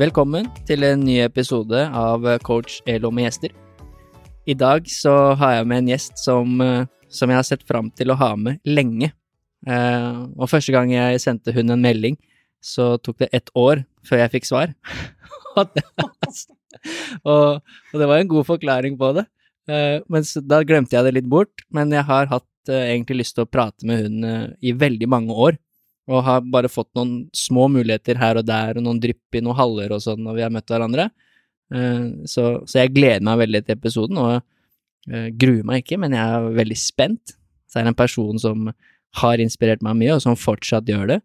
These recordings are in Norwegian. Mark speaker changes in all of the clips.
Speaker 1: Velkommen til en ny episode av Coach Elo med gjester. I dag så har jeg med en gjest som, eh, som jeg har sett fram til å ha med lenge. Eh, og første gang jeg sendte hun en melding, så tok det ett år før jeg fikk svar. og, og, det var en god forklaring på det. Eh, men så, da glemte jeg det litt bort. Men jeg har hatt eh, egentlig lyst til å prate med hun eh, i veldig mange år. Og har bare fått noen små muligheter her og der, og noen drypp i noen haller og sånn når vi har møtt hverandre. Eh, så, så, jeg gleder meg veldig til episoden, og uh, gruer meg ikke, men jeg er veldig spent. Så er det en person som har inspirert meg mye, og som fortsatt gjør det.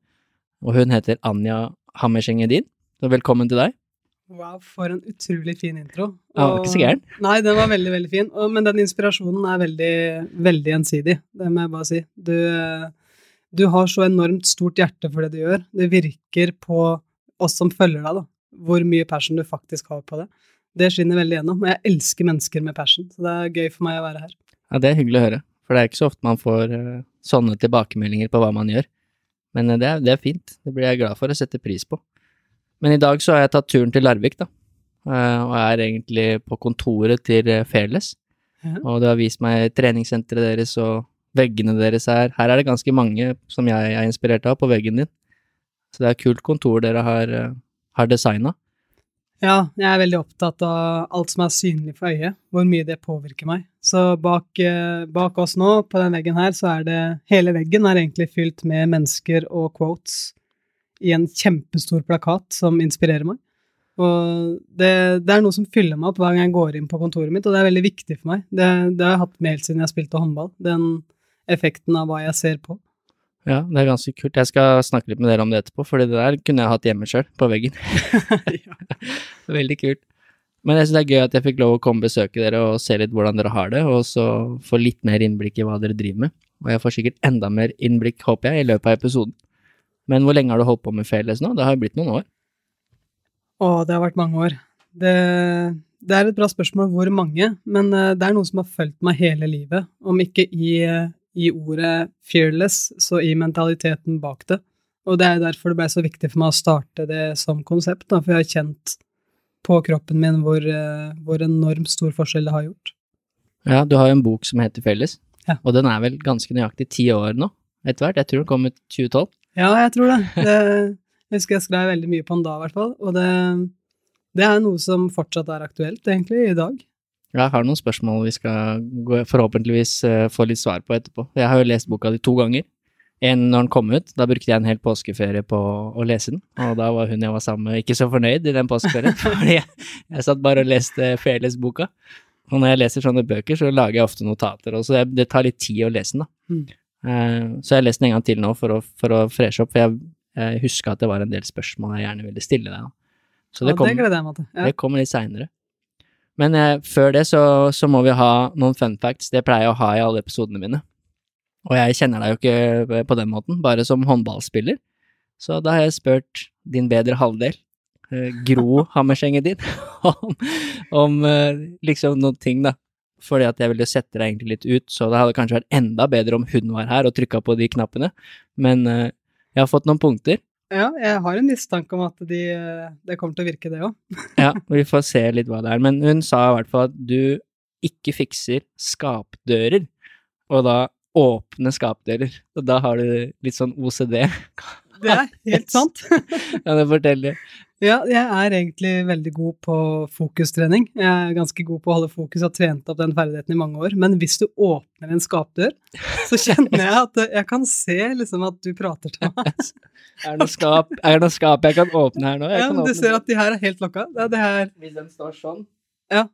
Speaker 1: Og hun heter Anja Hammerseng Edin. Så velkommen til deg.
Speaker 2: Wow, for en utrolig fin intro.
Speaker 1: Og, ja, ikke så gæren.
Speaker 2: Nei, den var veldig, veldig fin. Og, men den inspirasjonen er veldig, veldig gjensidig, det må jeg bare si. Du, du har så enormt stort hjerte for det du gjør. Det virker på oss som følger deg, da, hvor mye passion du faktisk har på det. Det skinner veldig gjennom. Og jeg elsker mennesker med passion, så det er gøy for meg å være her.
Speaker 1: Ja, det er hyggelig å høre, for det er ikke så ofte man får uh, sånne tilbakemeldinger på hva man gjør. Men uh, det, er, det, er, fint, det blir jeg glad for å sette pris på. Men i dag så har jeg tatt turen til Larvik, da, uh, og er egentlig på kontoret til Fairless. Ja. Og du har vist meg treningssenteret deres og veggene deres er Her er det ganske mange som jeg er inspirert av på veggen din. Så det er et kult kontor dere har har designa?
Speaker 2: Ja, jeg er veldig opptatt av alt som er synlig for øyet, hvor mye det påvirker meg. Så bak, eh, bak, oss nå, på den veggen her, så er det Hele veggen er egentlig fylt med mennesker og quotes i en kjempestor plakat som inspirerer meg. Og det, det er noe som fyller meg opp hver gang jeg går inn på kontoret mitt, og det er veldig viktig for meg. Det, det har jeg hatt med helt siden jeg spilte håndball, den effekten av hva jeg ser på.
Speaker 1: Ja, det er ganske kult. Jeg skal snakke litt med dere om det etterpå, for det der kunne jeg hatt hjemme sjøl, på veggen. Veldig kult. Men jeg syns det er gøy at jeg fikk lov å komme og besøke dere og se litt hvordan dere har det, og så få litt mer innblikk i hva dere driver med. Og jeg får sikkert enda mer innblikk, håper jeg, i løpet av episoden. Men hvor lenge har du holdt på med Fairless nå? Det har jo blitt noen år?
Speaker 2: Å, det har vært mange år. Det, det, er et bra spørsmål hvor mange, men eh, det er noen som har fulgt meg hele livet. Om ikke i eh, i ordet fearless, så i mentaliteten bak det. Og det er derfor det ble så viktig for meg å starte det som konsept, da, for jeg har kjent på kroppen min hvor, eh, hvor enormt stor forskjell det har gjort.
Speaker 1: Ja, du har jo en bok som heter Felles, ja. og den er vel ganske nøyaktig ti år nå, etter hvert? Jeg tror den kom ut 2012?
Speaker 2: Ja, jeg tror det. det jeg husker jeg skrev veldig mye på den da, i hvert fall, og det, det er noe som fortsatt er aktuelt, egentlig, i dag.
Speaker 1: Jeg har noen spørsmål vi skal forhåpentligvis uh, få litt svar på etterpå. Jeg har jo lest boka di to ganger. En når den kom ut, da brukte jeg en hel påskeferie på å lese den, og da var hun jeg var sammen med ikke så fornøyd i den påskeferien, fordi jeg, jeg satt bare og leste Fearless-boka. Og når jeg leser sånne bøker, så lager jeg ofte notater, og så det tar litt tid å lese den, da. Mm. Uh, så jeg har lest den en gang til nå for å, for å freshe opp, for jeg, jeg huska at det var en del spørsmål jeg gjerne ville stille deg. Da.
Speaker 2: Så det, ja, kom, det, jeg
Speaker 1: det kommer litt seinere. Men eh, før det så, så, må vi ha noen fun facts. Det pleier jeg å ha i alle episodene mine. Og jeg kjenner deg jo ikke på den måten, bare som håndballspiller. Så da har jeg spurt din bedre halvdel, eh, Gro Hammersengen din, om, om eh, liksom noen ting, da. Fordi at jeg ville sette deg egentlig litt ut, så det hadde kanskje vært enda bedre om hun var her og trykka på de knappene. Men eh, jeg har fått noen punkter,
Speaker 2: ja, jeg har en mistanke om at de, det kommer til å virke, det òg.
Speaker 1: ja, vi får se litt hva det er. Men hun sa i hvert fall at du ikke fikser skapdører, og da åpne skapdører. Og da har du litt sånn OCD.
Speaker 2: Det er helt sant.
Speaker 1: ja, det fortelle?
Speaker 2: Ja, jeg er egentlig veldig god på fokustrening. Jeg er ganske god på å holde fokus og har trent opp den ferdigheten i mange år. Men hvis du åpner en skapdør, så kjenner jeg at jeg kan se liksom at du prater til meg.
Speaker 1: er, det noe skap, er det noe skap jeg kan åpne her nå?
Speaker 2: Jeg ja, men du ser at de her er helt lokka. Det er det her
Speaker 1: Hvis den står sånn?
Speaker 2: Ja.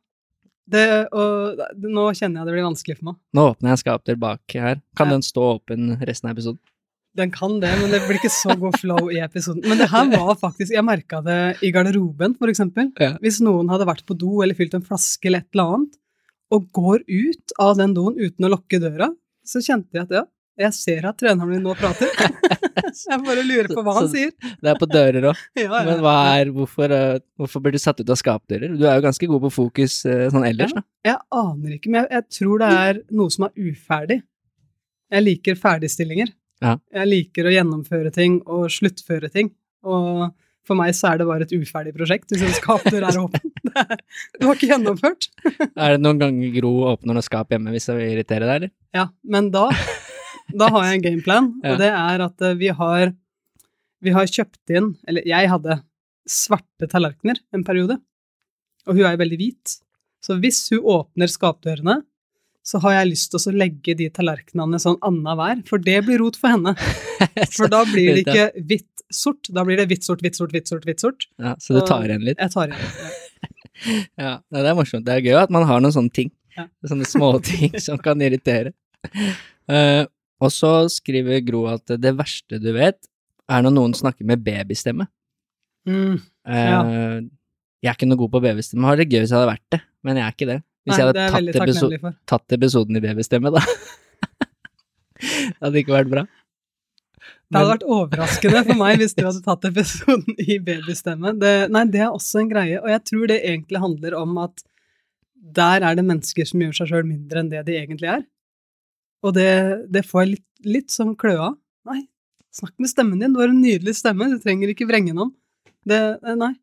Speaker 2: Det, og nå kjenner jeg det blir vanskelig for meg.
Speaker 1: Nå åpner jeg en skapdør bak her. Kan ja. den stå åpen resten av episoden?
Speaker 2: Den kan det, men det blir ikke så god flow i episoden. Men det her var faktisk Jeg merka det i garderoben, eksempel.
Speaker 1: Ja.
Speaker 2: Hvis noen hadde vært på do eller fylt en flaske eller et eller annet, og går ut av den doen uten å lukke døra, så kjente jeg at ja, jeg ser at treneren min nå prater. Jeg bare lurer på hva han
Speaker 1: Så-
Speaker 2: sier.
Speaker 1: Det er på dører òg.
Speaker 2: Ja, ja.
Speaker 1: Men er, hvorfor, eh, hvorfor blir du satt ut av skapdører? Du er jo ganske god på fokus eh, sånn ellers, da.
Speaker 2: Jeg aner ikke, men jeg, jeg tror det er noe som er uferdig. Jeg liker ferdigstillinger.
Speaker 1: Ja.
Speaker 2: Jeg liker å gjennomføre ting og sluttføre ting. Og for meg så er det bare et uferdig prosjekt hvis en skapdør er åpen. Det, det var ikke gjennomført.
Speaker 1: Er det noen ganger Gro åpner noe skap hjemme hvis det vil irritere deg, eller?
Speaker 2: Ja, men da, da har jeg en gameplan,
Speaker 1: Ja.
Speaker 2: og det er at eh, vi har, vi har kjøpt inn, eller jeg hadde svarte tallerkener en periode, og hun er veldig hvit. Så hvis hun åpner skapdørene, så har jeg lyst til å legge de tallerkenene sånn annenhver, for det blir rot for henne. For da blir det ikke hvitt-sort, da blir det hvitt-sort, hvitt-sort, hvitt-sort, hvitt-sort.
Speaker 1: Ja, så du tar igjen litt?
Speaker 2: Jeg tar igjen. Ja.
Speaker 1: Ja, det er morsomt. Det er gøy at man har noen sånne ting.
Speaker 2: Ja.
Speaker 1: Sånne småting som kan irritere. Uh, og så skriver Gro at det verste du vet, er når noen snakker med babystemme.
Speaker 2: Mm.
Speaker 1: Eh, Jeg er ikke noe god på babystemme. Har det gøy hvis jeg hadde vært det, men jeg er ikke det. Hvis
Speaker 2: Nei,
Speaker 1: jeg hadde tatt, episo tatt episoden i babystemme, da. det hadde ikke vært bra.
Speaker 2: Det hadde vært overraskende for meg hvis du hadde tatt episoden i babystemme. Det, nei, det er også en greie, og jeg tror det egentlig handler om at der er det mennesker som gjør seg sjøl mindre enn det de egentlig er. Og det, det får jeg litt, litt som kløe av. Nei, snakk med stemmen din, du har en nydelig stemme, du trenger ikke vrenge den om. Det, nei.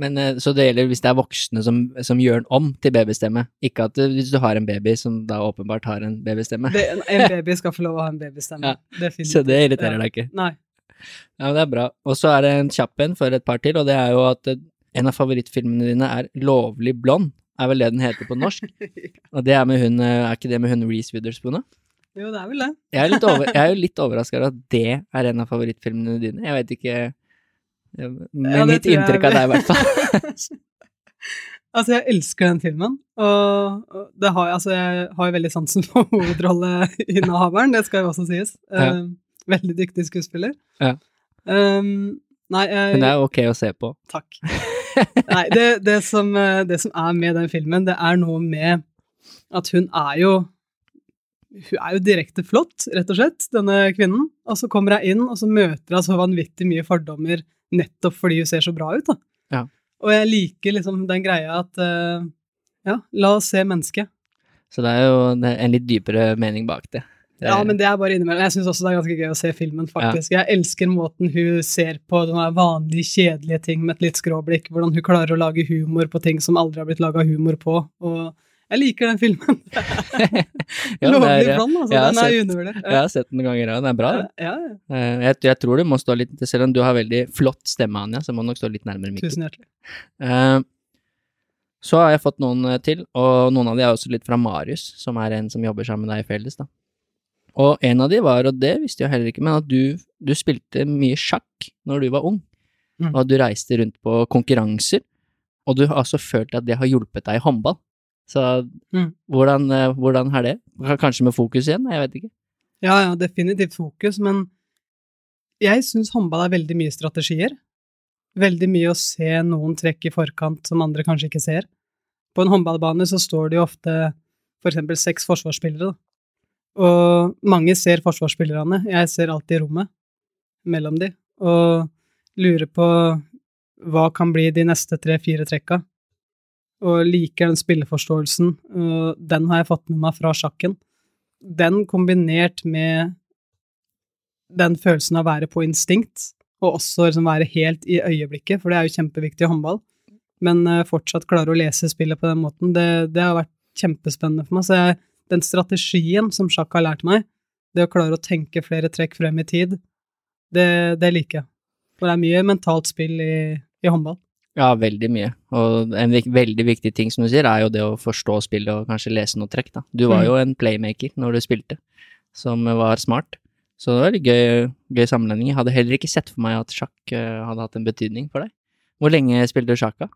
Speaker 1: Men eh, Så det gjelder hvis det er voksne som, som gjør den om til babystemme, ikke at eh, hvis du har en baby som da åpenbart har en babystemme.
Speaker 2: Det, en baby skal få lov å ha en babystemme.
Speaker 1: Ja, Så det irriterer deg ikke.
Speaker 2: Nei.
Speaker 1: Ja, men det er bra. Og så er det en kjapp en for et par til, og det er jo at eh, en av favorittfilmene dine er Lovlig blond, er vel det den heter på norsk. Og det er med hun, er ikke det med hun Reece Witherspoon, da?
Speaker 2: Jo, det er vel det.
Speaker 1: Jeg er, litt over, er jo litt overraska over at det er en av favorittfilmene dine. Jeg vet ikke Med
Speaker 2: Ja,
Speaker 1: mitt inntrykk av deg, i hvert fall.
Speaker 2: Altså, jeg elsker den filmen, og det har, jeg, altså, jeg har jo veldig sansen for hovedrolleinnehaveren, det skal jo også sies.
Speaker 1: Ja.
Speaker 2: Eh, veldig dyktig skuespiller.
Speaker 1: Ja.
Speaker 2: Um, nei, jeg
Speaker 1: Hun er ok å se på.
Speaker 2: Takk. Nei, det, det, som, eh, det som er med den filmen, det er noe med at hun er jo Hun er jo direkte flott, rett og slett, denne kvinnen. Og så kommer hun inn, og så møter hun så vanvittig mye fordommer nettopp fordi hun ser så bra ut, da.
Speaker 1: Ja.
Speaker 2: Og jeg liker liksom den greia at uh, Ja, la oss se mennesket.
Speaker 1: Så det er jo er en litt dypere mening bak det. det
Speaker 2: Ja, men det er bare innimellom. Jeg syns også det er ganske gøy å se filmen, faktisk. Jeg elsker måten hun ser på de vanlige, kjedelige ting med et litt skråblikk. Hvordan hun klarer å lage humor på ting som aldri har blitt laga humor på. Og jeg liker den filmen.
Speaker 1: Ja,
Speaker 2: Lovlig blond, altså. Den er undervurdert.
Speaker 1: Jeg har sett den noen ganger, og den er bra.
Speaker 2: Ja, ja, ja.
Speaker 1: Eh, Jeg, jeg tror du må stå litt Selv om du har veldig flott stemme, Anja, så må du nok stå litt nærmere mikken.
Speaker 2: Tusen hjertelig.
Speaker 1: Uh, Så har jeg fått noen eh, til, og noen av de er også litt fra Marius, som er en som jobber sammen med deg i Felles, da. Og en av de var, og det visste jeg heller ikke, men at du, du spilte mye sjakk når du var ung,
Speaker 2: Mm.
Speaker 1: og at du reiste rundt på konkurranser, og du har altså følt at det har hjulpet deg i håndball. Så
Speaker 2: Mm.
Speaker 1: hvordan, eh, hvordan er det? Kanskje med fokus igjen? Jeg vet ikke.
Speaker 2: Ja, ja, definitivt fokus, men jeg syns håndball er veldig mye strategier. Veldig mye å se noen trekk i forkant som andre kanskje ikke ser. På en håndballbane så står det jo ofte for eksempel seks forsvarsspillere, da. Og mange ser forsvarsspillerne, jeg ser alltid rommet mellom de, og lurer på hva kan bli de neste tre-fire trekka. Og liker den spilleforståelsen, og den har jeg fått med meg fra sjakken den kombinert med den følelsen av å være på instinkt, og også liksom være helt i øyeblikket, for det er jo kjempeviktig i håndball, men eh, fortsatt klare å lese spillet på den måten, det, det har vært kjempespennende for meg. Så jeg, den strategien som sjakk har lært meg, det å klare å tenke flere trekk frem i tid, det, det liker jeg. For det er mye mentalt spill i, i håndball.
Speaker 1: Ja, veldig mye. Og en vik veldig viktig ting, som du sier, er jo det å forstå spillet og kanskje lese noe trekk, da. Du var
Speaker 2: Mm.
Speaker 1: jo en playmaker når du spilte, som var smart. Så det var en gøy, gøy sammenligning. Jeg hadde heller ikke sett for meg at sjakk eh, hadde hatt en betydning for deg. Hvor lenge spilte du sjakk, da?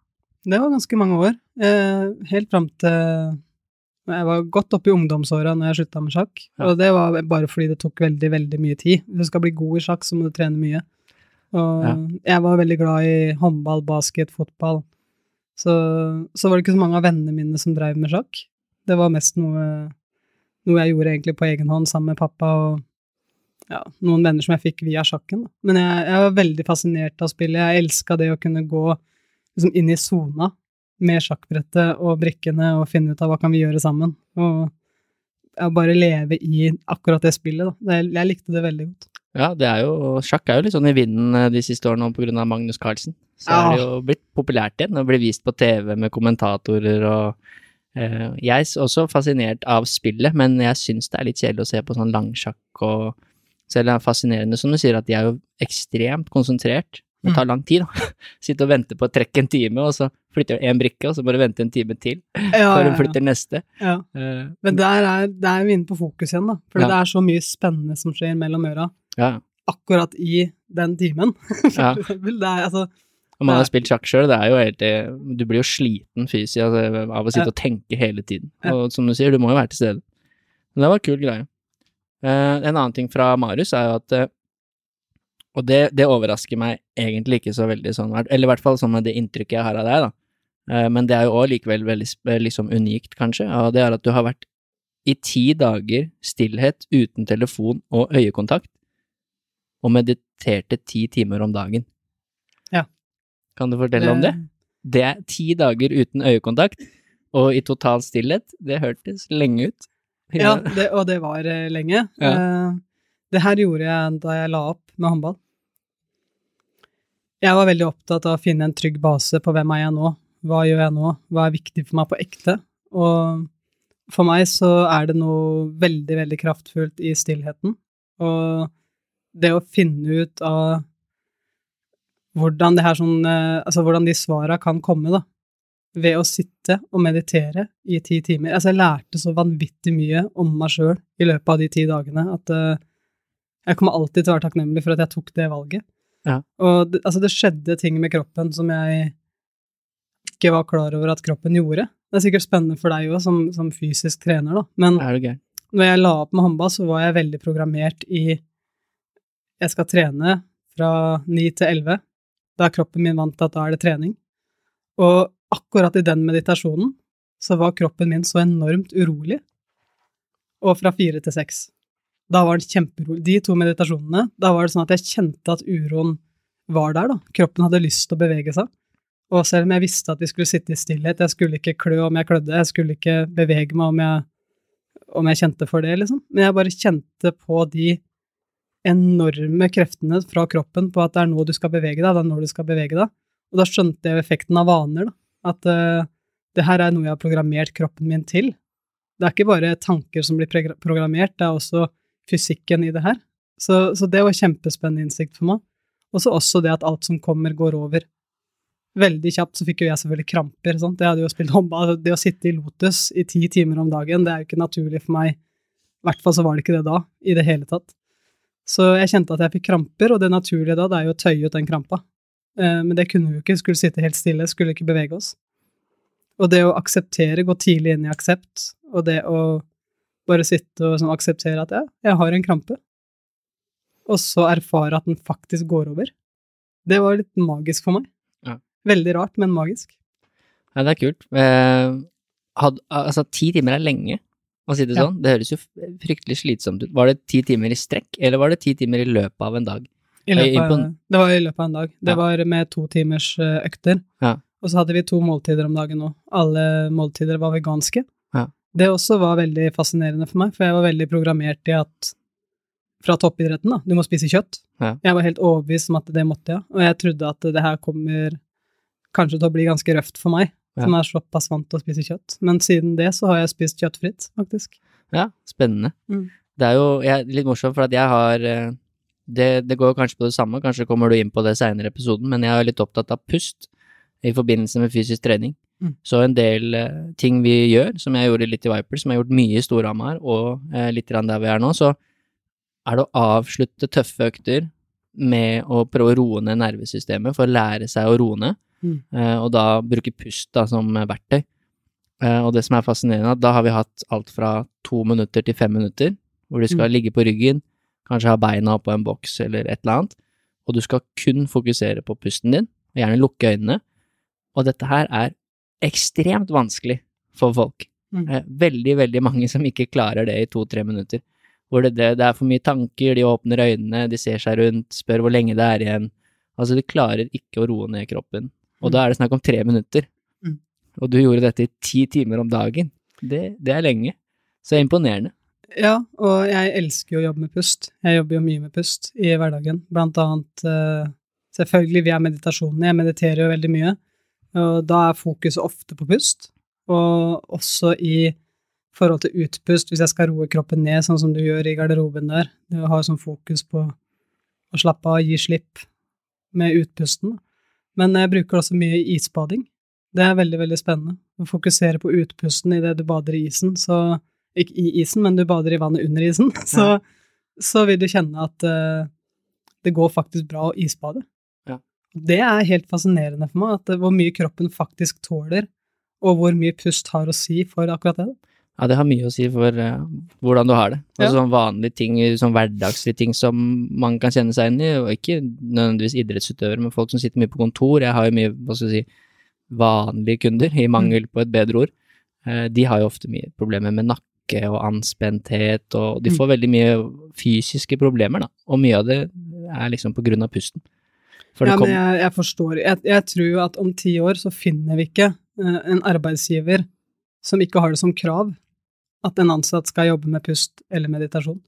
Speaker 2: Det var ganske mange år. Eh, helt fram til Jeg var godt oppe i ungdomsåra når jeg slutta med sjakk,
Speaker 1: Ja.
Speaker 2: og det var bare fordi det tok veldig, veldig mye tid. Hvis du skal bli god i sjakk, så må du trene mye. Og
Speaker 1: Ja.
Speaker 2: jeg var veldig glad i håndball, basket, fotball. Så, så var det ikke så mange av vennene mine som drev med sjakk. Det var mest noe, noe jeg gjorde egentlig på egen hånd sammen med pappa og ja, noen venner som jeg fikk via sjakken. Da. Men jeg, jeg var veldig fascinert av spillet. Jeg elska det å kunne gå liksom inn i sona med sjakkbrettet og brikkene og finne ut av hva kan vi gjøre sammen. Og bare leve i akkurat det spillet. Da. Jeg, jeg likte det veldig godt.
Speaker 1: Ja, det er jo, sjakk er jo litt sånn i vinden eh, de siste årene av Magnus Carlsen. Så er det jo blitt populært igjen, og blir vist på TV med kommentatorer og eh, Jeg er også fascinert av spillet, men jeg syns det er litt kjedelig å se på sånn langsjakk og Selv det er fascinerende, som du sier, at de er jo ekstremt konsentrert. Det tar lang tid, da. Sitte og vente på å trekke en time, og så flytter du én brikke, og så må du vente en time til
Speaker 2: Ja,
Speaker 1: før du flytter neste.
Speaker 2: ja.
Speaker 1: Eh,
Speaker 2: Men der er, der er vi inne på fokus igjen, da. For
Speaker 1: Ja.
Speaker 2: det er så mye spennende som skjer mellom øra
Speaker 1: ja.
Speaker 2: akkurat i den timen. For
Speaker 1: Ja.
Speaker 2: eksempel. Det er altså
Speaker 1: Og man har spilt sjakk sjøl, det er jo helt eh, Du blir jo sliten fysisk altså, av å sitte og tenke hele tiden. Og som du sier, du må jo være til stede. Men det var en kul greie. Uh, en annen ting fra Marius er jo at uh, Og det, det overrasker meg egentlig ikke så veldig sånn, eller i hvert fall sånn med det inntrykket jeg har av deg, da. Uh, men det er jo òg likevel veldig liksom unikt, kanskje, og det er at du har vært i ti dager stillhet uten telefon og øyekontakt, og mediterte ti timer om dagen.
Speaker 2: Ja.
Speaker 1: Kan du fortelle om det? Det er ti dager uten øyekontakt, og i total stillhet. Det hørtes lenge ut.
Speaker 2: Ja, det, og det var eh, lenge.
Speaker 1: Ja.
Speaker 2: Eh, det her gjorde jeg da jeg la opp med håndball. Jeg var veldig opptatt av å finne en trygg base på hvem er jeg nå, hva gjør jeg nå, hva er viktig for meg på ekte. Og for meg så er det noe veldig, veldig kraftfullt i stillheten. Og det å finne ut av hvordan det her sånn eh, Altså hvordan de svara kan komme, da. Ved å sitte og meditere i ti timer. Altså, jeg lærte så vanvittig mye om meg sjøl i løpet av de ti dagene at uh, jeg kommer alltid til å være takknemlig for at jeg tok det valget.
Speaker 1: Ja.
Speaker 2: Og det, altså, det skjedde ting med kroppen som jeg ikke var klar over at kroppen gjorde. Det er sikkert spennende for deg òg, som, som fysisk trener, da. Men når jeg la opp med håndball, så var jeg veldig programmert i Jeg skal trene fra ni til elleve. Da er kroppen min vant til at da er det trening. Og akkurat i den meditasjonen så var kroppen min så enormt urolig. Og fra fire til seks. Da var den kjemperolig. De to meditasjonene, da var det sånn at jeg kjente at uroen var der, da. Kroppen hadde lyst til å bevege seg. Og selv om jeg visste at vi skulle sitte i stillhet, jeg skulle ikke klø om jeg klødde, jeg skulle ikke bevege meg om jeg, om jeg kjente for det, liksom. Men jeg bare kjente på de enorme kreftene fra kroppen på at det er nå du skal bevege deg, det er når du skal bevege deg. Og da skjønte jeg effekten av vaner, da. At uh, det her er noe jeg har programmert kroppen min til. Det er ikke bare tanker som blir programmert, det er også fysikken i det her. Så, så det var kjempespennende innsikt for meg. Og så også det at alt som kommer, går over. Veldig kjapt så fikk jo jeg selvfølgelig kramper. Sant? Jeg hadde jo spilt håndball. Det å sitte i Lotus i ti timer om dagen, det er jo ikke naturlig for meg. I hvert fall så var det ikke det da, i det hele tatt. Så jeg kjente at jeg fikk kramper, og det naturlige da, det er jo å tøye ut den krampa. Eh, Men det kunne vi jo ikke, skulle sitte helt stille, skulle ikke bevege oss. Og det å akseptere, gå tidlig inn i aksept, og det å bare sitte og sånn, akseptere at ja, jeg har en krampe, og så erfare at den faktisk går over, det var litt magisk for meg.
Speaker 1: Ja.
Speaker 2: Veldig rart, men magisk.
Speaker 1: Ja, det er kult. Eh, had, altså, ti timer er lenge å si det
Speaker 2: Ja.
Speaker 1: sånn. Det høres jo fryktelig slitsomt ut. Var det ti timer i strekk, eller var det ti timer i løpet av en dag?
Speaker 2: Av- det var i løpet av en dag. Det
Speaker 1: Ja.
Speaker 2: var med to timers eh, økter.
Speaker 1: Ja.
Speaker 2: Og så hadde vi to måltider om dagen òg. Alle måltider var veganske.
Speaker 1: Ja.
Speaker 2: Det også var veldig fascinerende for meg, for jeg var veldig programmert i at fra toppidretten, da, du må spise kjøtt.
Speaker 1: Ja.
Speaker 2: Jeg var helt overbevist om at det måtte jeg, og jeg trodde at det her kommer kanskje til å bli ganske røft for meg. Som er såpass vant til å spise kjøtt. Men siden det så har jeg spist kjøttfritt, faktisk.
Speaker 1: Ja, spennende.
Speaker 2: Mm.
Speaker 1: Det er jo jeg, litt morsomt, for at jeg har eh, det, det går kanskje på det samme, kanskje kommer du inn på det seinere i episoden, men jeg er litt opptatt av pust i forbindelse med fysisk trening.
Speaker 2: Mm.
Speaker 1: Så en del uh, ting vi gjør, som jeg gjorde litt i Viper, som jeg har gjort mye i Storhamar, og uh, litt der vi er nå, så er det å avslutte tøffe økter med å prøve å roe ned nervesystemet for å lære seg å roe ned,
Speaker 2: Mm.
Speaker 1: eh, og da bruke pust da som verktøy. Eh, og det som er fascinerende, er at da har vi hatt alt fra to minutter til fem minutter, hvor du skal
Speaker 2: Mm.
Speaker 1: ligge på ryggen, kanskje ha beina oppå en boks eller et eller annet, og du skal kun fokusere på pusten din, og gjerne lukke øynene. Og dette her er ekstremt vanskelig for folk.
Speaker 2: Mm.
Speaker 1: Eh, Veldig, veldig mange som ikke klarer det i to-tre minutter. Hvor det, det, det er for mye tanker, de åpner øynene, de ser seg rundt, spør hvor lenge det er igjen. Altså, de klarer ikke å roe ned kroppen. Og
Speaker 2: Mm.
Speaker 1: da er det snakk om tre minutter.
Speaker 2: Mm.
Speaker 1: Og du gjorde dette i ti timer om dagen. Det, det er lenge. Så imponerende.
Speaker 2: Ja, og jeg elsker jo å jobbe med pust. Jeg jobber jo mye med pust i hverdagen. Blant annet eh, selvfølgelig via meditasjonen. Jeg mediterer jo veldig mye, og da er fokuset ofte på pust. Og også i forhold til utpust, hvis jeg skal roe kroppen ned, sånn som du gjør i garderoben der. Du har sånn fokus på å slappe av, gi slipp med utpusten. Men jeg bruker også mye isbading. Det er veldig, veldig spennende. Å fokusere på utpusten idet du bader i isen, så ikke i isen, men du bader i vannet under isen, så, så vil du kjenne at uh, det går faktisk bra å isbade.
Speaker 1: Ja.
Speaker 2: Det er helt fascinerende for meg, at det, hvor mye kroppen faktisk tåler, og hvor mye pust har å si for akkurat det.
Speaker 1: Ja, det har mye å si for uh, hvordan du har det. Altså
Speaker 2: Ja.
Speaker 1: sånn vanlige ting, sånn hverdagslige ting som man kan kjenne seg inn i, og ikke nødvendigvis idrettsutøvere, men folk som sitter mye på kontor. Jeg har jo mye, hva skal jeg si, vanlige kunder, i mangel på et bedre ord. Uh, De har jo ofte mye problemer med nakke og anspenthet, og de
Speaker 2: Mm.
Speaker 1: får veldig mye fysiske problemer, da. Og mye av det er liksom på grunn av pusten. For
Speaker 2: Ja, men jeg, jeg forstår. Jeg, jeg tror at om ti år så finner vi ikke uh, en arbeidsgiver som ikke har det som krav at en ansatt skal jobbe med pust eller meditasjon.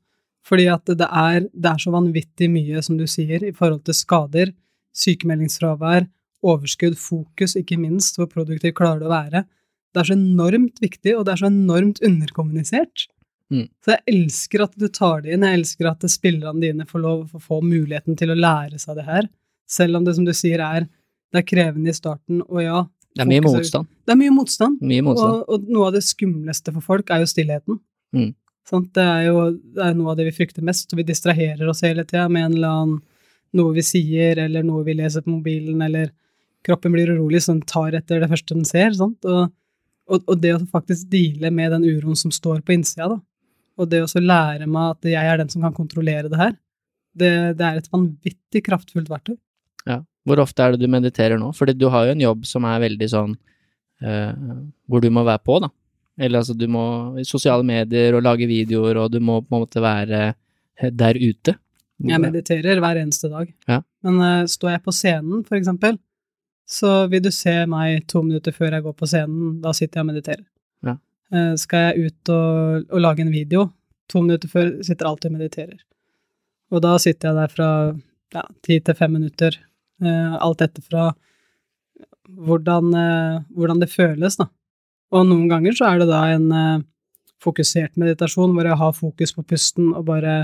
Speaker 2: Fordi at det er, det er så vanvittig mye, som du sier, i forhold til skader, sykemeldingsfravær, overskudd, fokus, ikke minst, hvor produktiv klarer du å være. Det er så enormt viktig, og det er så enormt underkommunisert.
Speaker 1: Mm.
Speaker 2: Så jeg elsker at du tar det inn, jeg elsker at spillerne dine får lov å få muligheten til å lære seg det her, selv om det, som du sier, er, det er krevende i starten, og ja,
Speaker 1: det er mye motstand.
Speaker 2: det er mye motstand.
Speaker 1: Mye motstand.
Speaker 2: Og, og noe av det skumleste for folk er jo stillheten.
Speaker 1: Mm.
Speaker 2: Det er jo det er noe av det vi frykter mest, og vi distraherer oss hele tida med en eller annen noe vi sier, eller noe vi leser på mobilen, eller kroppen blir urolig, så den tar etter det første den ser. Sant? Og, og, og det å faktisk deale med den uroen som står på innsida, da, og det å så lære meg at jeg er den som kan kontrollere det her, det, det er et vanvittig kraftfullt verktøy.
Speaker 1: Ja. Hvor ofte er det du mediterer nå? Fordi du har jo en jobb som er veldig sånn uh, hvor du må være på, da. Eller altså, du må i sosiale medier og lage videoer, og du må på en måte være eh, der ute.
Speaker 2: Jeg mediterer hver eneste dag.
Speaker 1: Ja.
Speaker 2: Men uh, står jeg på scenen, for eksempel, så vil du se meg to minutter før jeg går på scenen. Da sitter jeg og mediterer.
Speaker 1: Ja.
Speaker 2: Uh, skal jeg ut og, og lage en video, to minutter før sitter jeg alltid og mediterer. Og da sitter jeg der fra ja, ti til fem minutter, alt etter fra hvordan, eh, hvordan det føles, da. Og noen ganger så er det da en eh, fokusert meditasjon hvor jeg har fokus på pusten og bare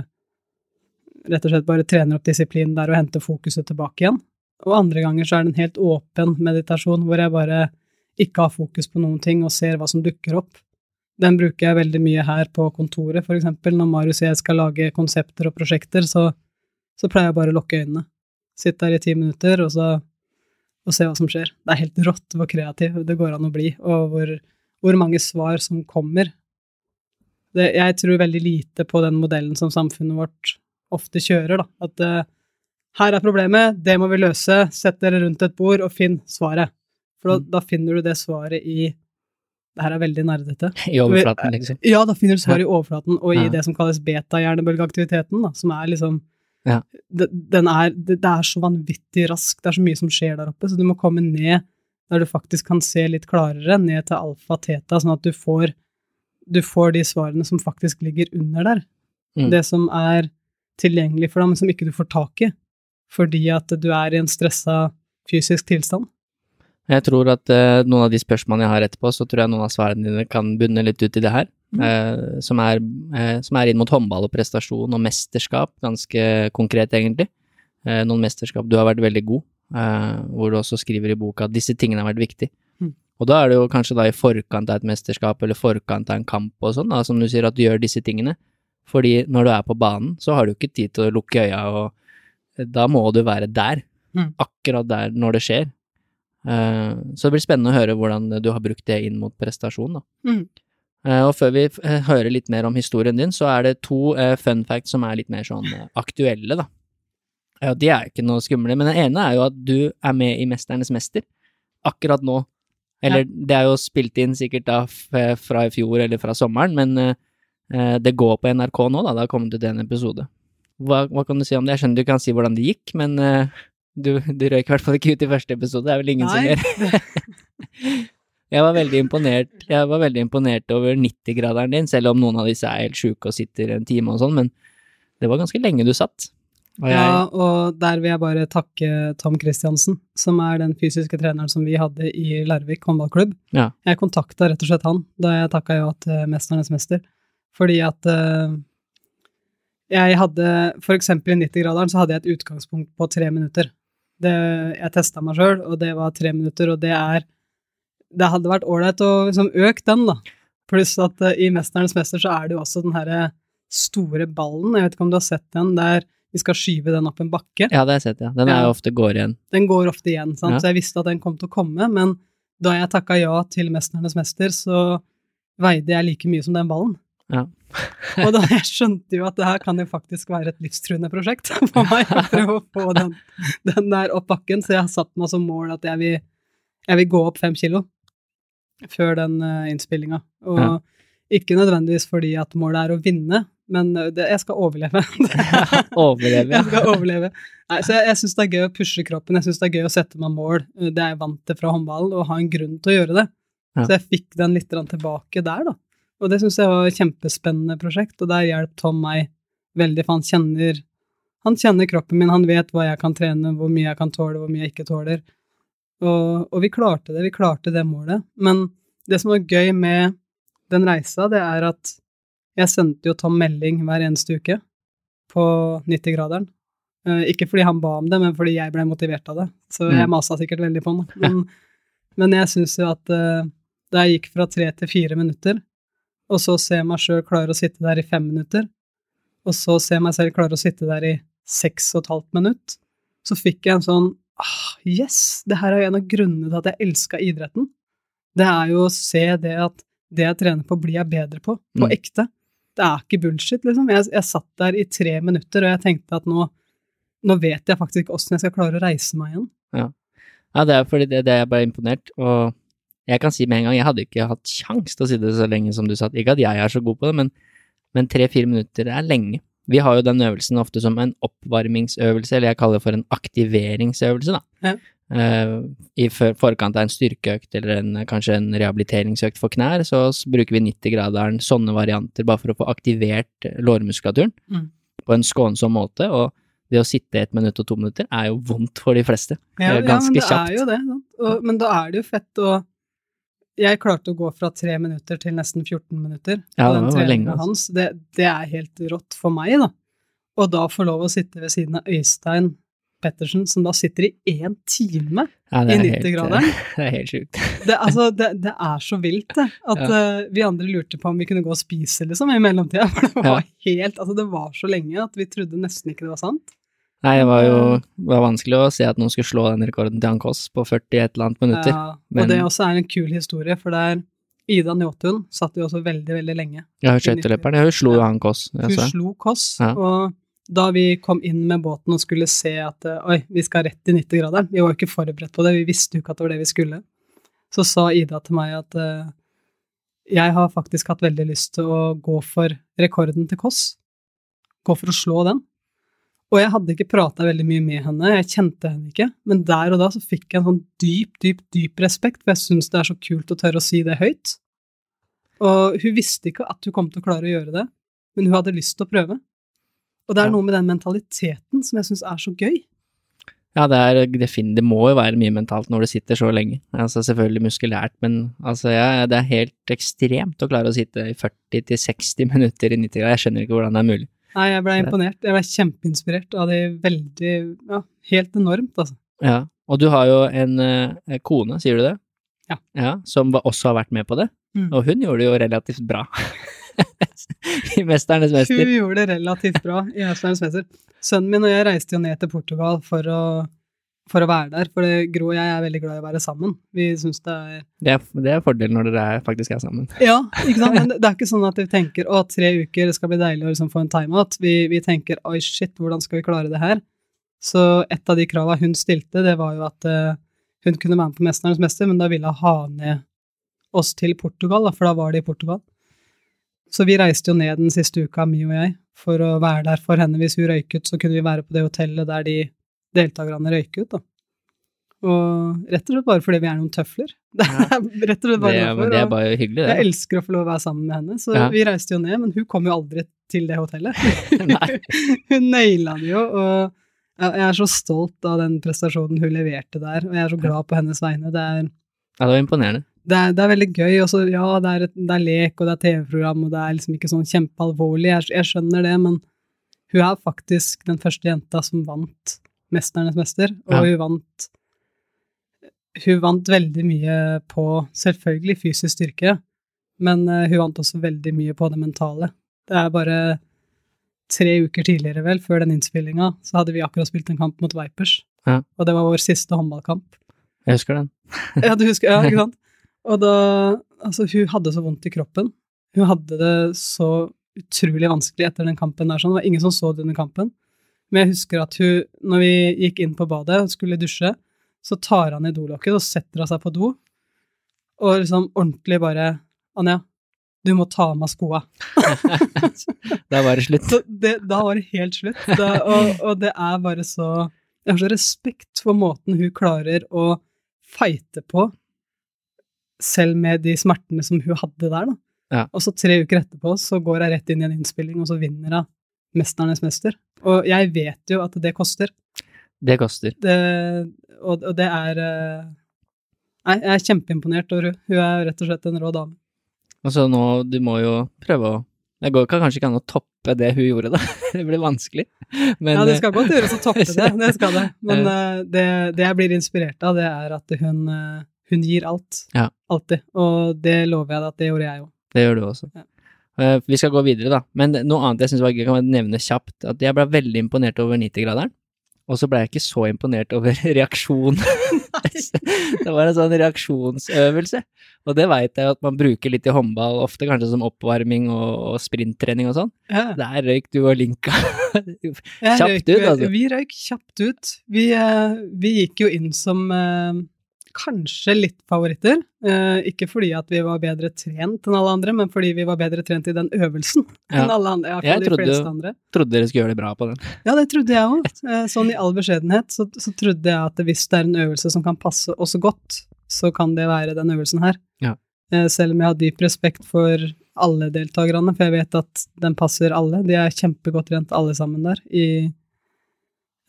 Speaker 2: rett og slett bare trener opp disiplinen der og henter fokuset tilbake igjen. Og andre ganger så er det en helt åpen meditasjon hvor jeg bare ikke har fokus på noen ting og ser hva som dukker opp. Den bruker jeg veldig mye her på kontoret, for eksempel. Når Marius og jeg skal lage konsepter og prosjekter, så, så pleier jeg bare å lukke øynene. Sitte der i ti minutter og, så, og se hva som skjer. Det er helt rått hvor kreativ det går an å bli, og hvor, hvor mange svar som kommer. Det, jeg tror veldig lite på den modellen som samfunnet vårt ofte kjører, da. At uh, her er problemet, det må vi løse, sett dere rundt et bord og finn svaret. For da,
Speaker 1: Mm.
Speaker 2: da finner du det svaret i Det her er veldig nerdete.
Speaker 1: I overflaten, liksom.
Speaker 2: Ja, da finner du svaret i overflaten og i
Speaker 1: Ja.
Speaker 2: det som kalles beta-hjernebølgeaktiviteten, som er liksom
Speaker 1: Ja.
Speaker 2: det, den er, det, det er så vanvittig raskt, det er så mye som skjer der oppe, så du må komme ned der du faktisk kan se litt klarere, ned til alfa-teta, sånn at du får, du får de svarene som faktisk ligger under der.
Speaker 1: Mm.
Speaker 2: Det som er tilgjengelig for deg, men som ikke du får tak i, fordi at du er i en stressa fysisk tilstand.
Speaker 1: Jeg tror at uh, noen av de spørsmålene jeg har etterpå, så tror jeg noen av svarene dine kan bunne litt ut i det her.
Speaker 2: Mm.
Speaker 1: Eh, som, er, eh, som er inn mot håndball og prestasjon og mesterskap, ganske konkret egentlig. Eh, noen mesterskap du har vært veldig god, eh, hvor du også skriver i boka at disse tingene har vært viktige.
Speaker 2: Mm.
Speaker 1: Og da er det jo kanskje da i forkant av et mesterskap eller forkant av en kamp og sånn, da, som du sier, at du gjør disse tingene. Fordi når du er på banen, så har du ikke tid til å lukke øya, og da må du være der.
Speaker 2: Mm.
Speaker 1: Akkurat der når det skjer. Så det blir spennende å høre hvordan du har brukt det inn mot prestasjon, da. Eh, og før vi eh, hører litt mer om historien din, så er det to eh, fun facts som er litt mer sånn aktuelle, da. Ja, de er ikke noe skumle, men den ene er jo at du er med i Mesternes mester akkurat nå. Eller det er jo spilt inn sikkert da fra i fjor eller fra sommeren, men det går på NRK nå, da. Det har kommet ut en episode. Hva, hva kan du si om det? Jeg skjønner du kan si hvordan det gikk, men du, du røyk i hvert fall ikke ut i første episode. Det er vel ingen som
Speaker 2: Nei,
Speaker 1: gjør. Jeg var veldig imponert Jeg var veldig imponert over 90-graderen din, selv om noen av disse er helt sjuke og sitter en time og sånn, men det var ganske lenge du satt. Og jeg,
Speaker 2: Ja, og der vil jeg bare takke Tom Christiansen, som er den fysiske treneren som vi hadde i Larvik håndballklubb.
Speaker 1: Ja.
Speaker 2: Jeg kontakta rett og slett han da jeg takka ja til Mesternes mester, fordi at uh, jeg hadde For eksempel i 90-graderen så hadde jeg et utgangspunkt på tre minutter. Det, jeg testa meg sjøl, og det var tre minutter, og det er Det hadde vært ålreit å liksom øke den, da. Pluss at uh, i Mesternes mester så er det jo også den herre store ballen, jeg vet ikke om du har sett den, der vi skal skyve den opp en bakke.
Speaker 1: ja, det har jeg sett, ja. Den er jo ofte går igjen.
Speaker 2: Den går ofte igjen, sant?
Speaker 1: Ja.
Speaker 2: så jeg visste at den kom til å komme, men da jeg takka ja til Mesternes mester, så veide jeg like mye som den ballen.
Speaker 1: Ja.
Speaker 2: og da jeg skjønte jo at det her kan jo faktisk være et livstruende prosjekt for meg å prøve å få den, den der opp bakken, så jeg har satt meg som mål at jeg vil, jeg vil gå opp fem kilo før den uh, innspillinga. Og
Speaker 1: Ja.
Speaker 2: ikke nødvendigvis fordi at målet er å vinne, men eh, det, jeg skal overleve.
Speaker 1: Overleve.
Speaker 2: Jeg skal overleve. Nei, så jeg, jeg syns det er gøy å pushe kroppen, jeg syns det er gøy å sette meg mål. Det er jeg vant til fra håndballen, og ha en grunn til å gjøre det.
Speaker 1: Ja.
Speaker 2: Så jeg fikk den litt tilbake der, da. Og det syns jeg var et kjempespennende prosjekt, og der hjalp Tom meg veldig, for han kjenner han kjenner kroppen min, han vet hva jeg kan trene, hvor mye jeg kan tåle, hvor mye jeg ikke tåler. Og, og vi klarte det, vi klarte det målet. Men det som var gøy med den reisa, det er at jeg sendte jo Tom melding hver eneste uke på 90-graderen. Eh, ikke fordi han ba om det, men fordi jeg ble motivert av det. Så jeg
Speaker 1: Mm.
Speaker 2: masa sikkert veldig på han. Men, men jeg syns jo at eh, da jeg gikk fra tre til fire minutter, og så ser jeg meg sjøl klare å sitte der i fem minutter, og så ser jeg meg selv klare å sitte der i seks og et halvt minutt, så fikk jeg en sånn ah, yes! Det her er jo en av grunnene til at jeg elska idretten. Det er jo å se det at det jeg trener på, blir jeg bedre på. På
Speaker 1: Mm.
Speaker 2: ekte. Det er ikke bullshit, liksom. Jeg, jeg satt der i tre minutter, og jeg tenkte at nå, nå vet jeg faktisk ikke åssen jeg skal klare å reise meg igjen.
Speaker 1: Ja, det er fordi det, det er bare imponert, og jeg kan si med en gang, jeg hadde ikke hatt kjangs til å si det så lenge som du satt. Ikke at jeg er så god på det, men, men tre-fire minutter er lenge. Vi har jo den øvelsen ofte som en oppvarmingsøvelse, eller jeg kaller det for en aktiveringsøvelse, da.
Speaker 2: Ja.
Speaker 1: Uh, I for, forkant av en styrkeøkt eller en, kanskje en rehabiliteringsøkt for knær, så bruker vi 90-graderen, sånne varianter, bare for å få aktivert lårmuskulaturen
Speaker 2: Mm.
Speaker 1: på en skånsom måte, og det å sitte ett minutt og to minutter er jo vondt for de fleste.
Speaker 2: Ja,
Speaker 1: ganske
Speaker 2: ja, men det
Speaker 1: kjapt.
Speaker 2: er jo det. Og, men da er det jo fett å Jeg klarte å gå fra tre minutter til nesten 14 minutter
Speaker 1: Ja,
Speaker 2: på
Speaker 1: det
Speaker 2: den treninga
Speaker 1: altså.
Speaker 2: hans. Det, det er helt rått for meg, da. Og da få lov å sitte ved siden av Øystein Pettersen, som da sitter i én time
Speaker 1: Ja,
Speaker 2: i
Speaker 1: det er helt-
Speaker 2: 90-graderen.
Speaker 1: Det er helt sjukt.
Speaker 2: Det, altså, det, det er så vilt, det. At
Speaker 1: Ja.
Speaker 2: uh, vi andre lurte på om vi kunne gå og spise, liksom, i mellomtida. For det var helt Altså, det var så lenge at vi trodde nesten ikke det var sant.
Speaker 1: Nei, det var jo det var vanskelig å se at noen skulle slå den rekorden til han Kåss på 40 et eller annet minutter.
Speaker 2: Ja, og
Speaker 1: men-
Speaker 2: det også er en kul historie, for der Ida Njåtun satt jo også veldig, veldig lenge.
Speaker 1: Ja, skøyteløperen, hun slo jo han Kåss.
Speaker 2: Hun slo Kåss,
Speaker 1: Ja.
Speaker 2: og da vi kom inn med båten og skulle se at eh, oi, vi skal rett i 90-graderen, vi var jo ikke forberedt på det, vi visste jo ikke at det var det vi skulle, så sa Ida til meg at eh, jeg har faktisk hatt veldig lyst til å gå for rekorden til Kåss. Gå for å slå den. Og jeg hadde ikke prata veldig mye med henne, jeg kjente henne ikke, men der og da så fikk jeg en sånn dyp, dyp, dyp respekt, for jeg syns det er så kult å tørre å si det høyt. Og hun visste ikke at hun kom til å klare å gjøre det, men hun hadde lyst til å prøve. Og det er noe med den mentaliteten som jeg syns er så gøy.
Speaker 1: Ja, det er defin- det må jo være mye mentalt når du sitter så lenge. Altså selvfølgelig muskulært, men altså ja, det er helt ekstremt å klare å sitte i 40-60 minutter i 90 grader. Jeg skjønner ikke hvordan det er mulig.
Speaker 2: Nei, jeg ble imponert. Jeg ble kjempeinspirert av det veldig Ja, helt enormt, altså.
Speaker 1: Ja, og du har jo en eh, kone, sier du det?
Speaker 2: Ja.
Speaker 1: ja som også har vært med på det,
Speaker 2: Mm.
Speaker 1: og hun gjorde det jo relativt bra. I Mesternes
Speaker 2: Hun gjorde det relativt bra i Mesternes mester. Sønnen min og jeg reiste jo ned til Portugal for å for å være der. For det, Gro og jeg er veldig glad i å være sammen. Vi syns det er
Speaker 1: Det er, det er fordelen når dere er, faktisk er sammen.
Speaker 2: Ja, ikke sant? men det det er ikke sånn at vi tenker å, tre uker, det skal bli deilig å liksom få en timeout. Vi, vi tenker oi, shit, hvordan skal vi klare det her? Så et av de krava hun stilte, det var jo at uh, hun kunne være med på Mesternes mester, men da ville hun ha ned oss til Portugal, da, for da var det i Portugal. Så vi reiste jo ned den siste uka, Mi og jeg, for å være der for henne. Hvis hun røyket, så kunne vi være på det hotellet der de deltakerne røyker ut, da. Og rett og slett bare fordi vi er noen tøfler. Det er rett og slett bare
Speaker 1: det,
Speaker 2: derfor.
Speaker 1: det er bare hyggelig,
Speaker 2: jeg elsker å få lov å være sammen med henne, så
Speaker 1: Ja.
Speaker 2: vi reiste jo ned, men hun kom jo aldri til det hotellet. Hun naila det jo, og jeg er så stolt av den prestasjonen hun leverte der, og jeg er så glad på hennes vegne. Det er,
Speaker 1: Ja, det var imponerende.
Speaker 2: det er, det er veldig gøy, Også, ja, det er, et, det er lek, og det er TV-program, og det er liksom ikke sånn kjempealvorlig, jeg, jeg skjønner det, men hun er faktisk den første jenta som vant Mesternes mester, og
Speaker 1: Ja.
Speaker 2: hun vant hun vant veldig mye på selvfølgelig fysisk styrke, men eh, hun vant også veldig mye på det mentale. Det er bare tre uker tidligere, vel, før den innspillinga, så hadde vi akkurat spilt en kamp mot Vipers.
Speaker 1: Ja.
Speaker 2: Og det var vår siste håndballkamp.
Speaker 1: Jeg husker den.
Speaker 2: Ja, du husker, ja, ikke sant? Og da, altså, hun hadde så vondt i kroppen. Hun hadde det så utrolig vanskelig etter den kampen der, sånn. Det var ingen som så det under kampen. Men jeg husker at hun, når vi gikk inn på badet og skulle dusje, så tar han i dolokket og setter av seg på do, og liksom ordentlig bare Anja, du må ta av meg skoa.
Speaker 1: Da var det slutt.
Speaker 2: Det, da var det helt slutt. Da, og, og det er bare så Jeg har så respekt for måten hun klarer å fighte på, selv med de smertene som hun hadde der, da.
Speaker 1: Ja.
Speaker 2: Og så tre uker etterpå så går hun rett inn i en innspilling, og så vinner hun Mesternes mester. Og jeg vet jo at det koster.
Speaker 1: Det koster.
Speaker 2: Det, og, og det er eh, Nei, jeg er kjempeimponert over henne. Hun er rett og slett en rå dame.
Speaker 1: Og så nå, du må jo prøve å Det går kan kanskje ikke an å toppe det hun gjorde, da. Det blir vanskelig. Men
Speaker 2: ja, det
Speaker 1: eh,
Speaker 2: skal godt gjøres å toppe det, det skal det. Men eh, det, det jeg blir inspirert av, det er at hun, eh, hun gir alt.
Speaker 1: Ja.
Speaker 2: Alltid. Og det lover jeg deg at det gjorde jeg òg.
Speaker 1: det gjør du også.
Speaker 2: Ja.
Speaker 1: Eh, vi skal gå videre, da. Men noe annet jeg syns var gøy, kan jeg nevne kjapt. At jeg ble veldig imponert over 90-graderen. Og så ble jeg ikke så imponert over reaksjon. det var en sånn reaksjonsøvelse. Og det veit jeg at man bruker litt i håndball, ofte kanskje som oppvarming og, og sprinttrening og sånn.
Speaker 2: Ja.
Speaker 1: Der røyk du og Linka. Kjapt ut, altså.
Speaker 2: Vi røyk kjapt ut. Vi, eh, vi gikk jo inn som eh, kanskje litt favoritter. Eh, ikke fordi at vi var bedre trent enn alle andre, men fordi vi var bedre trent i den øvelsen
Speaker 1: Ja.
Speaker 2: enn alle andre.
Speaker 1: Jeg,
Speaker 2: Jeg
Speaker 1: trodde-
Speaker 2: andre.
Speaker 1: Trodde dere skulle gjøre det bra på den.
Speaker 2: Ja, det trodde jeg òg. Sånn i all beskjedenhet så, så trodde jeg at hvis det er en øvelse som kan passe oss godt, så kan det være den øvelsen her.
Speaker 1: Ja.
Speaker 2: Eh, Selv om jeg har dyp respekt for alle deltakerne, for jeg vet at den passer alle. De er kjempegodt trent alle sammen der. I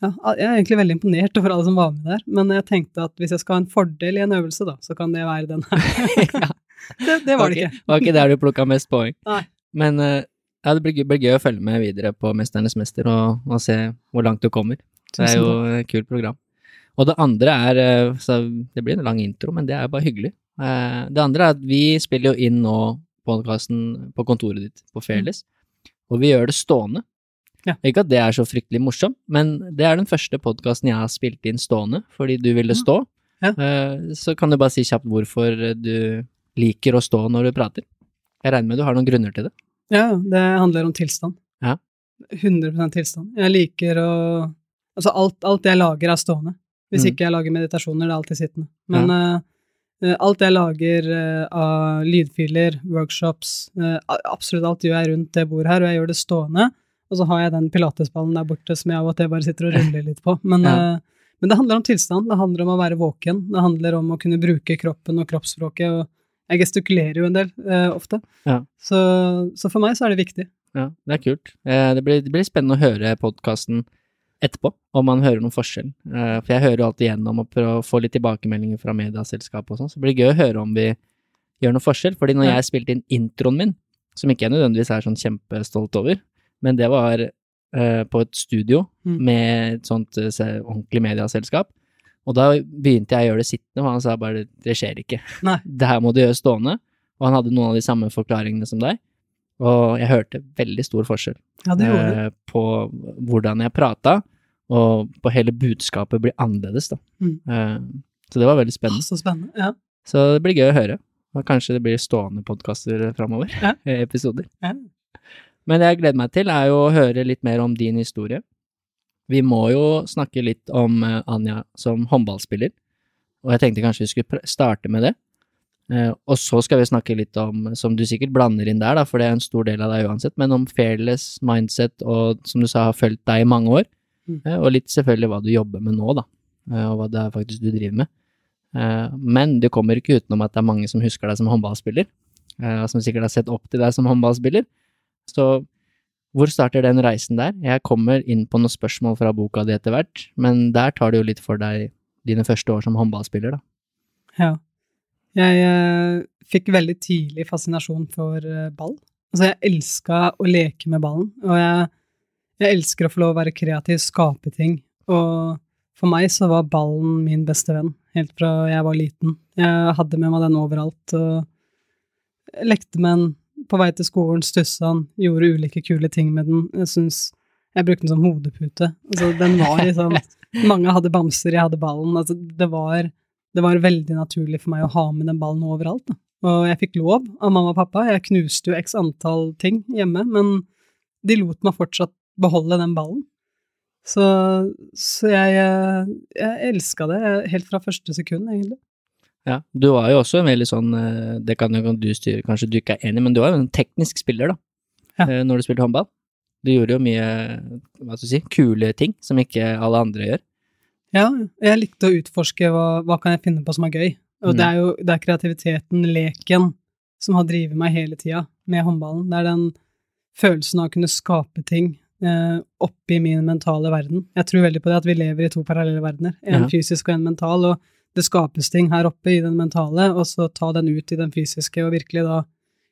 Speaker 2: ja, jeg er egentlig veldig imponert over alle som var med der, men jeg tenkte at hvis jeg skal ha en fordel i en øvelse, da, så kan det være den her.
Speaker 1: Ja.
Speaker 2: det, det var det
Speaker 1: Ok,
Speaker 2: ikke.
Speaker 1: var ikke der du plukka mest poeng.
Speaker 2: Nei.
Speaker 1: Men eh, ja, det blir, blir gøy å følge med videre på Mesternes mester og, og se hvor langt du kommer. Det er jo et kult program. Og det andre er eh, så Det blir en lang intro, men det er bare hyggelig. Eh, Det andre er at vi spiller jo inn nå podkasten på kontoret ditt på Fairless, og vi gjør det stående.
Speaker 2: Ja.
Speaker 1: Ikke at det er så fryktelig morsomt, men det er den første podkasten jeg har spilt inn stående, fordi du ville stå.
Speaker 2: Ja.
Speaker 1: Eh, Så kan du bare si kjapt hvorfor du liker å stå når du prater. Jeg regner med du har noen grunner til det.
Speaker 2: Ja, det handler om tilstand.
Speaker 1: Ja.
Speaker 2: 100% tilstand. Jeg liker å Altså, alt, alt jeg lager, er stående. Hvis
Speaker 1: Mm.
Speaker 2: ikke jeg lager meditasjoner, det er alltid sittende. Men ja. uh, alt jeg lager uh, av lydfiler, workshops, absolutt alt gjør jeg rundt det bordet her, og jeg gjør det stående. Og så har jeg den pilatesballen der borte som jeg av og til bare sitter og ruller litt på. Men,
Speaker 1: Ja.
Speaker 2: uh, men det handler om tilstand, det handler om å være våken, det handler om å kunne bruke kroppen og kroppsspråket, og jeg gestikulerer jo en del uh, ofte.
Speaker 1: Ja.
Speaker 2: Så, så for meg så er det viktig.
Speaker 1: Ja, det er kult. Uh, Det blir, det blir spennende å høre podkasten etterpå, om man hører noen forskjell. For jeg hører jo alltid gjennom og prøver å få litt tilbakemeldinger fra medieselskapet og sånn, så det blir gøy å høre om vi gjør noen forskjell. Fordi når
Speaker 2: Ja.
Speaker 1: jeg spilte inn introen min, som ikke jeg nødvendigvis er sånn kjempestolt over, men det var uh, på et studio
Speaker 2: Mm.
Speaker 1: med et sånt uh, ordentlig medieselskap, og da begynte jeg å gjøre det sittende, og han sa bare det skjer ikke.
Speaker 2: Nei.
Speaker 1: Det her må du gjøre stående. Og han hadde noen av de samme forklaringene som deg. Og jeg hørte veldig stor forskjell
Speaker 2: Ja,
Speaker 1: eh, på hvordan jeg prata, og på hele budskapet blir annerledes, da.
Speaker 2: Mm.
Speaker 1: Så det var veldig spennende.
Speaker 2: så spennende. Ja.
Speaker 1: Så det blir gøy å høre. Og kanskje det blir stående podkaster framover.
Speaker 2: Ja.
Speaker 1: Episoder.
Speaker 2: Ja.
Speaker 1: Men det jeg gleder meg til, er jo å høre litt mer om din historie. Vi må jo snakke litt om eh, Anja som håndballspiller, og jeg tenkte kanskje vi skulle starte med det. Eh, og så skal vi snakke litt om, som du sikkert blander inn der, da, for det er en stor del av deg uansett, men om fearless mindset og som du sa har fulgt deg i mange år,
Speaker 2: Mm.
Speaker 1: eh, og litt selvfølgelig hva du jobber med nå, da, og hva det er faktisk du driver med. Men du kommer ikke utenom at det er mange som husker deg som håndballspiller, som sikkert har sett opp til deg som håndballspiller. Så hvor starter den reisen der? Jeg kommer inn på noen spørsmål fra boka di etter hvert, men der tar det jo litt for deg dine første år som håndballspiller, da.
Speaker 2: Ja. Jeg eh, fikk veldig tidlig fascinasjon for eh, ball. Altså, jeg elska å leke med ballen, og jeg, jeg elsker å få lov å være kreativ, skape ting. Og for meg så var ballen min beste venn, helt fra jeg var liten. Jeg hadde med meg den overalt, og lekte med den på vei til skolen, stussa den, gjorde ulike kule ting med den. Jeg syns jeg brukte den som hodepute. Altså, den var liksom Mange hadde bamser, jeg hadde ballen. Altså, det var det var veldig naturlig for meg å ha med den ballen overalt. Da. Og jeg fikk lov av mamma og pappa. Jeg knuste jo x antall ting hjemme, men de lot meg fortsatt beholde den ballen. Så, så jeg, eh, jeg elska det helt fra første sekund, egentlig.
Speaker 1: Ja, du var jo også en veldig sånn, eh, det kan jo du styre, kanskje du ikke er enig, men du var jo en teknisk spiller, da,
Speaker 2: Ja.
Speaker 1: eh, når du spilte håndball. Du gjorde jo mye, hva skal du si, kule ting som ikke alle andre gjør.
Speaker 2: Ja, jeg likte å utforske hva, hva kan jeg finne på som er gøy. Og
Speaker 1: Mm.
Speaker 2: det er jo det er kreativiteten, leken, som har drevet meg hele tida med håndballen. Det er den følelsen av å kunne skape ting eh, oppi min mentale verden. Jeg tror veldig på det at vi lever i to parallelle verdener, en
Speaker 1: Ja.
Speaker 2: fysisk og en mental, og det skapes ting her oppe i den mentale, og så ta den ut i den fysiske, og virkelig da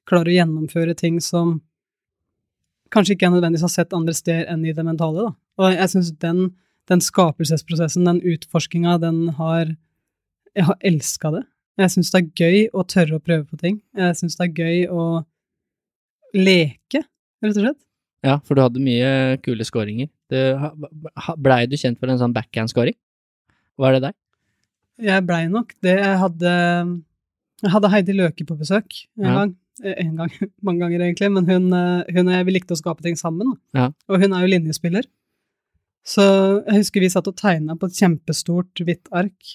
Speaker 2: klare å gjennomføre ting som kanskje ikke jeg nødvendigvis har sett andre steder enn i det mentale, da. Og jeg syns den, den skapelsesprosessen, den utforskinga, den har Jeg har elska det. Jeg syns det er gøy å tørre å prøve på ting. Jeg syns det er gøy å leke, rett og slett.
Speaker 1: Ja, for du hadde mye kule skåringer. Blei du kjent for en sånn backhand-skåring? Var det deg?
Speaker 2: Jeg blei nok det. Jeg hadde, jeg hadde Heidi Løke på besøk en
Speaker 1: Ja.
Speaker 2: gang. Eh, En gang, mange ganger egentlig, men hun, eh, hun og jeg vi likte å skape ting sammen.
Speaker 1: Ja.
Speaker 2: Og hun er jo linjespiller. Så jeg husker vi satt og tegna på et kjempestort hvitt ark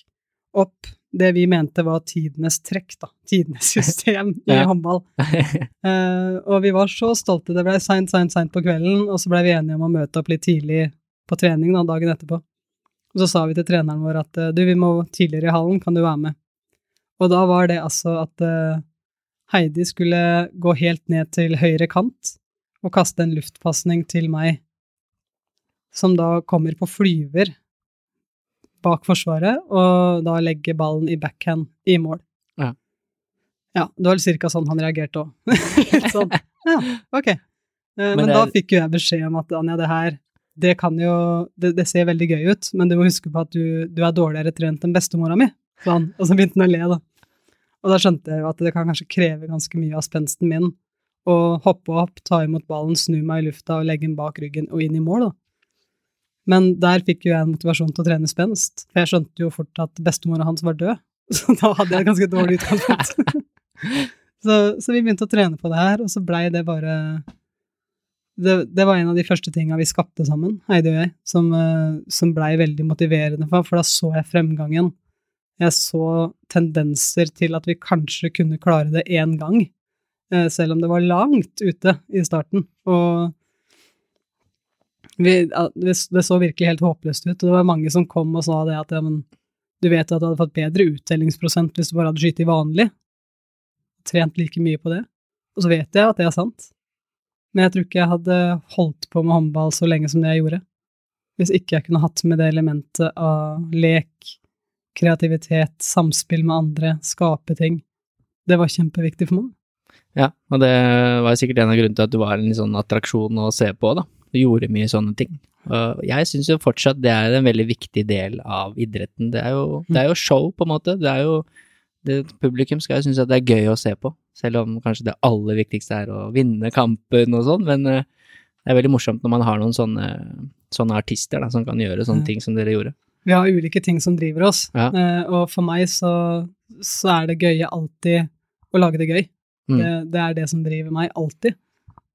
Speaker 2: opp det vi mente var tidenes trekk, da. Tidenes system i
Speaker 1: Ja.
Speaker 2: håndball. Uh, og vi var så stolte. Det ble seint, seint, seint på kvelden, og så ble vi enige om å møte opp litt tidlig på trening da, dagen etterpå. Og så sa vi til treneren vår at du, vi må tidligere i hallen, kan du være med? Og da var det altså at uh, Heidi skulle gå helt ned til høyre kant og kaste en luftpasning til meg, som da kommer på flyver bak forsvaret, og da legger ballen i backhand i mål.
Speaker 1: Ja.
Speaker 2: Ja, det var cirka sånn han reagerte òg. Litt sånn, ja, ok. Uh, Men, da
Speaker 1: er-
Speaker 2: fikk jo jeg beskjed om at Anja, det her, det kan jo, det, det ser veldig gøy ut, men du må huske på at du, du er dårligere trent enn bestemora mi. Sånn, og så begynte han å le, da. Og da skjønte jeg jo at det kan kanskje kreve ganske mye av spensten min å hoppe opp, ta imot ballen, snu meg i lufta og legge den bak ryggen og inn i mål, da. Men der fikk jo jeg en motivasjon til å trene spenst, for jeg skjønte jo fort at bestemora hans var død, så da hadde jeg et ganske dårlig utgangspunkt. så, så vi begynte å trene på det her, og så blei det bare det, det var en av de første tinga vi skapte sammen, Heidi og jeg, som, eh, som blei veldig motiverende for, for da så jeg fremgangen. Jeg så tendenser til at vi kanskje kunne klare det én gang, eh, selv om det var langt ute i starten. Og vi, det så virkelig helt håpløst ut, og det var mange som kom og sa det at ja, men du vet at du hadde fått bedre uttellingsprosent hvis du bare hadde skutt vanlig, trent like mye på det. Og så vet jeg at det er sant, men jeg tror ikke jeg hadde holdt på med håndball så lenge som det jeg gjorde, hvis ikke jeg kunne hatt med det elementet av lek, kreativitet, samspill med andre, skape ting. Det var kjempeviktig for meg.
Speaker 1: Ja, og det var sikkert en av grunnene til at du var en sånn attraksjon å se på, da. Du gjorde mye sånne ting. Og jeg syns jo fortsatt det er en veldig viktig del av idretten. Det er jo, det er jo show, på en måte. Det er jo det, Publikum skal jo synes at det er gøy å se på, selv om kanskje det aller viktigste er å vinne kampen og sånn, men eh, det er veldig morsomt når man har noen sånne sånne artister da, som kan gjøre sånne ting som dere gjorde.
Speaker 2: Vi har ulike ting som driver oss,
Speaker 1: Ja.
Speaker 2: eh, og for meg så, så er det gøye alltid å lage det gøy.
Speaker 1: Mm.
Speaker 2: Det, det er det som driver meg, alltid.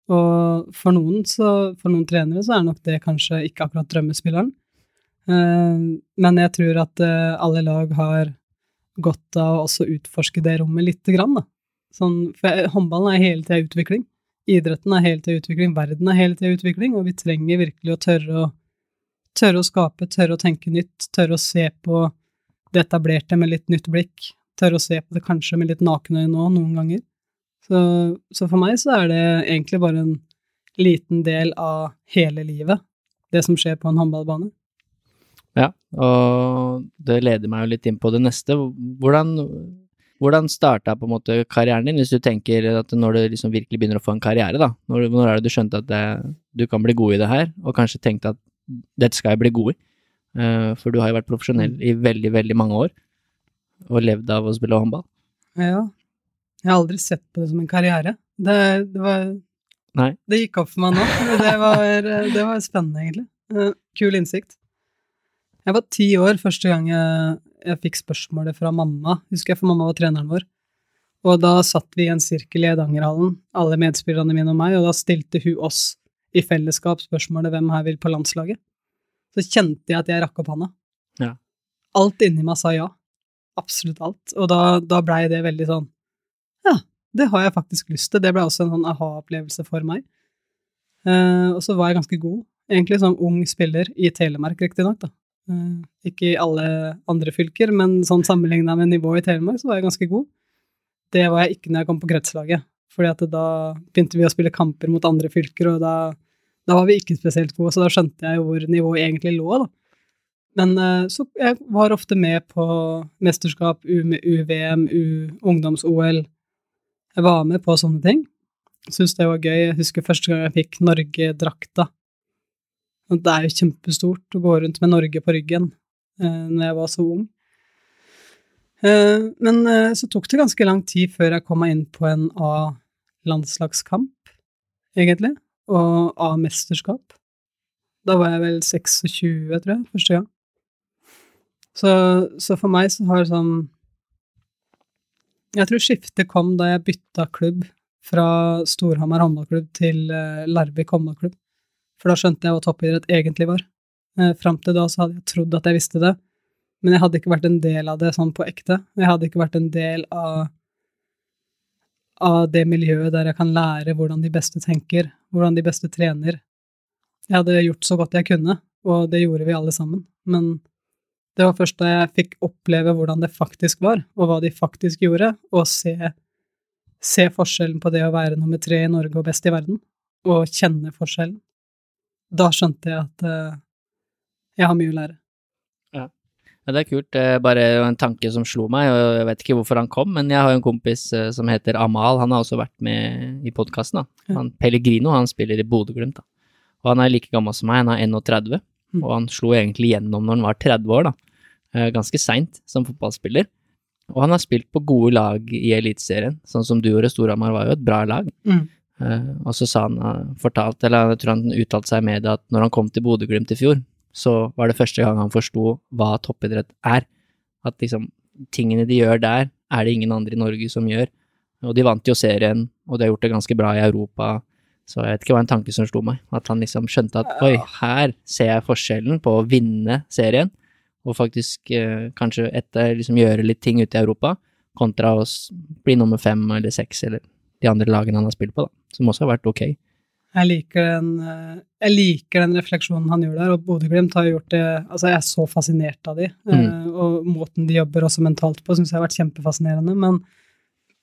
Speaker 2: Og for noen, så, for noen trenere så er nok det kanskje ikke akkurat drømmespilleren. Eh, men jeg tror at alle lag har godt av å også utforske det rommet lite grann, da. Sånn, for håndballen er hele tida utvikling. Idretten er hele tida utvikling, verden er hele tida utvikling, og vi trenger virkelig å tørre å, tørre å skape, tørre å tenke nytt, tørre å se på det etablerte med litt nytt blikk, tørre å se på det kanskje med litt nakenøye nå, noen ganger. Så, så for meg så er det egentlig bare en liten del av hele livet, det som skjer på en håndballbane.
Speaker 1: Ja, og det leder meg jo litt inn på det neste. Hvordan, hvordan starta på en måte karrieren din, hvis du tenker at når du liksom virkelig begynner å få en karriere, da? Når, når er det du skjønte at det, du kan bli god i det her, og kanskje tenkte at dette skal jeg bli god i? Eh, for du har jo vært profesjonell i veldig, veldig mange år, og levd av å spille håndball.
Speaker 2: Ja. Jeg har aldri sett på det som en karriere. Det, det var
Speaker 1: Nei.
Speaker 2: Det gikk opp for meg nå. Det var, det var spennende, egentlig. Eh, Kul innsikt. Jeg var ti år første gang jeg, jeg fikk spørsmålet fra mamma, husker jeg, for mamma var treneren vår. Og da satt vi i en sirkel i Edangerhallen, alle medspillerne mine og meg, og da stilte hun oss i fellesskap spørsmålet hvem her vil på landslaget. Så kjente jeg at jeg rakk opp handa.
Speaker 1: Ja.
Speaker 2: Alt inni meg sa ja. Absolutt alt. Og da, da blei det veldig sånn Ja, det har jeg faktisk lyst til. Det ble også en sånn aha-opplevelse for meg. Uh, og så var jeg ganske god, egentlig som ung spiller, i Telemark, riktignok, da. Eh, ikke i alle andre fylker, men sånn sammenligna med nivået i Telemark, så var jeg ganske god. Det var jeg ikke når jeg kom på kretslaget, fordi at da begynte vi å spille kamper mot andre fylker, og da, da var vi ikke spesielt gode, så da skjønte jeg hvor nivået egentlig lå, da. Men eh, så jeg var ofte med på mesterskap, UVM, ungdoms-OL. Jeg var med på sånne ting. Syns det var gøy. Jeg husker første gang jeg fikk Norge-drakta. Det er jo kjempestort å gå rundt med Norge på ryggen eh, når jeg var så ung. Eh, men eh, så tok det ganske lang tid før jeg kom meg inn på en A-landslagskamp, egentlig, og A-mesterskap. Da var jeg vel 26, tror jeg, første gang. Så, så for meg så har sånn Jeg tror skiftet kom da jeg bytta klubb fra Storhamar håndballklubb til eh, Larvik håndballklubb. For da skjønte jeg hva toppidrett egentlig var. Eh, Fram til da så hadde jeg trodd at jeg visste det, men jeg hadde ikke vært en del av det sånn på ekte. Jeg hadde ikke vært en del av, av det miljøet der jeg kan lære hvordan de beste tenker, hvordan de beste trener. Jeg hadde gjort så godt jeg kunne, og det gjorde vi alle sammen, men det var først da jeg fikk oppleve hvordan det faktisk var, og hva de faktisk gjorde, og se, se forskjellen på det å være nummer tre i Norge og best i verden, og kjenne forskjellen. Da skjønte jeg at uh, jeg har mye å lære.
Speaker 1: Ja, det er kult. Det er bare en tanke som slo meg, og jeg vet ikke hvorfor han kom, men jeg har jo en kompis eh, som heter Amal, han har også vært med i podkasten.
Speaker 2: Ja.
Speaker 1: Pellegrino, han spiller i Bodø-Glimt. Og han er like gammel som meg, han er 31,
Speaker 2: Mm.
Speaker 1: og han slo egentlig gjennom når han var 30 år, da. Eh, Ganske seint som fotballspiller. Og han har spilt på gode lag i Eliteserien, sånn som du gjorde. Storhamar var jo et bra lag.
Speaker 2: Mm.
Speaker 1: Eh, og så sa han, eh, fortalt, eller jeg tror han uttalte seg i media at når han kom til Bodø-Glimt i fjor, så var det første gang han forsto hva toppidrett er. At liksom, tingene de gjør der, er det ingen andre i Norge som gjør. Og de vant jo serien, og de har gjort det ganske bra i Europa. Så jeg vet ikke hva en tanke som slo meg. At han liksom skjønte at oi, her ser jeg forskjellen på å vinne serien, og faktisk eh, kanskje etter liksom gjøre litt ting ute i Europa, kontra å bli nummer fem eller seks, eller de andre lagene han har spilt på, da. Som også har vært ok.
Speaker 2: Jeg liker den, eh, jeg liker den refleksjonen han gjør der, og Bodø-Glimt har gjort det Altså, jeg er så fascinert av de, mm. og måten de jobber også mentalt på, syns jeg har vært kjempefascinerende, men,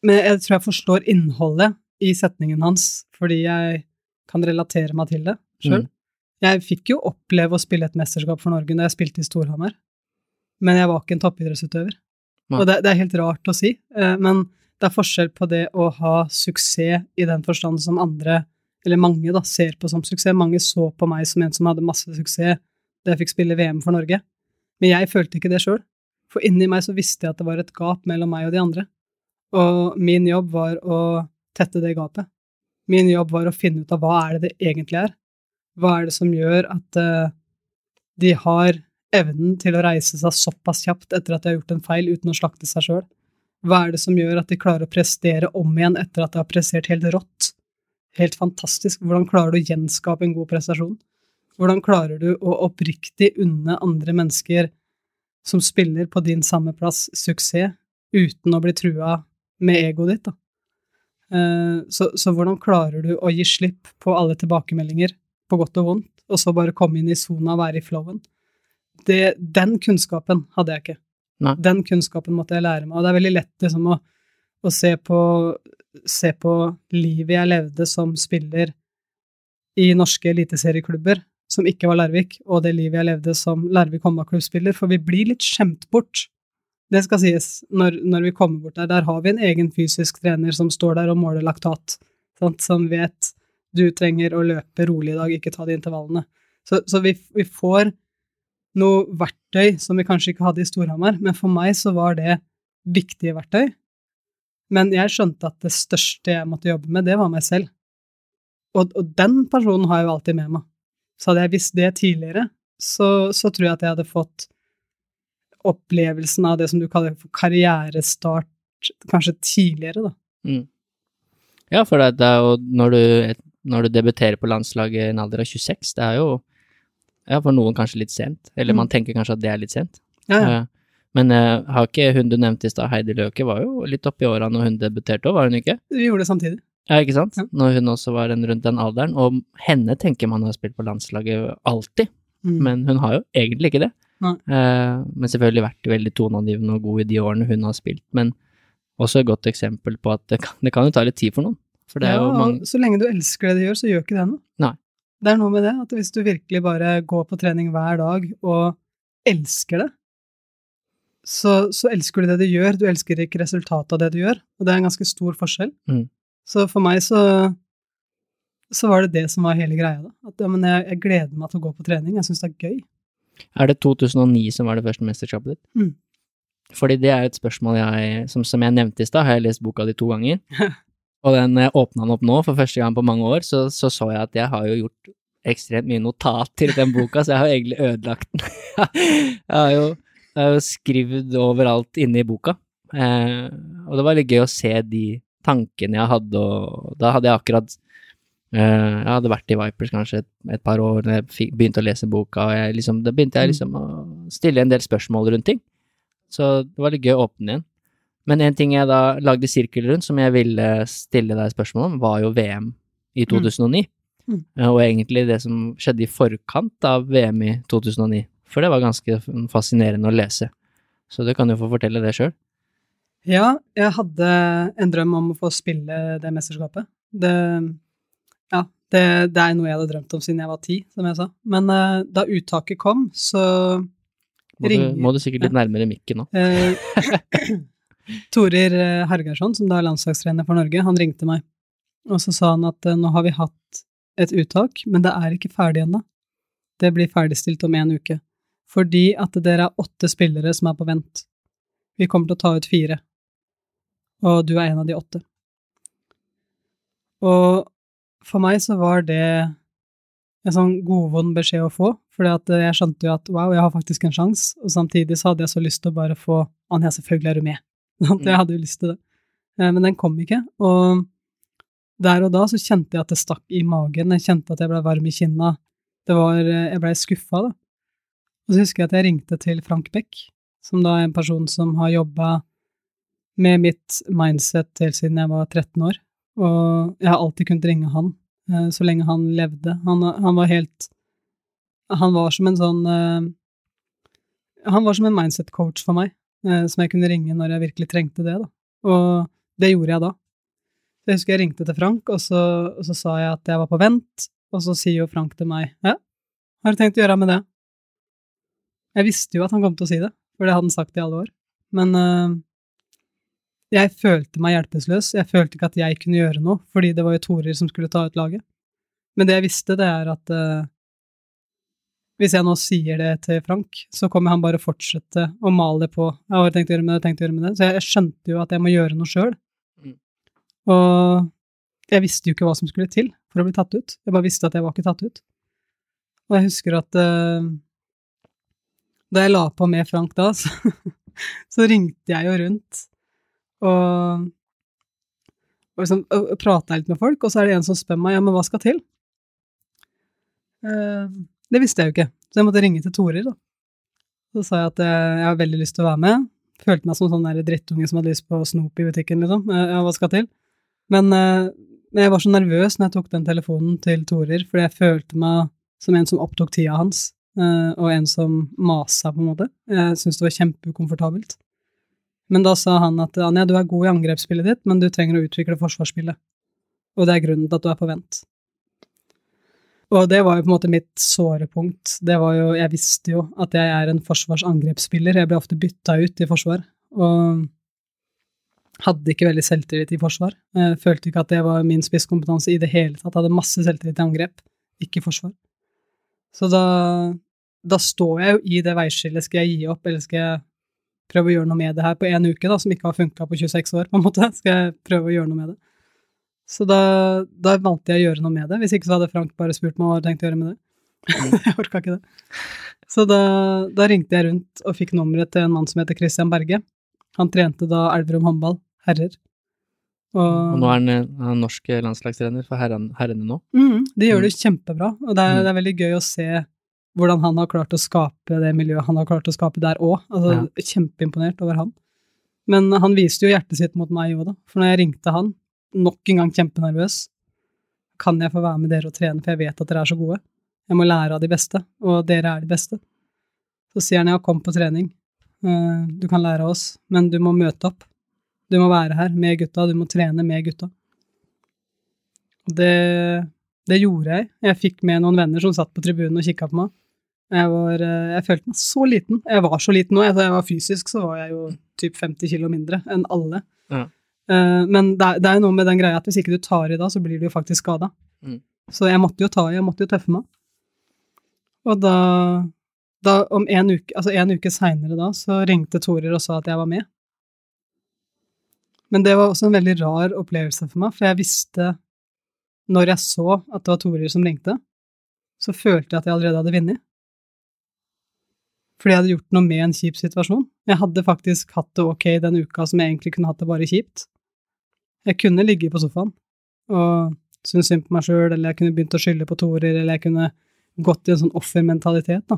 Speaker 2: men jeg tror jeg forstår innholdet i setningen hans, fordi jeg kan relatere meg til det sjøl.
Speaker 1: Mm.
Speaker 2: Jeg fikk jo oppleve å spille et mesterskap for Norge da jeg spilte i Storhamar, men jeg var ikke en toppidrettsutøver.
Speaker 1: Nei.
Speaker 2: Og det, det er helt rart å si, eh, men det er forskjell på det å ha suksess i den forstand som andre eller mange da, ser på som suksess. Mange så på meg som en som hadde masse suksess da jeg fikk spille VM for Norge. Men jeg følte ikke det sjøl. For inni meg så visste jeg at det var et gap mellom meg og de andre. Og min jobb var å tette det gapet. Min jobb var å finne ut av hva er det det egentlig er. Hva er det som gjør at uh, de har evnen til å reise seg såpass kjapt etter at de har gjort en feil, uten å slakte seg sjøl? Hva er det som gjør at de klarer å prestere om igjen etter at de har prestert helt rått? Helt fantastisk. Hvordan klarer du å gjenskape en god prestasjon? Hvordan klarer du å oppriktig unne andre mennesker som spiller på din samme plass, suksess, uten å bli trua med egoet ditt, da? Eh, så, så, hvordan klarer du å gi slipp på alle tilbakemeldinger, på godt og vondt, og så bare komme inn i sona og være i flowen? Det, den kunnskapen hadde jeg ikke. Nei. Den kunnskapen måtte jeg lære meg, og det er veldig lett liksom, å, å se, på, se på livet jeg levde som spiller i norske eliteserieklubber, som ikke var Larvik, og det livet jeg levde som Larvik håndballklubbspiller, for vi blir litt skjemt bort det skal sies, når, når, vi kommer bort der, der har vi en egen fysisk trener som står der og måler laktat, sant? som vet du trenger å løpe rolig i dag, ikke ta de intervallene. Så, så vi, vi, får noe verktøy som vi kanskje ikke hadde i Storhamar, men for meg så var det viktige verktøy. Men jeg skjønte at det største jeg måtte jobbe med, det var meg selv. Og, og den personen har jeg jo alltid med meg. Så hadde jeg visst det tidligere, så, så tror jeg at jeg hadde fått opplevelsen av det som du kaller for karrierestart, kanskje tidligere, da. Mm.
Speaker 1: Ja, for det, er jo når du, når du debuterer på landslaget i en alder av 26, det er jo ja, for noen kanskje litt sent, eller mm. man tenker kanskje at det er litt sent. Ja, ja. Uh, men uh, har ikke hun du nevnte i stad, Heidi Løke, var jo litt oppi åra når hun debuterte òg, var hun ikke?
Speaker 2: Vi gjorde det samtidig.
Speaker 1: Ja, ikke sant? Ja. Når hun også var en, rundt den alderen. Og henne tenker man har spilt på landslaget alltid, mm. men hun har jo egentlig ikke det. Uh, men selvfølgelig vært veldig toneangivende og god i de årene hun har spilt. Men også et godt eksempel på at det kan, det kan jo ta litt tid for noen. For
Speaker 2: ja, mange... Så lenge du elsker det du gjør, så gjør ikke det noe.
Speaker 1: Nei.
Speaker 2: Det er noe med det, at hvis du virkelig bare går på trening hver dag og elsker det, så, så elsker du det du gjør, du elsker ikke resultatet av det du gjør, og det er en ganske stor forskjell. Mm. Så for meg så, så var det det som var hele greia, da. At ja, men jeg, jeg gleder meg til å gå på trening, jeg syns det er gøy.
Speaker 1: Er det 2009 som var det første mesterskapet ditt? Mm. Fordi det er et spørsmål jeg, som, som jeg nevnte i stad, har jeg lest boka di to ganger. og den eh, åpna den opp nå, for første gang på mange år, så, så, så jeg at jeg har jo gjort ekstremt mye notat til den boka, så jeg har egentlig ødelagt den. jeg har jo, jeg har jo skrevet overalt inne i boka. Eh, og det var litt gøy å se de tankene jeg hadde, og da hadde jeg akkurat eh, jeg hadde vært i Vipers kanskje et, et par år da jeg begynte å lese boka, og jeg liksom, da begynte jeg mm. liksom å stille en del spørsmål rundt ting. Så det var litt gøy å åpne igjen. Men en ting jeg da lagde sirkel rundt, som jeg ville stille deg spørsmål om, var jo VM i 2009. Mm. Mm. Uh, og egentlig det som skjedde i forkant av VM i 2009. For det var ganske fascinerende å lese. Så du kan jo få fortelle det sjøl.
Speaker 2: Ja, jeg hadde en drøm om å få spille det mesterskapet. Det ja, det, det, er noe jeg hadde drømt om siden jeg var ti, som jeg sa. Men uh, da uttaket kom, så
Speaker 1: må ringer du, Må du sikkert litt nærmere mikken nå. Uh,
Speaker 2: Torir eh, Hergarsson, som da er landslagstrener for Norge, han ringte meg. Og så sa han at uh, nå har vi hatt et uttak, men det er ikke ferdig ennå. Det blir ferdigstilt om en uke. Fordi at dere er åtte spillere som er på vent. Vi kommer til å ta ut fire. Og du er en av de åtte. Og for meg så var det en sånn godvond beskjed å få, for jeg skjønte jo at wow, jeg har faktisk en sjanse, og samtidig så hadde jeg så lyst til å bare få Anja, selvfølgelig er du med. Jeg mm. hadde jo lyst til det. Eh, men den kom ikke, og der og da så kjente jeg at det stakk i magen, jeg kjente at jeg ble varm i kinna, det var, eh, jeg blei skuffa, da. Og så husker jeg at jeg ringte til Frank Beck, som da er en person som har jobba med mitt mindset helt siden jeg var 13 år, og jeg har alltid kunnet ringe han uh, så lenge han levde. Han, han, var helt Han var som en sånn Han var som en mindset-coach for meg, som jeg kunne ringe når jeg virkelig trengte det, da. Og det gjorde jeg da. Jeg husker jeg ringte til Frank, og så, og så sa jeg at jeg var på vent, og så sier jo Frank til meg ja, har du tenkt å gjøre med det? Jeg visste jo at han kom til å si det, for det hadde han sagt i alle år, men jeg følte meg hjelpeløs, jeg følte ikke at jeg kunne gjøre noe, fordi det var jo Torer som skulle ta ut laget. Men det jeg visste, det er at uh, hvis jeg nå sier det til Frank, så kommer han bare fortsette å male på. Jeg har tenkt å gjøre med det, tenkt å gjøre med det. Så jeg, skjønte jo at jeg må gjøre noe sjøl. Mm. Og jeg visste jo ikke hva som skulle til for å bli tatt ut. Jeg bare visste at jeg var ikke tatt ut. Og jeg husker at uh, da jeg la på med Frank da, så, så ringte jeg jo rundt og, og, liksom, prata litt med folk, og så er det en som spør meg ja, men hva skal til? Eh, det visste jeg jo ikke, så jeg måtte ringe til Torer, da. Så sa jeg at jeg, jeg har veldig lyst til å være med. Følte meg som sånn drittunge som hadde lyst på snop i butikken, liksom. Eh, Ja, hva skal til? Men, eh, jeg var så nervøs når jeg tok den telefonen til Torer, fordi jeg følte meg som en som opptok tida hans, eh, og en som masa, på en måte. Jeg syntes det var kjempeukomfortabelt. Men da sa han at Anja, du er god i angrepsspillet ditt, men du trenger å utvikle forsvarsspillet. Og det er grunnen til at du er på vent. Og det var jo på en måte mitt sårepunkt. Det var jo, jeg visste jo at jeg er en forsvarsangrepsspiller. Jeg ble ofte bytta ut i forsvar, og hadde ikke veldig selvtillit i forsvar. Jeg følte ikke at det var min spisskompetanse i det hele tatt. Jeg hadde masse selvtillit i angrep, ikke i forsvar. Så da, da står jeg jo i det veiskillet. Skal jeg gi opp, eller skal jeg prøve å gjøre noe med det her på én uke, da, som ikke har funka på 26 år, på en måte? Skal jeg prøve å gjøre noe med det? Så da, da valgte jeg å gjøre noe med det. Hvis ikke så hadde Frank bare spurt meg hva jeg tenkte å gjøre med det. jeg orka ikke det. Så da, da ringte jeg rundt og fikk nummeret til en mann som heter Christian Berge. Han trente da Elverum håndball, herrer.
Speaker 1: Og nå er han, eh, han er norsk landslagstrener for herrene, nå.
Speaker 2: Mm, de gjør det kjempebra, og det er, det er, veldig gøy å se hvordan han har klart å skape det miljøet han har klart å skape der òg. Altså, ja. Kjempeimponert over han. Men han viste jo hjertet sitt mot meg òg, da. For når jeg ringte han, nok en gang kjempenervøs. Kan jeg få være med dere og trene, for jeg vet at dere er så gode? Jeg må lære av de beste, og dere er de beste. Så sier han ja, kom på trening. Du kan lære av oss, men du må møte opp. Du må være her med gutta, du må trene med gutta. Og det, det gjorde jeg. Jeg fikk med noen venner som satt på tribunen og kikka på meg. Jeg, var, jeg følte meg så liten. Jeg var så liten nå. Da jeg var fysisk, så var jeg jo typ 50 kilo mindre enn alle.
Speaker 1: Ja.
Speaker 2: Men det er, er noe med den greia at hvis ikke du tar i da, så blir du jo faktisk skada.
Speaker 1: Mm.
Speaker 2: Så jeg måtte jo ta i, jeg måtte jo tøffe meg. Og da, da om en uke, altså en uke seinere da, så ringte Torer og sa at jeg var med. Men det var også en veldig rar opplevelse for meg, for jeg visste, når jeg så at det var Torer som ringte, så følte jeg at jeg allerede hadde vunnet. Fordi jeg hadde gjort noe med en kjip situasjon. Jeg hadde faktisk hatt det ok den uka som jeg egentlig kunne hatt det bare kjipt. Jeg kunne ligge på sofaen og synes synd på meg sjøl, eller jeg kunne begynt å skylde på Torer, eller jeg kunne gått i en sånn offermentalitet, da.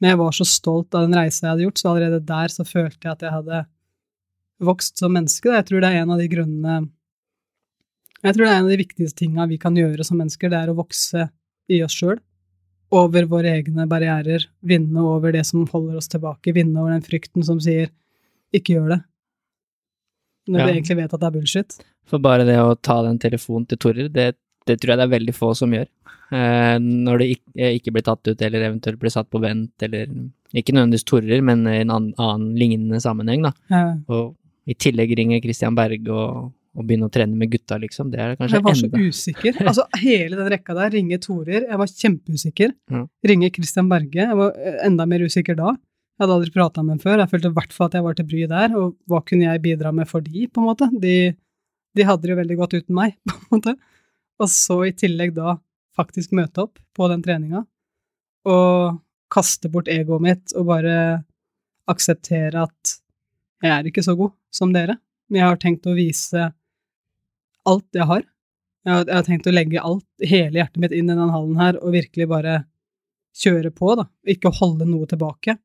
Speaker 2: Men jeg var så stolt av den reisa jeg hadde gjort, så allerede der så følte jeg at jeg hadde vokst som menneske. Da. Jeg tror det er en av de grunnene Jeg tror det er en av de viktigste tinga vi kan gjøre som mennesker, det er å vokse i oss sjøl. Over våre egne barrierer, vinne over det som holder oss tilbake, vinne over den frykten som sier 'ikke gjør det', når
Speaker 1: Ja.
Speaker 2: du egentlig vet at det er bullshit.
Speaker 1: For bare det å ta den telefonen til Torer, det, det tror jeg det er veldig få som gjør. Eh, når det ikke, ikke blir tatt ut, eller eventuelt blir satt på vent, eller ikke nødvendigvis Torer, men i en annen, annen lignende sammenheng, da.
Speaker 2: Ja.
Speaker 1: Og i tillegg ringer Christian Berge og, og begynner å trene med gutta, liksom. Det er kanskje
Speaker 2: Jeg var så
Speaker 1: enda
Speaker 2: usikker. Altså, hele den rekka der, ringe Torer, jeg var kjempeusikker.
Speaker 1: Ja.
Speaker 2: Ringe Christian Berge, jeg var eh, enda mer usikker da. Jeg hadde aldri prata med dem før, jeg følte i hvert fall at jeg var til bry der, og hva kunne jeg bidra med for de, på en måte? De, de hadde det jo veldig godt uten meg, på en måte. Og så i tillegg da faktisk møte opp på den treninga, og kaste bort egoet mitt og bare akseptere at jeg er ikke så god som dere, men jeg har tenkt å vise alt jeg har. Jeg har, jeg har tenkt å legge alt, hele hjertet mitt inn i den hallen her, og virkelig bare kjøre på, da. Ikke holde noe tilbake.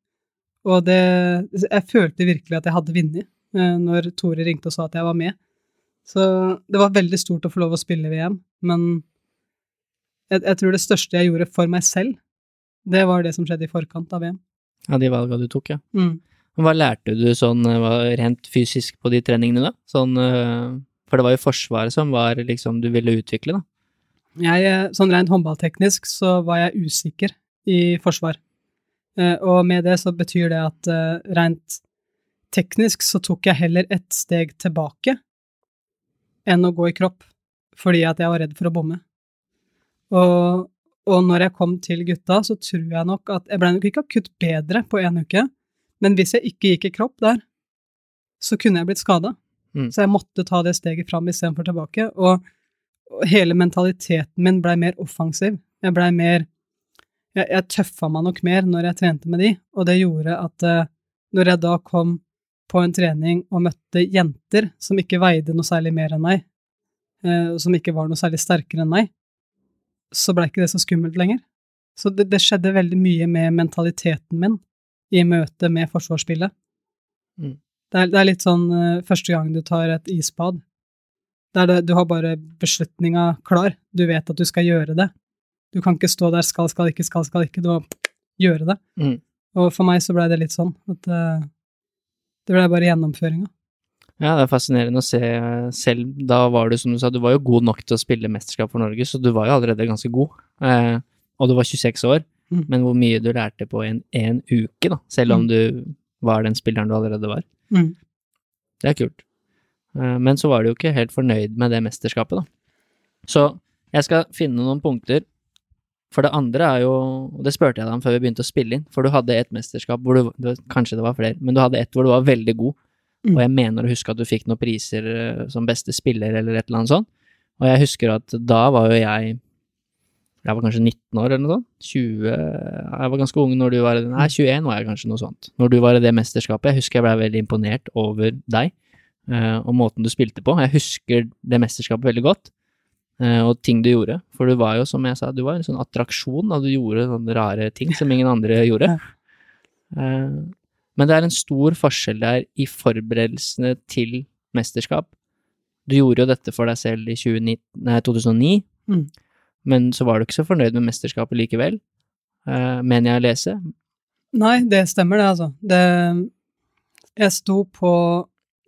Speaker 2: Og det Jeg følte virkelig at jeg hadde vunnet eh, når Tore ringte og sa at jeg var med. Så det var veldig stort å få lov å spille VM, men jeg, jeg tror det største jeg gjorde for meg selv, det var det som skjedde i forkant av VM.
Speaker 1: Ja, de valga du tok, ja.
Speaker 2: Mm.
Speaker 1: Hva lærte du sånn eh, rent fysisk på de treningene, da? Sånn, eh, for det var jo Forsvaret som var liksom du ville utvikle, da.
Speaker 2: Jeg, sånn rent håndballteknisk så var jeg usikker i forsvar. Eh, Og med det så betyr det at eh, rent teknisk så tok jeg heller ett steg tilbake enn å gå i kropp, fordi at jeg var redd for å bomme. Og, og når jeg kom til gutta, så tror jeg nok at Jeg ble nok ikke akutt bedre på én uke, men hvis jeg ikke gikk i kropp der, så kunne jeg blitt skada.
Speaker 1: Mm.
Speaker 2: Så jeg måtte ta det steget fram istedenfor tilbake. Og, og hele mentaliteten min blei mer offensiv. Jeg blei mer jeg, jeg tøffa meg nok mer når jeg trente med de, og det gjorde at uh, når jeg da kom på en trening og møtte jenter som ikke veide noe særlig mer enn meg, uh, og som ikke var noe særlig sterkere enn meg, så blei ikke det så skummelt lenger. Så det, det, skjedde veldig mye med mentaliteten min i møte med forsvarsspillet. Mm. Det, er, det, er, litt sånn uh, første gang du tar et isbad. Det, du har bare beslutninga klar. Du vet at du skal gjøre det. Du kan ikke stå der skal, skal ikke, skal, skal ikke. Du må gjøre det. Mm. Og for meg så blei det litt sånn at uh, det blei bare gjennomføringa.
Speaker 1: Ja, det er fascinerende å se selv. Da var du, som du sa, du var jo god nok til å spille mesterskap for Norge, så du var jo allerede ganske god. Eh, og du var 26 år, mm. men hvor mye du lærte på en, en uke, da, selv om mm. du var den spilleren du allerede var. Mm. Det er kult. Eh, men så var du jo ikke helt fornøyd med det mesterskapet, da. Så jeg skal finne noen punkter. For det andre er jo, og det spurte jeg deg om før vi begynte å spille inn, for du hadde et mesterskap hvor du, kanskje det var flere, men du hadde et hvor du var veldig god Mm. Og jeg mener å huske at du fikk noen priser eh, som beste spiller eller et eller annet sånt. Og jeg husker at da var jo jeg Jeg var kanskje 19 år eller noe sånt. 20 Jeg var ganske ung når du var Nei, 21 var jeg kanskje, noe sånt. Når du var i det mesterskapet. Jeg husker jeg ble veldig imponert over deg uh, og måten du spilte på. Jeg husker det mesterskapet veldig godt. Uh, og ting du gjorde. For du var jo, som jeg sa, du var en sånn attraksjon da du gjorde sånne rare ting som ingen andre gjorde. Uh, men det er en stor forskjell der i forberedelsene til mesterskap. Du gjorde jo dette for deg selv i 2009, nei, 2009, mm. men så var du ikke så fornøyd med mesterskapet likevel, uh, mener jeg å lese.
Speaker 2: Nei, det stemmer det, altså. Det Jeg sto på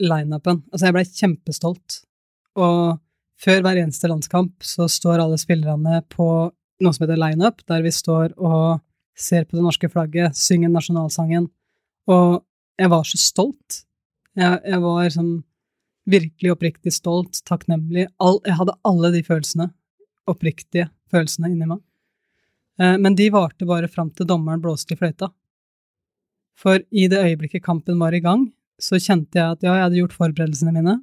Speaker 2: lineupen. Altså, jeg blei kjempestolt. Og før hver eneste landskamp så står alle spillerne på noe som heter lineup, der vi står og ser på det norske flagget, synger nasjonalsangen og jeg var så stolt. Jeg, jeg var sånn virkelig oppriktig stolt, takknemlig. All, jeg hadde alle de følelsene. Oppriktige følelsene inni meg. Eh, men de varte bare fram til dommeren blåste i fløyta. For i det øyeblikket kampen var i gang, så kjente jeg at ja, jeg hadde gjort forberedelsene mine.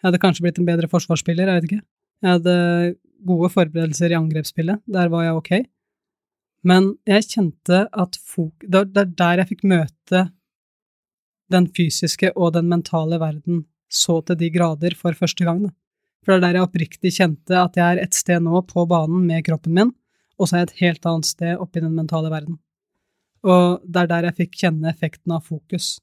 Speaker 2: Jeg hadde kanskje blitt en bedre forsvarsspiller, jeg vet ikke. Jeg hadde gode forberedelser i angrepsspillet, der var jeg ok. Men jeg kjente at det er der jeg fikk møte den fysiske og den mentale verden så til de grader for første gang. Da. For det er der jeg oppriktig kjente at jeg er et sted nå på banen med kroppen min, og så er jeg et helt annet sted oppe i den mentale verden. Og det er der jeg fikk kjenne effekten av fokus.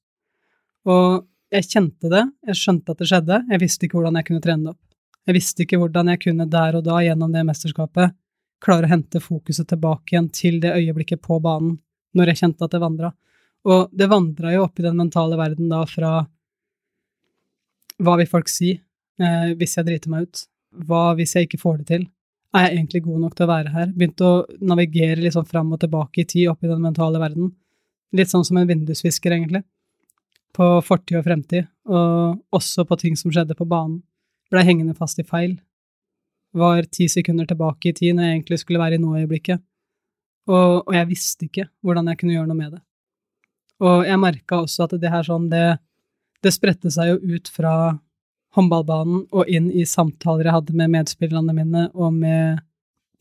Speaker 2: Og jeg kjente det, jeg skjønte at det skjedde, jeg visste ikke hvordan jeg kunne trene det opp. Jeg visste ikke hvordan jeg kunne der og da, gjennom det mesterskapet, klare å hente fokuset tilbake igjen til det øyeblikket på banen, når jeg kjente at det vandra. Og det vandra jo opp i den mentale verden da fra hva vil folk si eh, hvis jeg driter meg ut? Hva hvis jeg ikke får det til? Er jeg egentlig god nok til å være her? Begynte å navigere litt sånn fram og tilbake i tid opp i den mentale verden. Litt sånn som en vindusvisker, egentlig. På fortid og fremtid, og også på ting som skjedde på banen. Blei hengende fast i feil. Var ti sekunder tilbake i tid når jeg egentlig skulle være i nå-øyeblikket. Og, og jeg visste ikke hvordan jeg kunne gjøre noe med det. Og jeg merka også at det her sånn, det, det spredte seg jo ut fra håndballbanen og inn i samtaler jeg hadde med medspillerne mine og med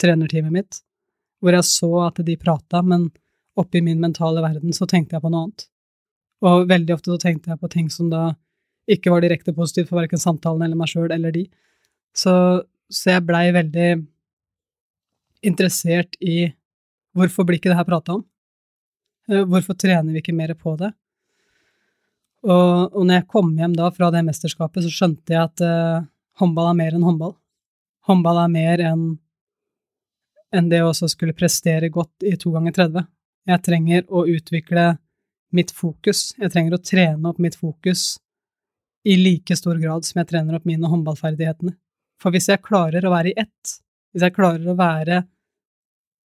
Speaker 2: trenerteamet mitt, hvor jeg så at de prata, men oppi min mentale verden så tenkte jeg på noe annet. Og veldig ofte så tenkte jeg på ting som da ikke var direkte positivt for verken samtalen eller meg sjøl eller de. Så, så jeg blei veldig interessert i hvorfor blir ikke det her prata om? Eh, hvorfor trener vi ikke mer på det? Og, og når jeg kom hjem da fra det mesterskapet, så skjønte jeg at uh, håndball er mer enn håndball. Håndball er mer enn enn det å skulle prestere godt i to ganger 30. Jeg trenger å utvikle mitt fokus. Jeg trenger å trene opp mitt fokus i like stor grad som jeg trener opp mine håndballferdighetene. For hvis jeg klarer å være i ett, hvis jeg klarer å være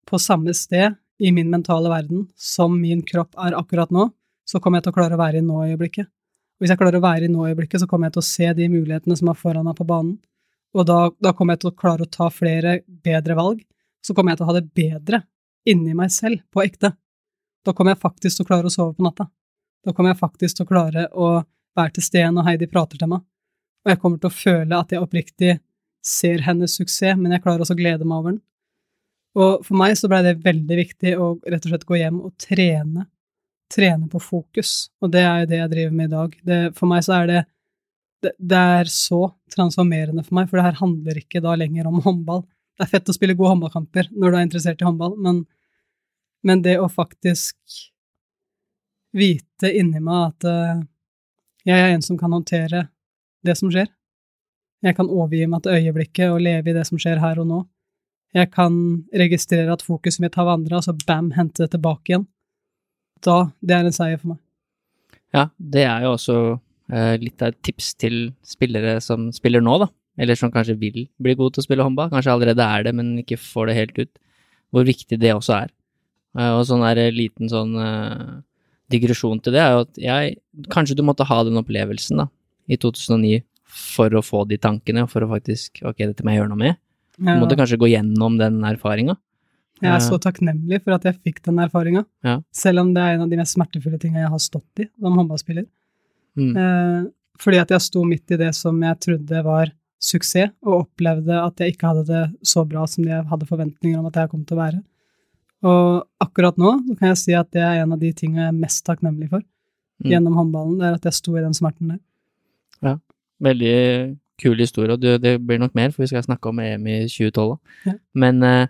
Speaker 2: på samme sted i min mentale verden som min kropp er akkurat nå, så kommer jeg til å klare å være i nå-øyeblikket. Hvis jeg klarer å være i nå-øyeblikket, så kommer jeg til å se de mulighetene som er foran meg på banen, og da, da, kommer jeg til å klare å ta flere bedre valg. Så kommer jeg til å ha det bedre inni meg selv, på ekte. Da kommer jeg faktisk til å klare å sove på natta. Da kommer jeg faktisk til å klare å være til stede når Heidi prater til meg, og jeg kommer til å føle at jeg oppriktig ser hennes suksess, men jeg klarer også å glede meg over den. Og for meg så blei det veldig viktig å rett og slett gå hjem og trene. Trene på fokus. Og det er jo det jeg driver med i dag. Det, for meg så er det, det Det er så transformerende for meg, for det her handler ikke da lenger om håndball. Det er fett å spille gode håndballkamper når du er interessert i håndball, men, men det å faktisk vite inni meg at uh, jeg er en som kan håndtere det som skjer. Jeg kan overgi meg til øyeblikket og leve i det som skjer her og nå. Jeg kan registrere at fokuset mitt har vandra, og så bam, hente det tilbake igjen. Da, det er en seier for meg.
Speaker 1: Ja, det er jo også eh, litt av et tips til spillere som spiller nå, da. Eller som kanskje vil bli gode til å spille håndball. Kanskje allerede er det, men ikke får det helt ut. Hvor viktig det også er. Eh, og sånn der liten sånn eh, digresjon til det er jo at jeg Kanskje du måtte ha den opplevelsen, da, i 2009 for å få de tankene, og for å faktisk Ok, dette må jeg gjøre noe med. Du måtte kanskje gå gjennom den erfaringa.
Speaker 2: Jeg er så takknemlig for at jeg fikk den erfaringa,
Speaker 1: Ja.
Speaker 2: selv om det er en av de mest smertefulle tinga jeg har stått i som håndballspiller.
Speaker 1: Mm.
Speaker 2: Eh, fordi at jeg sto midt i det som jeg trodde var suksess, og opplevde at jeg ikke hadde det så bra som jeg hadde forventninger om at jeg kom til å være. Og akkurat nå kan jeg si at det er en av de tingene jeg er mest takknemlig for
Speaker 1: Mm.
Speaker 2: gjennom håndballen, det er at jeg sto i den smerten der.
Speaker 1: Veldig kul historie, og det, blir nok mer, for vi skal snakke om EM i 2012.
Speaker 2: Ja.
Speaker 1: Men eh,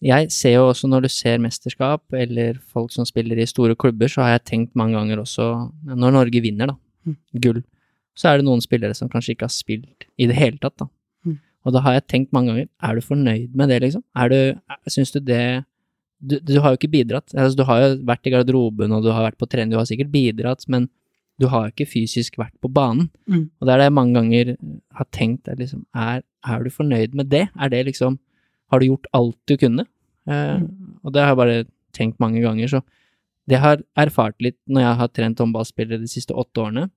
Speaker 1: jeg ser jo også når du ser mesterskap, eller folk som spiller i store klubber, så har jeg tenkt mange ganger også, når Norge vinner da,
Speaker 2: Mm.
Speaker 1: gull, så er det noen spillere som kanskje ikke har spilt i det hele tatt da.
Speaker 2: Mm.
Speaker 1: Og da har jeg tenkt mange ganger, er du fornøyd med det liksom? Er du, synes du det, du, du har jo ikke bidratt, altså, du har jo vært i garderoben, og du har vært på trening, du har sikkert bidratt, men du har jo ikke fysisk vært på banen.
Speaker 2: Mm.
Speaker 1: Og det er det jeg mange ganger har tenkt, er liksom, er, er du fornøyd med det? Er det liksom, har du gjort alt du kunne? Eh, Og det har jeg bare tenkt mange ganger, så det har erfart litt når jeg har trent håndballspillere de siste åtte årene,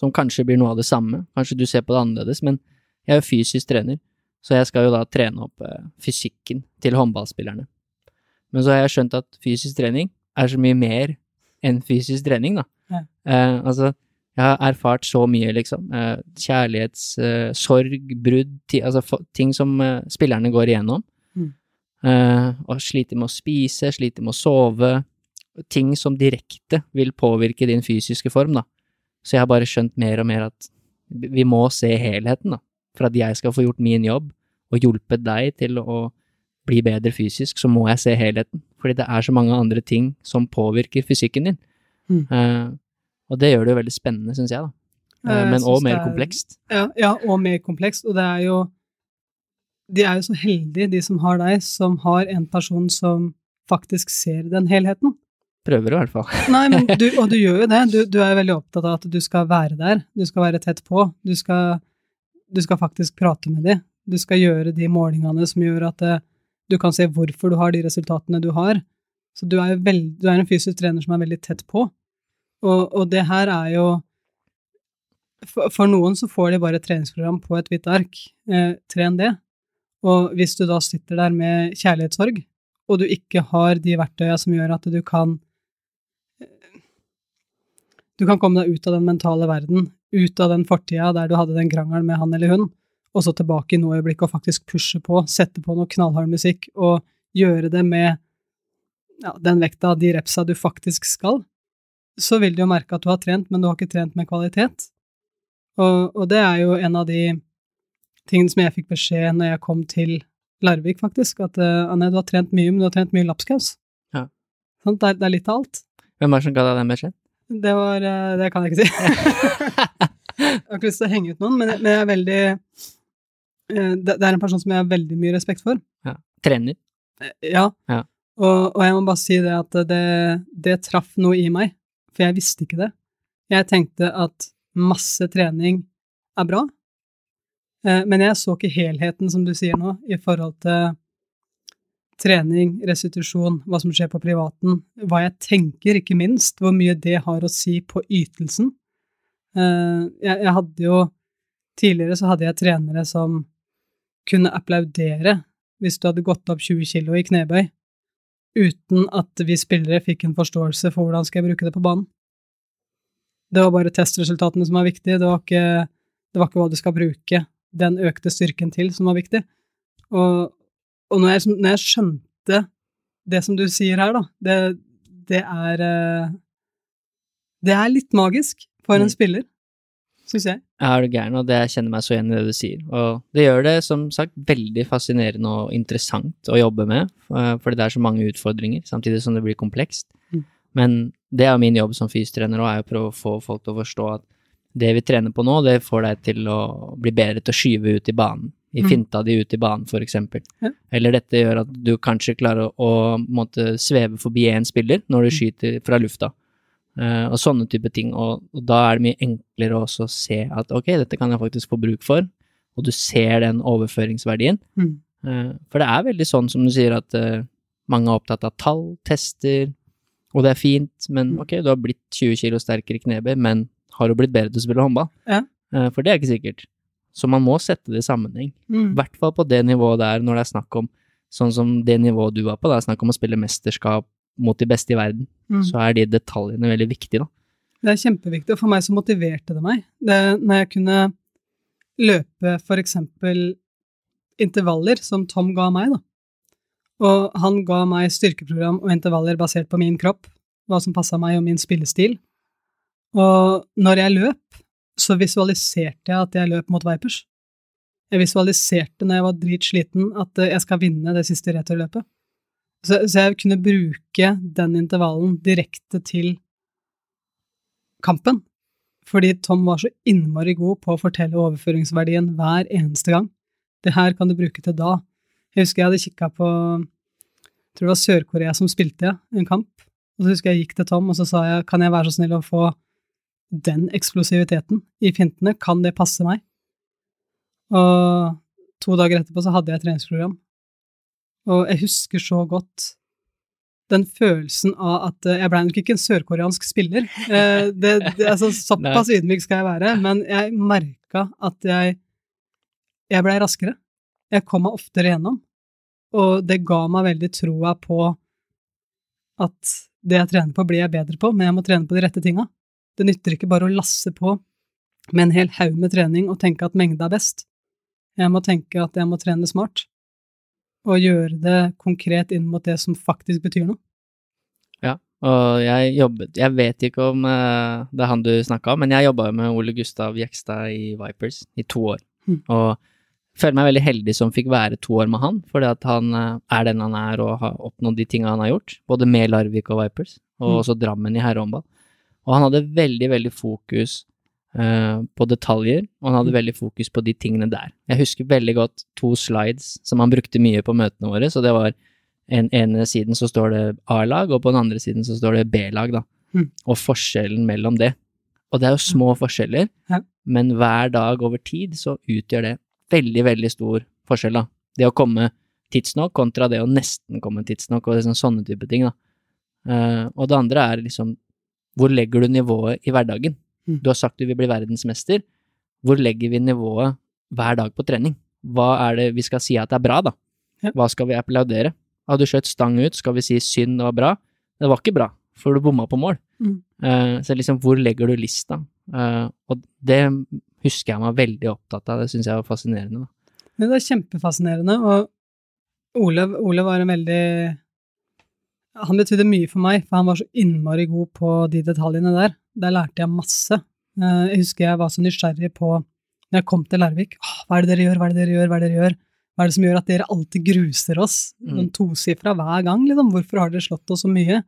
Speaker 1: som kanskje blir noe av det samme, kanskje du ser på det annerledes, men jeg er jo fysisk trener, så jeg skal jo da trene opp eh, fysikken til håndballspillerne. Men så har jeg skjønt at fysisk trening er så mye mer enn fysisk trening, da.
Speaker 2: Ja.
Speaker 1: Eh, altså, jeg har erfart så mye, liksom. Eh, kjærlighets, eh, sorg, brudd, altså ting som eh, spillerne går igjennom.
Speaker 2: Mm.
Speaker 1: Eh, og sliter med å spise, sliter med å sove. Ting som direkte vil påvirke din fysiske form, da. Så jeg har bare skjønt mer og mer at vi må se helheten, da. For at jeg skal få gjort min jobb, og hjulpet deg til å bli bedre fysisk, så må jeg se helheten. Fordi det er så mange andre ting som påvirker fysikken din.
Speaker 2: Mm.
Speaker 1: Uh, og det gjør det jo veldig spennende, syns jeg, da. Uh,
Speaker 2: Jeg
Speaker 1: men òg mer
Speaker 2: er-
Speaker 1: komplekst.
Speaker 2: Ja, ja, og mer komplekst. Og det er jo De er jo så heldige, de som har deg, som har en person som faktisk ser den helheten.
Speaker 1: Prøver i hvert fall.
Speaker 2: Nei, men du, og du gjør jo det. Du, du er jo veldig opptatt av at du skal være der. Du skal være tett på. Du skal, du skal faktisk prate med dem. Du skal gjøre de målingene som gjør at eh, du kan se hvorfor du har de resultatene du har. Så du er, veld, du er en fysisk trener som er veldig tett på. Og, og det her er jo for, for noen så får de bare et treningsprogram på et hvitt ark. Eh, tren det. Og hvis du da sitter der med kjærlighetssorg, og du ikke har de verktøya som gjør at du kan du kan komme deg ut av den mentale verden, ut av den fortida der du hadde den krangelen med han eller hun, og så tilbake i noe øyeblikk og faktisk pushe på, sette på noe knallhard musikk og gjøre det med ja, den vekta, de repsa du faktisk skal, så vil du jo merke at du har trent, men du har ikke trent med kvalitet. Og, og det er jo en av de tingene som jeg fikk beskjed når jeg kom til Larvik, faktisk, at uh, Anne, du har trent mye, men du har trent mye lapskaus.
Speaker 1: Ja.
Speaker 2: Sånn, det, er, det er litt av alt.
Speaker 1: Hvem er det som ga deg den beskjeden?
Speaker 2: Det var uh, Det kan jeg ikke si. jeg har ikke lyst til å henge ut noen, men men jeg er veldig det er en person som jeg har veldig mye respekt for.
Speaker 1: Trener.
Speaker 2: Eh, Ja.
Speaker 1: Ja.
Speaker 2: Og, og jeg må bare si det at det, det traff noe i meg, for jeg visste ikke det. Jeg tenkte at masse trening er bra, eh, men jeg så ikke helheten, som du sier nå, i forhold til trening, restitusjon, hva som skjer på privaten, hva jeg tenker, ikke minst, hvor mye det har å si på ytelsen. Eh, Jeg, jeg hadde jo Tidligere så hadde jeg trenere som kunne applaudere hvis du hadde gått opp 20 kilo i knebøy, uten at vi spillere fikk en forståelse for hvordan skal jeg bruke det på banen. Det var bare testresultatene som var viktige, det var ikke, det var ikke hva du skal bruke den økte styrken til som var viktig. Og, og når jeg, når jeg skjønte det som du sier her, da, det, det er eh, Det er litt magisk for en
Speaker 1: Mm.
Speaker 2: spiller, syns jeg.
Speaker 1: Er du gæren, og det jeg kjenner meg så igjen i det du sier. Og det gjør det, som sagt, veldig fascinerende og interessant å jobbe med, eh, fordi det er så mange utfordringer, samtidig som det blir komplekst.
Speaker 2: Mm.
Speaker 1: Men det er min jobb som fysiotrener òg, er å prøve å få folk til å forstå at det vi trener på nå, det får deg til å bli bedre til å skyve ut i banen. I
Speaker 2: Mm.
Speaker 1: finta di ut i banen, eksempel.
Speaker 2: Ja.
Speaker 1: Eller dette gjør at du kanskje klarer å, å måtte sveve forbi en spiller når du
Speaker 2: Mm.
Speaker 1: skyter fra lufta. Eh, og sånne type ting. Og, og da er det mye enklere også å se at ok, dette kan jeg faktisk få bruk for, og du ser den overføringsverdien.
Speaker 2: Mm.
Speaker 1: Uh, for det er veldig sånn som du sier at uh, mange er opptatt av tall, tester, og det er fint, men
Speaker 2: Mm.
Speaker 1: ok, du har blitt 20 kilo sterkere i knebøy, men har du blitt bedre til å spille håndball?
Speaker 2: Ja.
Speaker 1: For det er ikke sikkert. Så man må sette det i sammenheng. I
Speaker 2: Mm.
Speaker 1: hvert fall på det nivået der, når det er snakk om sånn som det nivået du var på, det er snakk om å spille mesterskap mot de beste i verden,
Speaker 2: Mm.
Speaker 1: så er de detaljene veldig viktige, da.
Speaker 2: Det er kjempeviktig, og for meg så motiverte det meg. Det, når jeg kunne løpe for eksempel intervaller som Tom ga meg, da. Og han ga meg styrkeprogram og intervaller basert på min kropp, hva som passa meg og min spillestil. Og når jeg løp, så visualiserte jeg at jeg løp mot Vipers. Jeg visualiserte når jeg var dritsliten at jeg skal vinne det siste returløpet. Så, så jeg kunne bruke den intervallen direkte til kampen. Fordi Tom var så innmari god på å fortelle overføringsverdien hver eneste gang. Det her kan du bruke til da. Jeg husker jeg hadde kikka på jeg tror det var Sør-Korea som spilte en kamp. Og så husker jeg jeg gikk til Tom og så sa jeg, kan jeg være så snill å få den eksplosiviteten i fintene, kan det passe meg? Og to dager etterpå så hadde jeg et treningsprogram. Og jeg husker så godt den følelsen av at eh, Jeg blei nok ikke en sørkoreansk spiller, eh, det, det, altså, såpass ydmyk skal jeg være, men jeg merka at jeg Jeg blei raskere. Jeg kom meg oftere gjennom, og det ga meg veldig troa på at det jeg trener på, blir jeg bedre på, men jeg må trene på de rette tinga. Det nytter ikke bare å lasse på med en hel haug med trening og tenke at mengde er best. Jeg må tenke at jeg må trene smart, og gjøre det konkret inn mot det som faktisk betyr noe.
Speaker 1: Ja, og jeg jobbet Jeg vet ikke om uh, det er han du snakka om, men jeg jobba med Ole Gustav Jekstad i Vipers i to år.
Speaker 2: Mm.
Speaker 1: Og føler meg veldig heldig som fikk være to år med han, fordi at han eh, er den han er og har oppnådd de tinga han har gjort, både med Larvik og Vipers, og
Speaker 2: Mm.
Speaker 1: også Drammen i herrehåndball. Og han hadde veldig, veldig fokus eh, på detaljer, og han hadde
Speaker 2: Mm.
Speaker 1: veldig fokus på de tingene der. Jeg husker veldig godt to slides som han brukte mye på møtene våre, så det var en ene siden så står det A-lag, og på den andre siden så står det B-lag, da.
Speaker 2: Mm.
Speaker 1: Og forskjellen mellom det. Og det er jo små forskjeller,
Speaker 2: Ja.
Speaker 1: men hver dag over tid så utgjør det veldig, veldig stor forskjell, da. Det å komme tidsnok kontra det å nesten komme tidsnok, og liksom sånne type ting, da. Eh, og det andre er liksom, hvor legger du nivået i hverdagen?
Speaker 2: Mm.
Speaker 1: Du har sagt du vil bli verdensmester. Hvor legger vi nivået hver dag på trening? Hva er det vi skal si at er bra, da?
Speaker 2: Ja.
Speaker 1: Hva skal vi applaudere? Har du skjøt stang ut, skal vi si synd det var bra? Det var ikke bra, for du bomma på mål.
Speaker 2: Mm.
Speaker 1: Eh, så liksom, hvor legger du lista? Eh, og det husker jeg meg veldig opptatt av, det syns jeg var fascinerende. Da.
Speaker 2: Det er kjempefascinerende, og Ole, Ole var en veldig Han betydde mye for meg, for han var så innmari god på de detaljene der. Der lærte jeg masse. Eh, Jeg husker jeg var så nysgjerrig på når jeg kom til Larvik. Hva er det dere gjør, hva er det dere gjør, hva er det dere gjør? Hva er det som gjør at dere alltid gruser oss?
Speaker 1: Mm.
Speaker 2: Sånn tosifra hver gang, liksom. Hvorfor har dere slått oss så mye?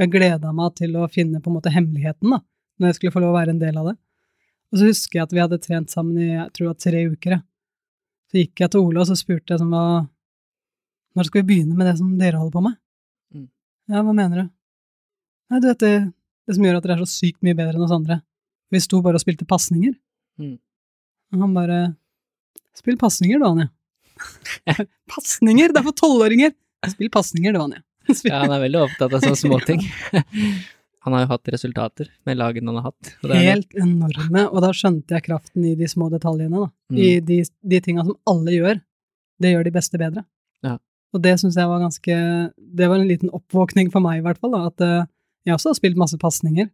Speaker 2: Jeg gleda meg til å finne på en måte hemmeligheten, da, når jeg skulle få lov å være en del av det. Og så husker jeg at vi hadde trent sammen i jeg tror det var tre uker. jeg. Så gikk jeg til Ole og så spurte jeg som hva Når skal vi begynne med det som dere holder på med? Ja, hva mener du? Nei, du vet det, det som gjør at dere er så sykt mye bedre enn oss andre. Vi sto bare og spilte pasninger.
Speaker 1: Mm.
Speaker 2: Og han bare Spill pasninger, du, Anja. pasninger? Det er for tolvåringer! Spill pasninger, du, Anja.
Speaker 1: Ja, han er veldig opptatt av sånne småting. han har jo hatt resultater med lagene han har hatt. og det
Speaker 2: Helt enorme, og da skjønte jeg kraften i de små detaljene, da.
Speaker 1: Mm.
Speaker 2: I de, de tinga som alle gjør. Det gjør de beste bedre. Og det syns jeg var ganske Det var en liten oppvåkning for meg, i hvert fall, da, at eh, jeg også har spilt masse pasninger,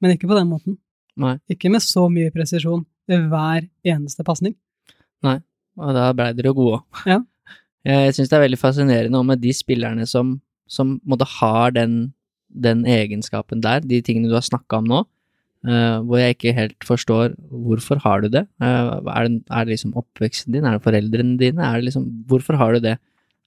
Speaker 2: men ikke på den måten.
Speaker 1: Nei.
Speaker 2: Ikke med så mye presisjon ved hver eneste pasning.
Speaker 1: Og da blei dere jo gode òg.
Speaker 2: Ja.
Speaker 1: Jeg syns det er veldig fascinerende med de spillerne som, som måtte ha den, den egenskapen der, de tingene du har snakka om nå, uh, hvor jeg ikke helt forstår hvorfor har du det? Uh, er, det er det liksom oppveksten din, er det foreldrene dine, er det liksom Hvorfor har du det?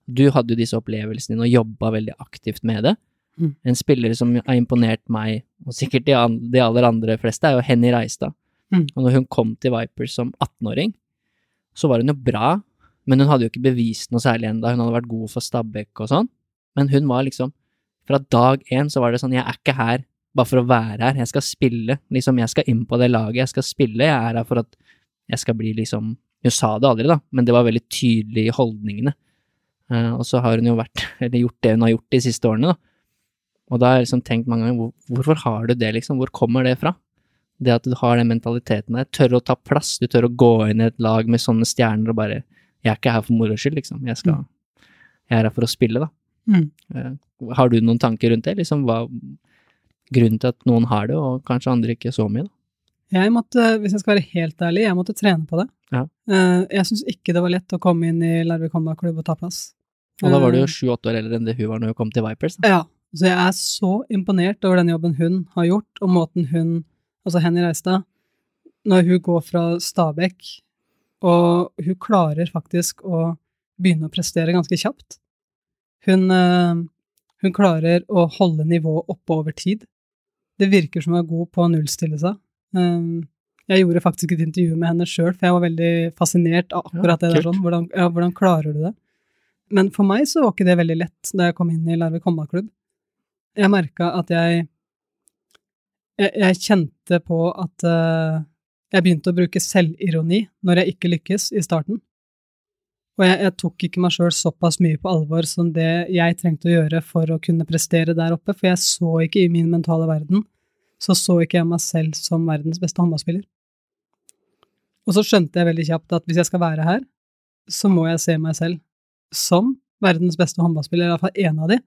Speaker 1: Du hadde jo disse opplevelsene dine og jobba veldig aktivt med det.
Speaker 2: Mm.
Speaker 1: En spiller som har imponert meg, og sikkert de, de aller andre fleste, er jo Henny Reistad.
Speaker 2: Mm.
Speaker 1: Og når hun kom til Vipers som 18-åring, så var hun jo bra, men hun hadde jo ikke bevist noe særlig ennå. Hun hadde vært god for Stabæk og sånn, men hun var liksom Fra dag én så var det sånn, jeg er ikke her bare for å være her, jeg skal spille. Liksom, jeg skal inn på det laget, jeg skal spille, jeg er her for at jeg skal bli liksom Hun sa det aldri, da, men det var veldig tydelig i holdningene. Eh, og så har hun jo vært, eller gjort det hun har gjort de siste årene, da. Og da har jeg liksom tenkt mange ganger, hvorfor har du det, liksom? Hvor kommer det fra? Det at du har den mentaliteten der, tør å ta plass, du tør å gå inn i et lag med sånne stjerner og bare Jeg er ikke her for moro skyld, liksom. Jeg skal Jeg er her for å spille, da.
Speaker 2: Mm.
Speaker 1: Eh, Har du noen tanker rundt det? Liksom hva Grunnen til at noen har det, og kanskje andre ikke så mye, da?
Speaker 2: Jeg måtte, hvis jeg skal være helt ærlig, jeg måtte trene på det.
Speaker 1: Ja.
Speaker 2: Eh, jeg syns ikke det var lett å komme inn i Larvik håndballklubb og ta plass.
Speaker 1: Og da var du jo
Speaker 2: Eh,
Speaker 1: sju-åtte år eldre enn det hun var når hun kom til Vipers, da.
Speaker 2: Ja, så jeg er så imponert over den jobben hun har gjort, og måten hun, altså Henny Reistad, når hun går fra Stabekk, og hun klarer faktisk å begynne å prestere ganske kjapt. Hun, eh, hun klarer å holde nivået oppe over tid. Det virker som hun er god på å nullstille seg. Eh, Jeg gjorde faktisk et intervju med henne sjøl, for jeg var veldig fascinert av akkurat
Speaker 1: Ja,
Speaker 2: det der. sånn. Hvordan, ja, hvordan klarer du det? Men for meg så var ikke det veldig lett da jeg kom inn i Larvik håndballklubb. Jeg merka at jeg, jeg Jeg kjente på at uh, jeg begynte å bruke selvironi når jeg ikke lykkes i starten. Og jeg, jeg tok ikke meg sjøl såpass mye på alvor som det jeg trengte å gjøre for å kunne prestere der oppe, for jeg så ikke i min mentale verden, så så ikke jeg meg selv som verdens beste håndballspiller. Og så skjønte jeg veldig kjapt at hvis jeg skal være her, så må jeg se meg selv som verdens beste håndballspiller, i hvert fall én av de,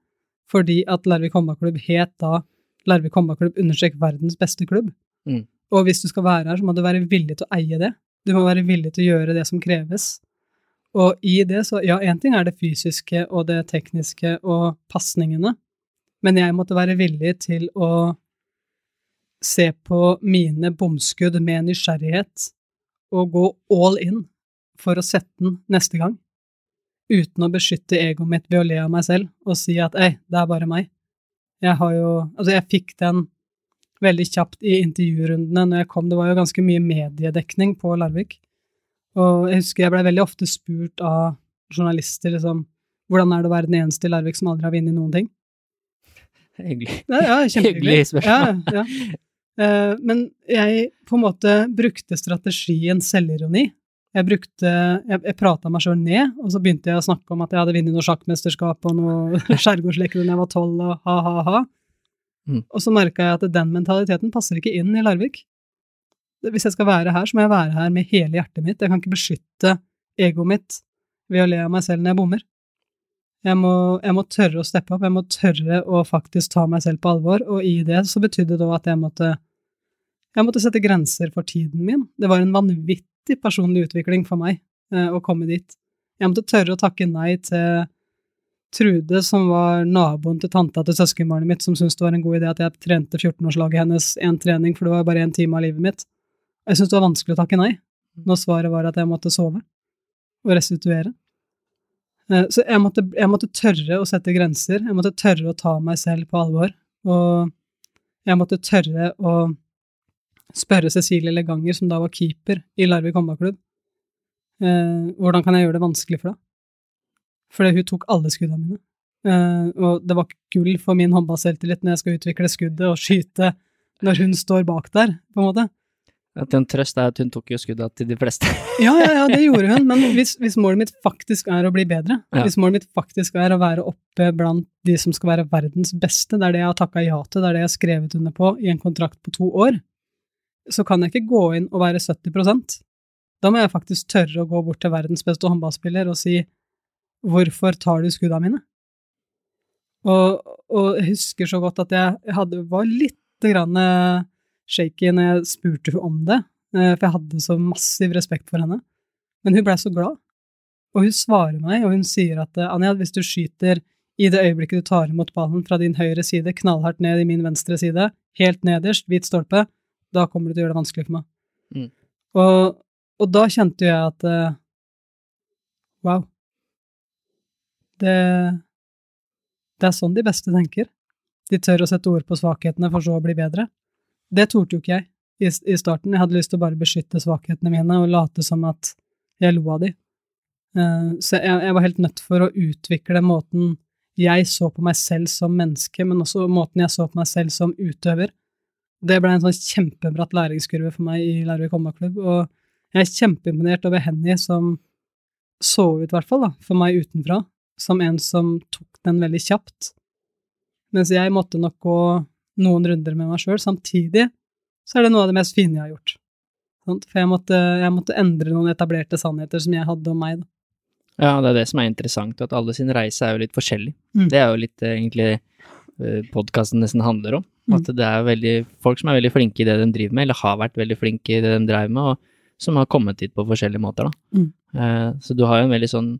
Speaker 2: fordi at Larvik håndballklubb het da Larvik håndballklubb understrek verdens beste klubb.
Speaker 1: Mm.
Speaker 2: Og hvis du skal være her, så må du være villig til å eie det. Du må være villig til å gjøre det som kreves. Og i det, så ja, én ting er det fysiske og det tekniske og pasningene, men jeg måtte være villig til å se på mine bomskudd med nysgjerrighet og gå all in for å sette den neste gang, uten å beskytte egoet mitt ved å le av meg selv og si at ei, det er bare meg. Jeg har jo Altså, jeg fikk den veldig kjapt i intervjurundene når jeg kom. Det var jo ganske mye mediedekning på Larvik. Og jeg husker jeg blei veldig ofte spurt av journalister liksom hvordan er det å være den eneste i Larvik som aldri har vunnet noen ting?
Speaker 1: Hyggelig.
Speaker 2: Ja, ja, kjempehyggelig.
Speaker 1: Hyggelig spørsmål.
Speaker 2: Ja, ja. Eh, men jeg på en måte brukte strategien selvironi. Jeg brukte, jeg, jeg prata meg sjøl ned, og så begynte jeg å snakke om at jeg hadde vunnet noe sjakkmesterskap og noe skjærgårdsleker da jeg var tolv, og ha-ha-ha.
Speaker 1: Mm.
Speaker 2: Og så merka jeg at den mentaliteten passer ikke inn i Larvik. Hvis jeg skal være her, så må jeg være her med hele hjertet mitt. Jeg kan ikke beskytte egoet mitt ved å le av meg selv når jeg bommer. Jeg må, jeg må tørre å steppe opp, jeg må tørre å faktisk ta meg selv på alvor, og i det så betydde det da at jeg måtte, jeg måtte sette grenser for tiden min. Det var en vanvittig personlig utvikling for meg eh, å komme dit. Jeg måtte tørre å takke nei til Trude, som var naboen til tanta til søskenbarnet mitt, som syntes det var en god idé at jeg trente 14-årslaget hennes én trening, for det var bare én time av livet mitt. Jeg syntes det var vanskelig å takke nei, når svaret var at jeg måtte sove og restituere. Eh, Så jeg måtte, jeg måtte tørre å sette grenser, jeg måtte tørre å ta meg selv på alvor, og jeg måtte tørre å spørre Cecilie Leganger, som da var keeper i Larvik håndballklubb, eh, hvordan kan jeg gjøre det vanskelig for deg? Fordi hun tok alle skuddene mine. Eh, og det var gull for min håndballselvtillit når jeg skal utvikle skuddet og skyte når hun står bak der, på en måte.
Speaker 1: At en trøst er at hun tok jo skudda til de fleste.
Speaker 2: Ja, ja, ja, det gjorde hun, men hvis, hvis målet mitt faktisk er å bli bedre,
Speaker 1: Ja.
Speaker 2: hvis målet mitt faktisk er å være oppe blant de som skal være verdens beste, det er det jeg har takka ja til, det er det jeg har skrevet under på i en kontrakt på to år, så kan jeg ikke gå inn og være 70 Da må jeg faktisk tørre å gå bort til verdens beste håndballspiller og si hvorfor tar du skuddene mine? Og, og jeg husker så godt at jeg, hadde, var litt grann eh, shaky når jeg spurte hun om det, eh, for jeg hadde så massiv respekt for henne. Men hun blei så glad. Og hun svarer meg, og hun sier at eh, Anja, hvis du skyter i det øyeblikket du tar imot ballen fra din høyre side, knallhardt ned i min venstre side, helt nederst, hvit stolpe, da kommer du til å gjøre det vanskelig for meg.
Speaker 1: Mm.
Speaker 2: Og, og da kjente jeg at uh, wow. Det, det er sånn de beste tenker. De tør å sette ord på svakhetene for så å bli bedre. Det torde jo ikke jeg i, i starten. Jeg hadde lyst til å bare beskytte svakhetene mine og late som at jeg lo av de. Uh, så jeg, jeg var helt nødt for å utvikle måten jeg så på meg selv som menneske, men også måten jeg så på meg selv som utøver. Det ble en sånn kjempebratt læringskurve for meg i Larvik håndballklubb, og jeg er kjempeimponert over Henny som så ut, i hvert fall, da, for meg utenfra, som en som tok den veldig kjapt, mens jeg måtte nok gå noen runder med meg sjøl. Samtidig så er det noe av det mest fine jeg har gjort. For jeg måtte, jeg måtte endre noen etablerte sannheter som jeg hadde om meg. Da.
Speaker 1: Ja, det er det som er interessant, at alle sin reise er jo litt forskjellig.
Speaker 2: Mm.
Speaker 1: Det er jo litt eh, egentlig uh, podkasten nesten handler om.
Speaker 2: Mm.
Speaker 1: At det er veldig, folk som er veldig flinke i det de driver med, eller har vært veldig flinke i det de driver med, og som har kommet hit på forskjellige måter, da.
Speaker 2: Mm.
Speaker 1: Eh, så du har jo en veldig sånn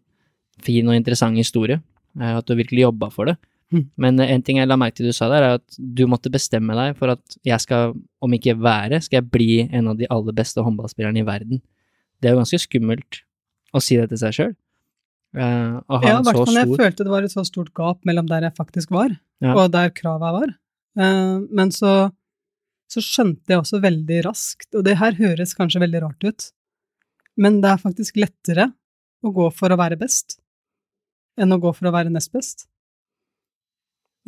Speaker 1: fin og interessant historie, eh, at du virkelig jobba for det.
Speaker 2: Mm.
Speaker 1: Men en ting jeg la merke til du sa der, er at du måtte bestemme deg for at jeg skal, om ikke være, skal jeg bli en av de aller beste håndballspillerne i verden. Det er jo ganske skummelt å si det til seg sjøl. Eh,
Speaker 2: Ja, i hvert fall jeg følte det var et så stort gap mellom der jeg faktisk var,
Speaker 1: Ja.
Speaker 2: og der krava var. Eh, men så, så skjønte jeg også veldig raskt, og det her høres kanskje veldig rart ut, men det er faktisk lettere å gå for å være best enn å gå for å være nest best.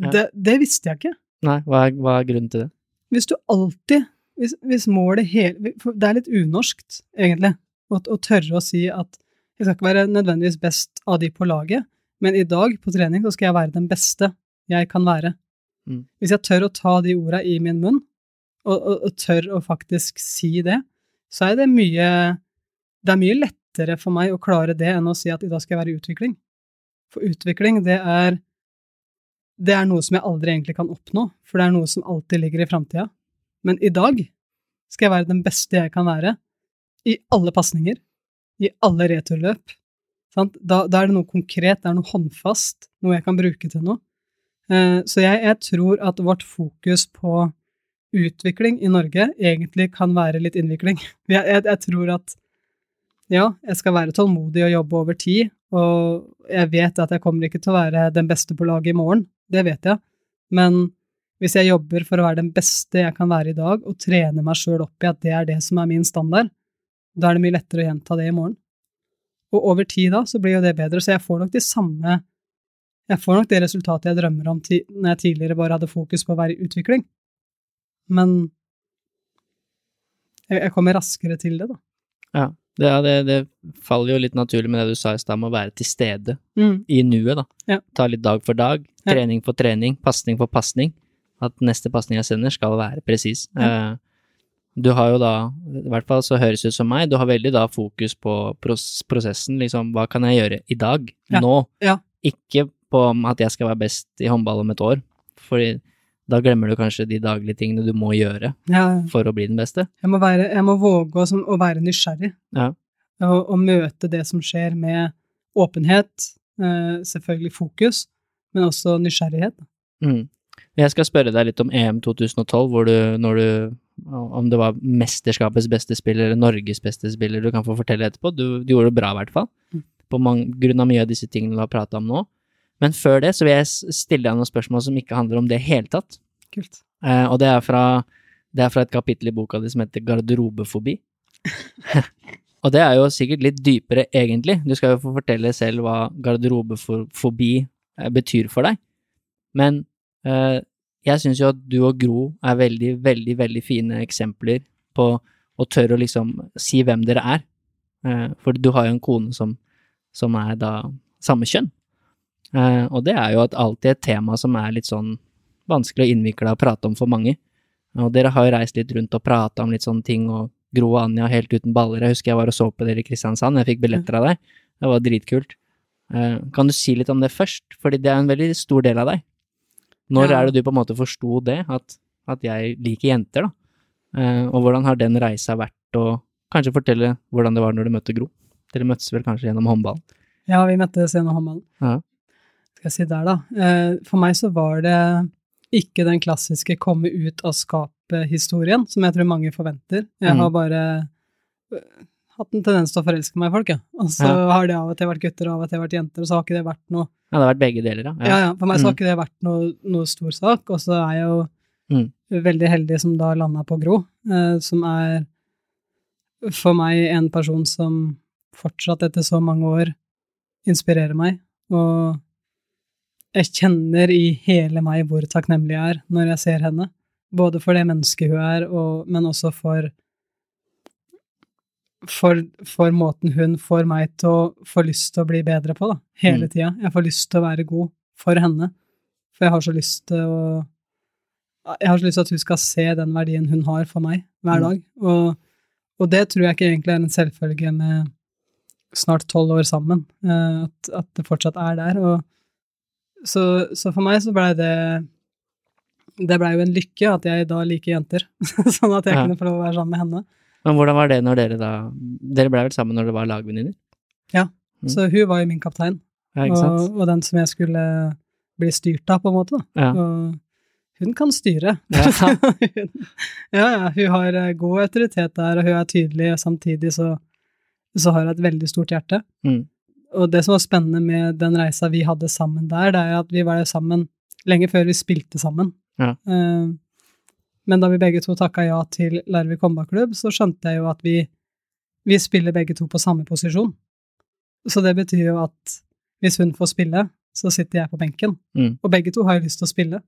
Speaker 1: Ja.
Speaker 2: Det, det visste jeg ikke.
Speaker 1: Nei, hva er, hva er grunnen til det?
Speaker 2: Hvis du alltid Hvis, hvis målet hele Det er litt unorskt, egentlig, å, å tørre å si at jeg skal ikke være nødvendigvis best av de på laget, men i dag på trening så skal jeg være den beste jeg kan være.
Speaker 1: Mm.
Speaker 2: Hvis jeg tør å ta de orda i min munn, og, og, og tør å faktisk si det, så er det mye Det er mye lettere for meg å klare det enn å si at i dag skal jeg være i utvikling. For utvikling, det er det er noe som jeg aldri egentlig kan oppnå, for det er noe som alltid ligger i framtida. Men i dag skal jeg være den beste jeg kan være, i alle pasninger, i alle returløp. Da, da er det noe konkret, det er noe håndfast, noe jeg kan bruke til noe. Eh, så jeg, jeg tror at vårt fokus på utvikling i Norge egentlig kan være litt innvikling. Jeg, jeg, jeg tror at ja, jeg skal være tålmodig og jobbe over tid, og jeg vet at jeg kommer ikke til å være den beste på laget i morgen, det vet jeg, men hvis jeg jobber for å være den beste jeg kan være i dag, og trener meg sjøl opp i at det er det som er min standard, da er det mye lettere å gjenta det i morgen. Og over tid da, så blir jo det bedre, så jeg får nok de samme Jeg får nok det resultatet jeg drømmer om når jeg tidligere bare hadde fokus på å være i utvikling. Men jeg, jeg kommer raskere til det, da.
Speaker 1: Ja, det, det, det faller jo litt naturlig med det du sa i stad, om å være til stede
Speaker 2: Mm.
Speaker 1: i nuet, da.
Speaker 2: Ja.
Speaker 1: Ta litt dag for dag,
Speaker 2: Ja.
Speaker 1: trening for trening, pasning for pasning. At neste pasning jeg sender, skal være presis. Eh, du har jo da, i hvert fall så høres det ut som meg, du har veldig da fokus på pros prosessen, liksom hva kan jeg gjøre i dag,
Speaker 2: Ja.
Speaker 1: nå?
Speaker 2: Ja.
Speaker 1: Ikke på at jeg skal være best i håndball om et år, fordi da glemmer du kanskje de daglige tingene du må gjøre
Speaker 2: Ja,
Speaker 1: for å bli den beste.
Speaker 2: jeg må, være, jeg må våge å, som, å være nysgjerrig.
Speaker 1: Ja.
Speaker 2: Og, og møte det som skjer med åpenhet, eh, selvfølgelig fokus, men også nysgjerrighet.
Speaker 1: Mm. Jeg skal spørre deg litt om EM 2012, hvor du, når du Om det var mesterskapets beste spiller eller Norges beste spiller, du kan få fortelle etterpå. Du, du gjorde det bra, i hvert fall.
Speaker 2: Mm.
Speaker 1: På mange, grunn av mye av disse tingene du har prata om nå. Men før det så vil jeg stille deg noen spørsmål som ikke handler om det i hele tatt.
Speaker 2: Kult.
Speaker 1: Eh, og det er, fra, det er fra et kapittel i boka di som heter Garderobefobi. og det er jo sikkert litt dypere, egentlig. Du skal jo få fortelle selv hva garderobefobi eh, betyr for deg. Men eh, jeg syns jo at du og Gro er veldig, veldig, veldig fine eksempler på å tørre å liksom si hvem dere er. Eh, for du har jo en kone som, som er da samme kjønn. Eh, og det er jo at alltid et tema som er litt sånn vanskelig å innvikle og prate om for mange. Og dere har jo reist litt rundt og prata om litt sånne ting, og Gro og Anja helt uten baller. Jeg husker jeg var og så på dere i Kristiansand, jeg fikk billetter av deg. Det var dritkult. Eh, kan du si litt om det først, fordi det er en veldig stor del av deg. Når
Speaker 2: Ja.
Speaker 1: er det du på en måte forsto det, at, at jeg liker jenter, da? Eh, og hvordan har den reisa vært, og kanskje fortelle hvordan det var når du møtte Gro? Dere møttes vel kanskje gjennom håndballen?
Speaker 2: Ja, vi møttes gjennom håndballen.
Speaker 1: Ja.
Speaker 2: Skal jeg si der, da. Eh, For meg så var det ikke den klassiske komme ut av skapet-historien, som jeg tror mange forventer. Jeg
Speaker 1: Mhm.
Speaker 2: har bare øh, hatt en tendens til å forelske meg i folk, ja. Og så
Speaker 1: Ja.
Speaker 2: har det av og til vært gutter, og av og til vært jenter, og så har ikke det vært noe
Speaker 1: Ja, det har vært begge deler, ja.
Speaker 2: Ja, ja, for meg så har
Speaker 1: Mm.
Speaker 2: ikke det vært noe, noe stor sak, og så er jeg jo
Speaker 1: Mm.
Speaker 2: veldig heldig som da landa på Gro, eh, som er for meg en person som fortsatt etter så mange år inspirerer meg, og jeg kjenner i hele meg hvor takknemlig jeg er når jeg ser henne, både for det mennesket hun er, og, men også for for, for måten hun får meg til å få lyst til å bli bedre på, da, hele
Speaker 1: Mm.
Speaker 2: tida. Jeg får lyst til å være god for henne, for jeg har så lyst til å Jeg har så lyst til at hun skal se den verdien hun har for meg, hver
Speaker 1: Mm.
Speaker 2: dag. Og, og det tror jeg ikke egentlig er en selvfølge med snart tolv år sammen, eh, at, at det fortsatt er der. Og så, så for meg så blei det Det blei jo en lykke at jeg da liker jenter, sånn at jeg
Speaker 1: Ja.
Speaker 2: kunne få lov å være sammen med henne.
Speaker 1: Men hvordan var det når dere da Dere ble vel sammen når dere var lagvenninner? Mm.
Speaker 2: Så hun var jo min kaptein,
Speaker 1: Ja,
Speaker 2: og, og den som jeg skulle bli styrt av, på en måte. Da.
Speaker 1: Ja.
Speaker 2: Og hun kan styre.
Speaker 1: Ja.
Speaker 2: Hun- ja, ja, hun har eh, god autoritet der, og hun er tydelig, og samtidig så, så har hun et veldig stort hjerte.
Speaker 1: Mm.
Speaker 2: Og det som var spennende med den reisa vi hadde sammen der, det er at vi var der sammen lenge før vi spilte sammen.
Speaker 1: Ja.
Speaker 2: Uh, men da vi begge to takka ja til Larvik håndballklubb, så skjønte jeg jo at vi, vi spiller begge to på samme posisjon. Så det betyr jo at hvis hun får spille, så sitter jeg på benken.
Speaker 1: Mm.
Speaker 2: Og begge to har jo lyst til å spille.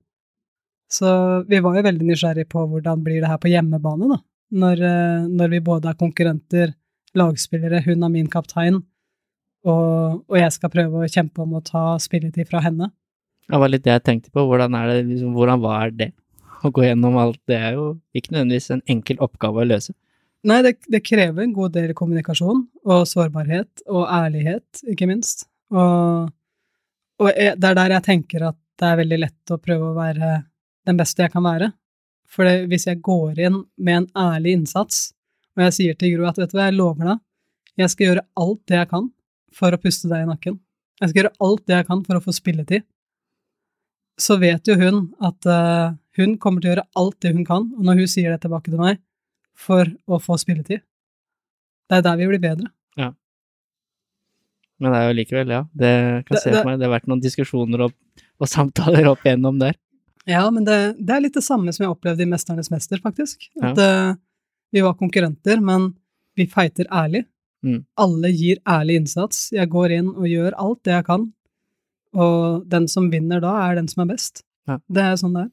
Speaker 2: Så vi var jo veldig nysgjerrig på hvordan blir det her på hjemmebane, da. Når, eh, når vi både er konkurrenter, lagspillere, hun er min kaptein, og, og jeg skal prøve å kjempe om å ta spilletid fra henne.
Speaker 1: Det var litt det jeg tenkte på. Hvordan, er det, liksom, hvordan var det å gå gjennom alt? Det er jo ikke nødvendigvis en enkel oppgave å løse.
Speaker 2: Nei, det, det krever en god del kommunikasjon og sårbarhet og ærlighet, ikke minst. Og, og jeg, det er der jeg tenker at det er veldig lett å prøve å være den beste jeg kan være. For det, hvis jeg går inn med en ærlig innsats, og jeg sier til Gro at vet du hva, jeg lover deg, jeg skal gjøre alt det jeg kan for å puste deg i nakken. Jeg skal gjøre alt det jeg kan for å få spilletid. Så vet jo hun at uh, hun kommer til å gjøre alt det hun kan, og når hun sier det tilbake til meg, for å få spilletid. Det er der vi blir bedre.
Speaker 1: Men det er jo likevel, ja. Det kan
Speaker 2: Det-
Speaker 1: se for meg. Det har vært noen diskusjoner og, og samtaler opp igjennom der.
Speaker 2: Ja, men det, det er litt det samme som jeg opplevde i Mesternes mester, faktisk. At eh, vi var konkurrenter, men vi fighter ærlig.
Speaker 1: Mm.
Speaker 2: Alle gir ærlig innsats. Jeg går inn og gjør alt det jeg kan, og den som vinner da, er den som er best.
Speaker 1: Ja.
Speaker 2: Det er sånn det er.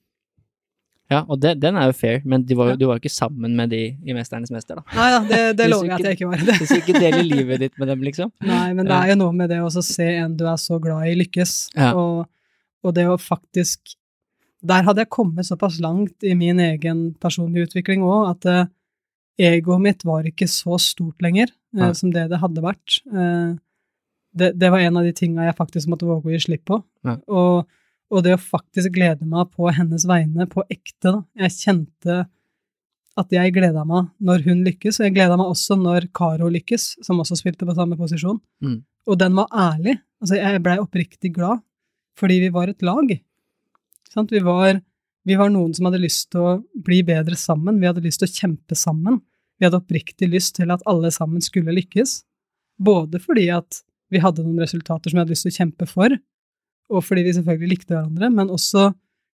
Speaker 1: Ja, og det, den er jo fair, men var,
Speaker 2: Ja.
Speaker 1: du var jo ikke sammen med de i Mesternes mester, da.
Speaker 2: Nei da, det, det lover jeg at jeg ikke var.
Speaker 1: Hvis du ikke deler livet ditt med dem, liksom.
Speaker 2: Nei, men det er jo noe med det å se en du er så glad i, lykkes.
Speaker 1: Ja.
Speaker 2: Og, og det å faktisk Der hadde jeg kommet såpass langt i min egen personlige utvikling òg, at uh, egoet mitt var ikke så stort lenger eh, som det det hadde vært. Eh, det, det var en av de tinga jeg faktisk måtte våge å gi slipp på.
Speaker 1: Ja.
Speaker 2: Og, og det å faktisk glede meg på hennes vegne, på ekte, da. Jeg kjente at jeg gleda meg når hun lykkes, og jeg gleda meg også når Karo lykkes, som også spilte på samme posisjon.
Speaker 1: Mm.
Speaker 2: Og den var ærlig. Altså, jeg blei oppriktig glad, fordi vi var et lag. Sant? Vi, var, vi var noen som hadde lyst til å bli bedre sammen, vi hadde lyst til å kjempe sammen. Vi hadde oppriktig lyst til at alle sammen skulle lykkes, både fordi at vi hadde noen resultater som vi hadde lyst til å kjempe for, og fordi vi selvfølgelig likte hverandre, men også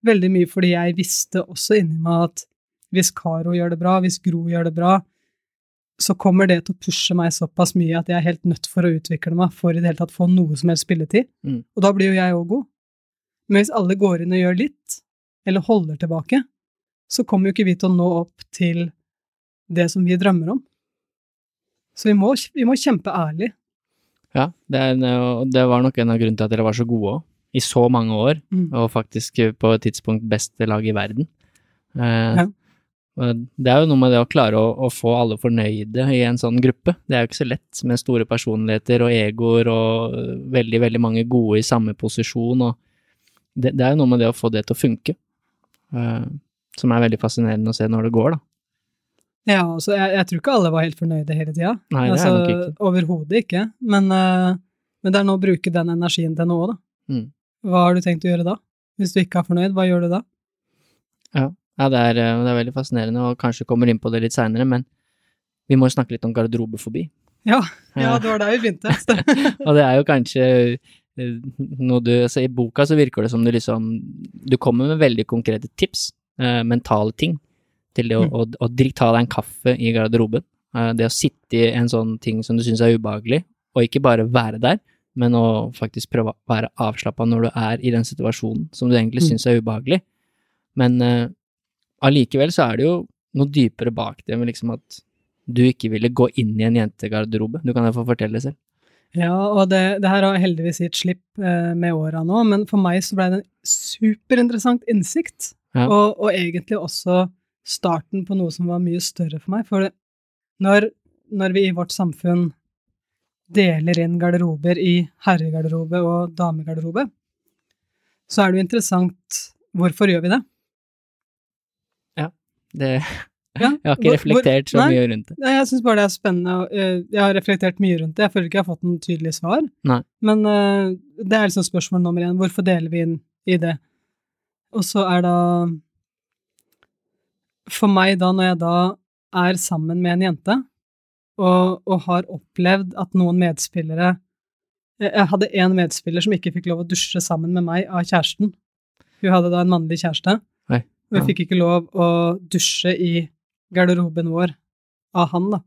Speaker 2: veldig mye fordi jeg visste også inni meg at hvis Karo gjør det bra, hvis Gro gjør det bra, så kommer det til å pushe meg såpass mye at jeg er helt nødt for å utvikle meg for i det hele tatt få noe som helst spilletid.
Speaker 1: Mm.
Speaker 2: Og da blir jo jeg òg god. Men hvis alle går inn og gjør litt, eller holder tilbake, så kommer jo ikke vi til å nå opp til det som vi drømmer om. Så vi må, vi må kjempe ærlig.
Speaker 1: Ja, det, en- det var nok en av grunnene til at dere var så gode òg, i så mange år,
Speaker 2: Mm.
Speaker 1: og faktisk på et tidspunkt beste lag i verden. Eh,
Speaker 2: Ja.
Speaker 1: Det er jo noe med det å klare å, å få alle fornøyde i en sånn gruppe. Det er jo ikke så lett med store personligheter og egoer og veldig, veldig mange gode i samme posisjon. og Det, det er jo noe med det å få det til å funke, eh, som er veldig fascinerende å se når det går, da.
Speaker 2: Ja, altså, jeg, jeg tror ikke alle var helt fornøyde hele tida.
Speaker 1: Nei, det er
Speaker 2: altså,
Speaker 1: nok ikke.
Speaker 2: Overhodet ikke. Men, uh, Men det er nå å bruke den energien til noe, da.
Speaker 1: Mm.
Speaker 2: Hva har du tenkt å gjøre da? Hvis du ikke er fornøyd, hva gjør du da?
Speaker 1: Ja, det er, eh, det er veldig fascinerende, og kanskje kommer inn på det litt seinere, men vi må snakke litt om garderobefobi.
Speaker 2: Ja, ja det var der vi begynte.
Speaker 1: og det er jo kanskje eh, noe du altså I boka så virker det som du liksom Du kommer med veldig konkrete tips, eh, mentale ting, til det å, mm. å, å, ta deg en kaffe i garderoben. Eh, det å sitte i en sånn ting som du syns er ubehagelig, og ikke bare være der, men å faktisk prøve å være avslappa når du er i den situasjonen som du egentlig mm. syns er ubehagelig. Men uh, allikevel så er det jo noe dypere bak det med liksom at du ikke ville gå inn i en jentegarderobe. Du kan jo få fortelle det selv.
Speaker 2: Ja, og det, det her har heldigvis gitt slipp eh, med åra nå, men for meg så ble det en superinteressant innsikt. Ja. Og, og, egentlig også starten på noe som var mye større for meg. For når, når vi i vårt samfunn deler inn garderober i herregarderobe og damegarderobe, så er det jo interessant hvorfor gjør vi det?
Speaker 1: Ja, det ja, Jeg har ikke hvor, reflektert så nei, mye rundt det.
Speaker 2: Nei, jeg syns bare det er spennende. Eh, jeg har reflektert mye rundt det. Jeg føler ikke jeg har fått noen tydelige svar.
Speaker 1: Nei.
Speaker 2: Men uh, det er liksom spørsmål nummer én. Hvorfor deler vi inn i det? Og så er da For meg, da, når jeg da er sammen med en jente, og, og har opplevd at noen medspillere Jeg hadde én medspiller som ikke fikk lov å dusje sammen med meg av kjæresten. Hun hadde da en mannlig kjæreste.
Speaker 1: Nei.
Speaker 2: Og hun fikk ikke lov å dusje i garderoben vår av han, da.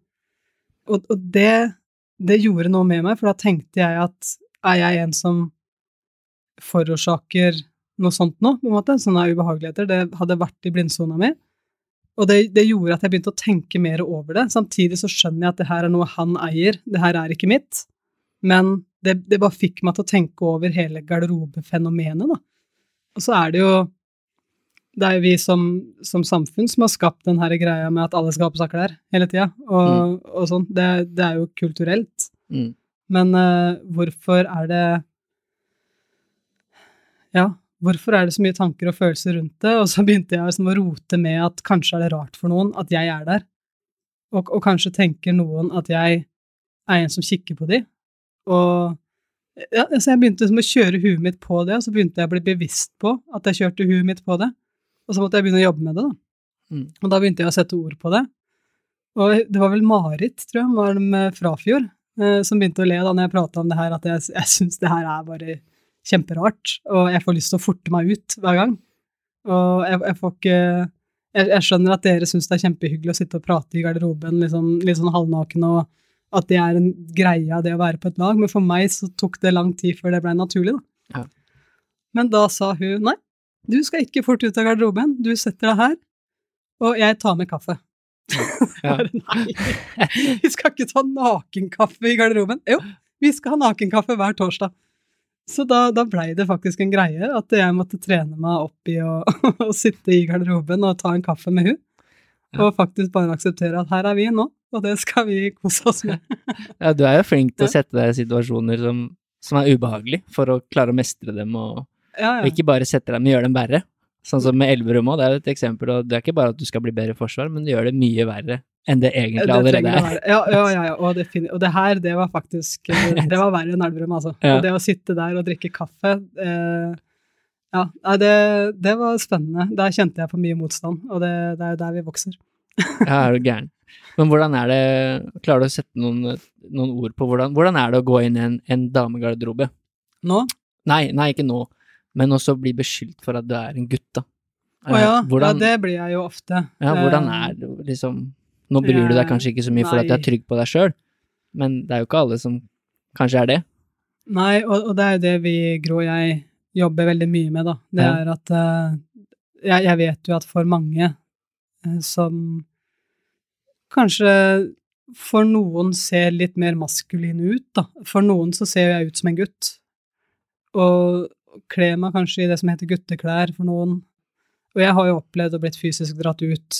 Speaker 2: Og, og det, det, gjorde noe med meg, for da tenkte jeg at er jeg en som forårsaker noe sånt nå, på en måte? Sånne ubehageligheter. Det hadde vært i blindsona mi. Og det, det, gjorde at jeg begynte å tenke mer over det. Samtidig så skjønner jeg at det her er noe han eier, det her er ikke mitt. Men det, det bare fikk meg til å tenke over hele garderobefenomenet, da. Og så er det jo det er jo vi som, som, samfunn som har skapt den her greia med at alle skal ha på seg klær hele tida, og, mm. og sånn. Det, det, er jo kulturelt.
Speaker 1: Mm.
Speaker 2: Men uh, hvorfor er det Ja, hvorfor er det så mye tanker og følelser rundt det? Og så begynte jeg liksom å rote med at kanskje er det rart for noen at jeg er der. Og, og kanskje tenker noen at jeg er en som kikker på de. Og ja, så jeg begynte liksom å kjøre huet mitt på det, og så begynte jeg å bli bevisst på at jeg kjørte huet mitt på det. Og så måtte jeg begynne å jobbe med det, da.
Speaker 1: Mm.
Speaker 2: Og da begynte jeg å sette ord på det. Og det var vel Marit, tror jeg, var med Frafjord, eh, som begynte å le da når jeg prata om det her, at jeg, jeg syns det her er bare kjemperart, og jeg får lyst til å forte meg ut hver gang. Og jeg, jeg får ikke jeg, jeg, skjønner at dere syns det er kjempehyggelig å sitte og prate i garderoben liksom, litt sånn halvnaken, og at det er en greie av det å være på et lag, men for meg så tok det lang tid før det ble naturlig,
Speaker 1: da. Ja.
Speaker 2: Men da sa hun nei, du skal ikke fort ut av garderoben, du setter deg her, og jeg tar med kaffe. Ja. nei, vi skal ikke ta nakenkaffe i garderoben. Jo, vi skal ha nakenkaffe hver torsdag. Så da, da blei det faktisk en greie at jeg måtte trene meg opp i å, å sitte i garderoben og ta en kaffe med hun. Ja. Og faktisk bare akseptere at her er vi nå, og det skal vi kose oss med.
Speaker 1: ja, du er jo flink til å sette deg i situasjoner som, som er ubehagelige, for å klare å mestre dem, og,
Speaker 2: ja,
Speaker 1: og ikke bare sette dem, men gjøre dem verre. Sånn som med Elverum òg, det er jo et eksempel, og det er ikke bare at du skal bli bedre i forsvar, men du gjør det mye verre enn det egentlig det allerede er.
Speaker 2: Ja, ja, ja, ja. Og, det, og, det, her, det var faktisk Det var verre enn Elverum, altså. Ja. Og det å sitte der og drikke kaffe eh, Ja, det, det, var spennende. Der kjente jeg på mye motstand, og det, det er jo der vi vokser.
Speaker 1: ja, er du gæren. Men hvordan er det Klarer du å sette noen, noen ord på hvordan, hvordan er det å gå inn i en, en damegarderobe?
Speaker 2: Nå?
Speaker 1: Nei, nei, ikke nå men også bli beskyldt for at du er en gutt, da.
Speaker 2: Å ja, eh, hvordan, ja, det blir jeg jo ofte.
Speaker 1: Ja, hvordan eh, er det liksom Nå bryr du deg kanskje ikke så mye for at du er trygg på deg sjøl, men det er jo ikke alle som kanskje er det.
Speaker 2: Nei, og, og det er jo det vi, Gro og jeg, jobber veldig mye med, da. Det ja. er at uh, jeg, jeg, vet jo at for mange uh, som kanskje for noen ser litt mer maskuline ut, da. For noen så ser jeg ut som en gutt. Og kler meg kanskje i det som heter gutteklær for noen. Og jeg har jo opplevd å blitt fysisk dratt ut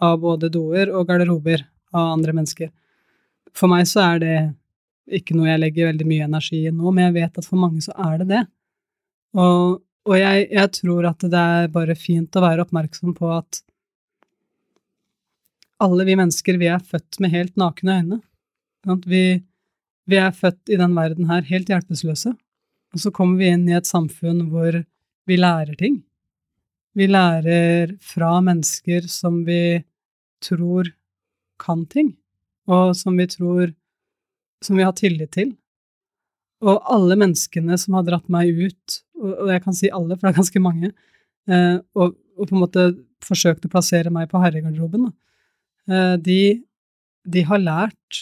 Speaker 2: av både doer og garderober av andre mennesker. For meg så er det ikke noe jeg legger veldig mye energi i nå, men jeg vet at for mange så er det det. Og, og jeg, jeg, tror at det er bare fint å være oppmerksom på at alle vi mennesker, vi er født med helt nakne øyne. Vi, Vi er født i den verden her helt hjelpeløse, og så kommer vi inn i et samfunn hvor vi lærer ting. Vi lærer fra mennesker som vi tror kan ting, og som vi tror Som vi har tillit til. Og alle menneskene som har dratt meg ut, og jeg kan si alle, for det er ganske mange, eh, og, og på en måte forsøkt å plassere meg på herregarderoben, eh, de, de har lært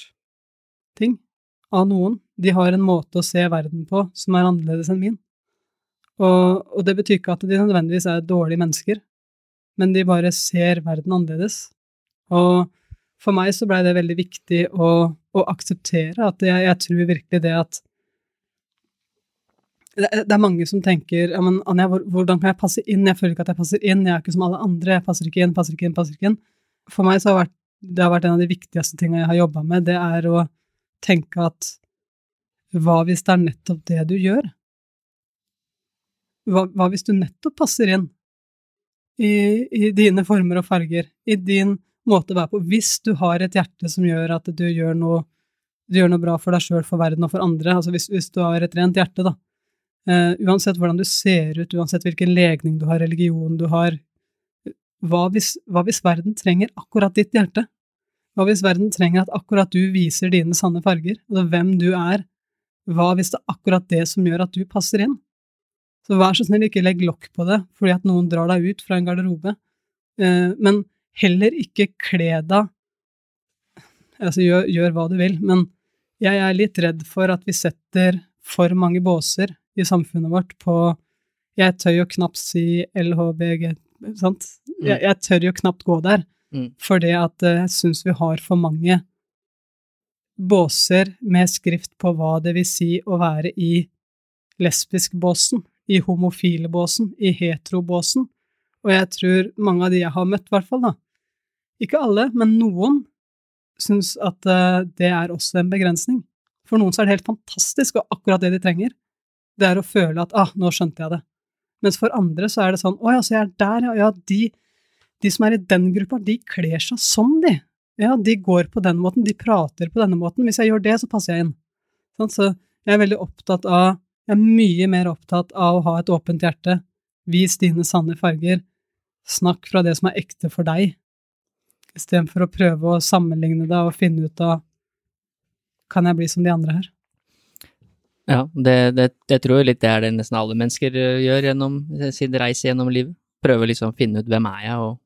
Speaker 2: ting av noen. De har en måte å se verden på som er annerledes enn min. Og, og, det betyr ikke at de nødvendigvis er dårlige mennesker, men de bare ser verden annerledes. Og for meg så blei det veldig viktig å, å akseptere at jeg, jeg, tror virkelig det at det, er mange som tenker ja, men Anja, hvordan kan jeg passe inn? Jeg føler ikke at jeg passer inn, jeg er ikke som alle andre, jeg passer ikke inn, passer ikke inn, passer ikke inn. For meg så har vært, det har vært en av de viktigste tingene jeg har jobba med, det er å tenke at hva hvis det er nettopp det du gjør? Hva, hva hvis du nettopp passer inn i, i, dine former og farger, i din måte å være på? Hvis du har et hjerte som gjør at du gjør noe, du gjør noe bra for deg sjøl, for verden og for andre, altså hvis, hvis du har et rent hjerte, da. Uh, uansett hvordan du ser ut, uansett hvilken legning du har, religion du har, hva hvis, hva hvis verden trenger akkurat ditt hjerte? Hva hvis verden trenger at akkurat du viser dine sanne farger, altså hvem du er? Hva hvis det er akkurat det som gjør at du passer inn? Så vær så snill, ikke legg lokk på det fordi at noen drar deg ut fra en garderobe. Eh, men heller ikke kle deg Altså, gjør, gjør, hva du vil, men jeg er litt redd for at vi setter for mange båser i samfunnet vårt på Jeg tør jo knapt si LHBG, sant? Mm. Jeg, jeg tør jo knapt gå der, mm. fordi at eh, jeg syns vi har for mange båser med skrift på hva det vil si å være i lesbisk-båsen i homofile-båsen, i hetero-båsen, og jeg tror mange av de jeg har møtt, i hvert fall, da, ikke alle, men noen, syns at uh, det er også en begrensning. For noen så er det helt fantastisk, og akkurat det de trenger, det er å føle at ah, nå skjønte jeg det. Mens for andre så er det sånn å ja, så jeg er der, ja, ja, de, de som er i den gruppa, de kler seg sånn, de. Ja, de går på den måten, de prater på denne måten. Hvis jeg gjør det, så passer jeg inn. Sånn, så jeg er veldig opptatt av jeg er mye mer opptatt av å ha et åpent hjerte. Vis dine sanne farger. Snakk fra det som er ekte for deg, istedenfor å prøve å sammenligne det og finne ut av kan jeg bli som de andre her?
Speaker 1: Ja, det, det, det tror jeg litt det er det nesten alle mennesker eh, gjør gjennom sin reise gjennom livet. Prøve liksom å finne ut hvem er jeg, og,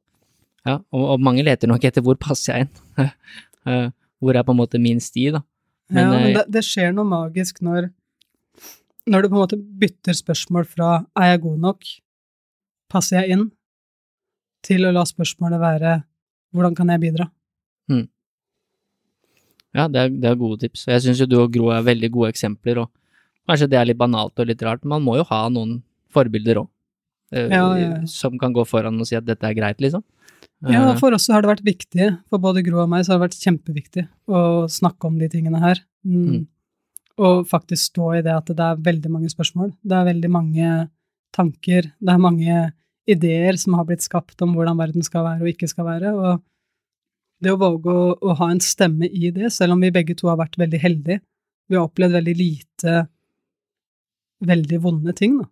Speaker 1: ja, og, og mange leter nok etter hvor passer jeg inn. Eh, hvor er på en måte min sti, da.
Speaker 2: Men, ja, men eh, det, det skjer noe magisk når når du på en måte bytter spørsmål fra 'er jeg god nok', 'passer jeg inn', til å la spørsmålet være 'hvordan kan jeg bidra'? Mm.
Speaker 1: Ja, det er, det er, gode tips. Jeg syns jo du og Gro er veldig gode eksempler, og kanskje det er litt banalt og litt rart, men man må jo ha noen forbilder òg, eh, ja, ja. som kan gå foran og si at dette er greit, liksom.
Speaker 2: Ja, eh. for oss har det vært viktig, for både Gro og meg så har det vært kjempeviktig å snakke om de tingene her. Mm. Mm og faktisk stå i det at det er veldig mange spørsmål. Det er veldig mange tanker, det er mange ideer som har blitt skapt om hvordan verden skal være og ikke skal være. Og det å våge å, å ha en stemme i det, selv om vi begge to har vært veldig heldige Vi har opplevd veldig lite veldig vonde ting, da.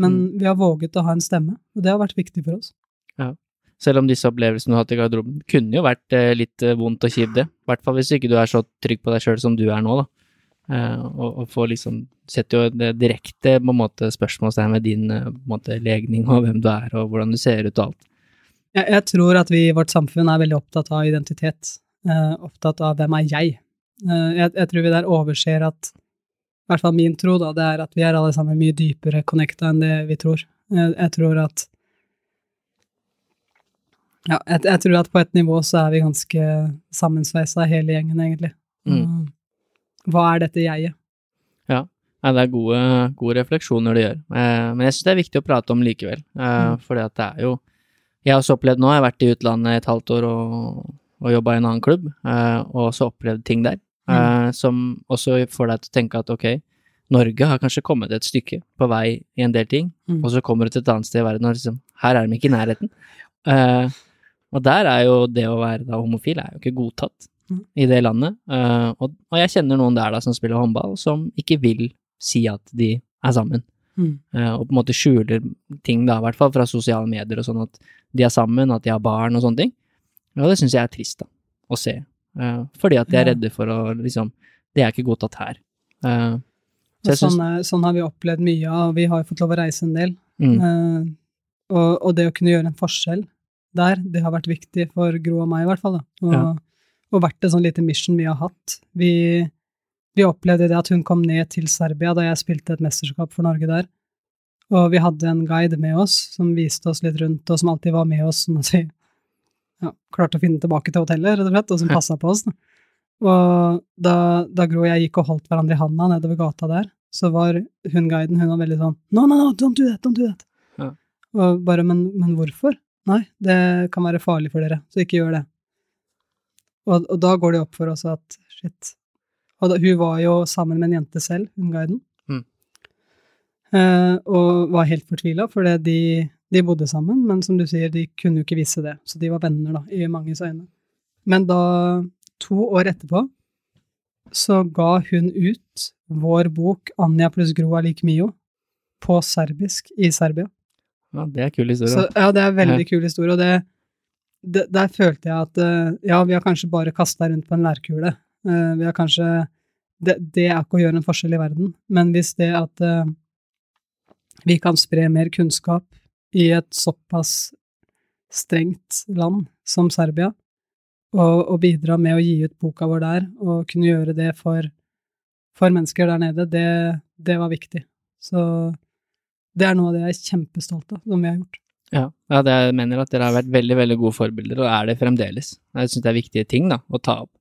Speaker 2: Men mm. vi har våget å ha en stemme, og det har vært viktig for oss.
Speaker 1: Ja. Selv om disse opplevelsene du har hatt i garderoben kunne jo vært eh, litt eh, vondt og kjipt, det. I hvert fall hvis ikke du er så trygg på deg sjøl som du er nå, da. Uh, og, og få liksom Setter jo det direkte på en måte spørsmålstegn ved din uh, måte, legning og hvem du er og hvordan du ser ut og alt.
Speaker 2: Jeg, jeg, tror at vi i vårt samfunn er veldig opptatt av identitet. Eh, opptatt av hvem er jeg? Jeg, jeg, tror vi der overser at I hvert fall min tro, da, det er at vi er alle sammen mye dypere connecta enn det vi tror. Jeg, tror at Ja, jeg, tror at på et nivå så er vi ganske sammensveisa hele gjengen, egentlig. Mm. Hva er dette jeget?
Speaker 1: Ja, det er gode, gode refleksjoner du gjør. Eh, men jeg syns det er viktig å prate om likevel, eh, mm. fordi at det er jo Jeg har også opplevd nå, jeg har vært i utlandet et halvt år og, og jobba i en annen klubb, eh, og også opplevd ting der mm. som også får deg til å tenke at ok, Norge har kanskje kommet et stykke på vei i en del ting, mm. og så kommer du til et annet sted i verden og liksom Her er de ikke i nærheten. Og der er jo det å være da homofil er jo ikke godtatt. I det landet. Eh, og, jeg kjenner noen der da som spiller håndball, som ikke vil si at de er sammen.
Speaker 2: Mm.
Speaker 1: Eh, og på en måte skjuler ting, da, i hvert fall fra sosiale medier og sånn, at de er sammen, at de har barn og sånne ting. Og det syns jeg er trist, da, å se. Eh, fordi at de er redde for å liksom Det er ikke godtatt her. Så jeg
Speaker 2: sånn, er, sånn har vi opplevd mye av. Vi har jo fått lov å reise en del.
Speaker 1: mm,
Speaker 2: og, og det å kunne gjøre en forskjell der, det har vært viktig for Gro og meg, i hvert fall. Da. Og,
Speaker 1: Ja.
Speaker 2: Og vært et sånn lite mission vi har hatt. Vi, vi opplevde det at hun kom ned til Serbia da jeg spilte et mesterskap for Norge der. Og vi hadde en guide med oss som viste oss litt rundt, og som alltid var med oss, sånn at vi ja, klarte å finne tilbake til hotellet, rett og slett, og som passa på oss. Og da, da Gro og jeg gikk og holdt hverandre i handa nedover gata der, så var hun guiden hun var veldig sånn No, no, no, don't do that, don't do that.
Speaker 1: Ja.
Speaker 2: Og bare, men, men hvorfor? Nei, det kan være farlig for dere, så ikke gjør det. Og, og da går det opp for oss at shit. Og da, hun var jo sammen med en jente selv, hun guiden.
Speaker 1: Mm.
Speaker 2: Eh, og var helt fortvila, for de, de bodde sammen, men som du sier, de kunne jo ikke vise det. Så de var venner, da, i manges øyne. Men da, to år etterpå, så ga hun ut vår bok 'Anja pluss Gro er lik Mio' på serbisk i Serbia.
Speaker 1: ja, det er kul historie.
Speaker 2: Så ja, det er en veldig kul historie, og det, det, der følte jeg at eh, ja, vi har kanskje bare kasta rundt på en lærkule. Eh, vi har kanskje det, det er ikke å gjøre en forskjell i verden, men hvis det at eh, vi kan spre mer kunnskap i et såpass strengt land som Serbia, og, og bidra med å gi ut boka vår der, og kunne gjøre det for, for mennesker der nede, det, det var viktig. Så det er noe av det jeg er kjempestolt av, som vi har gjort.
Speaker 1: Ja, ja det jeg mener at dere har vært veldig veldig gode forbilder, og er det fremdeles. Jeg syns det er viktige ting da, å ta opp.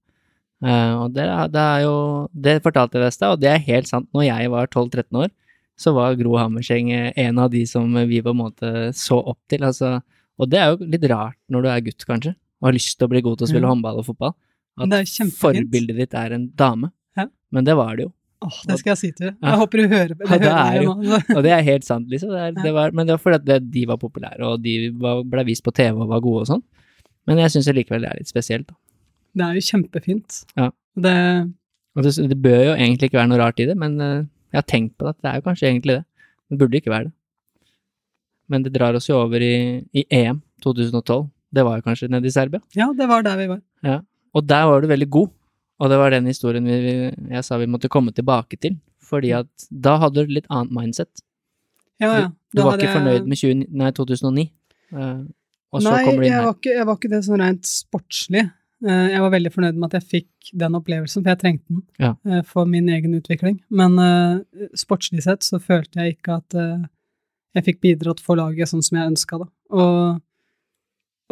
Speaker 1: Uh, og det det er jo Det fortalte jeg deg i stad, og det er helt sant. Når jeg var 12-13 år, så var Gro Hammerseng eh, en av de som vi på en måte så opp til. Altså, og det er jo litt rart når du er gutt, kanskje, og har lyst til å bli god til å spille
Speaker 2: Ja.
Speaker 1: håndball og fotball, at
Speaker 2: det
Speaker 1: forbildet ditt er en dame.
Speaker 2: Ja.
Speaker 1: Men det var det jo.
Speaker 2: Åh, det skal jeg si til deg. Jeg håper du hører det.
Speaker 1: Ja, det er jo- Og det er helt sant, liksom. Det er, det var, men det var fordi at det, de var populære, og de var, ble vist på TV og var gode og sånn. Men jeg syns likevel det er litt spesielt. Da.
Speaker 2: Det er jo kjempefint.
Speaker 1: Ja.
Speaker 2: Det,
Speaker 1: Og det, det bør jo egentlig ikke være noe rart i det, men eh, jeg har tenkt på det, at det er jo kanskje egentlig det. Det burde ikke være det. Men det drar oss jo over i, i EM 2012. Det var jo kanskje nede i Serbia.
Speaker 2: ja, det var der vi var. Ja.
Speaker 1: Og der var du veldig god. Og det var den historien vi, jeg sa vi måtte komme tilbake til. Fordi at da hadde du litt annet mindset.
Speaker 2: Ja, ja.
Speaker 1: Du
Speaker 2: du
Speaker 1: var
Speaker 2: hadde
Speaker 1: ikke fornøyd med 20, nei, 2009. eh, og så
Speaker 2: Nei,
Speaker 1: kommer du inn her.
Speaker 2: var, ikke, jeg var ikke det sånn rent sportslig. Eh, Jeg var veldig fornøyd med at jeg fikk den opplevelsen, for jeg trengte den
Speaker 1: Ja.
Speaker 2: eh, for min egen utvikling. Men uh, sportslig sett så følte jeg ikke at uh, jeg fikk bidratt for laget sånn som jeg ønska, da. Og,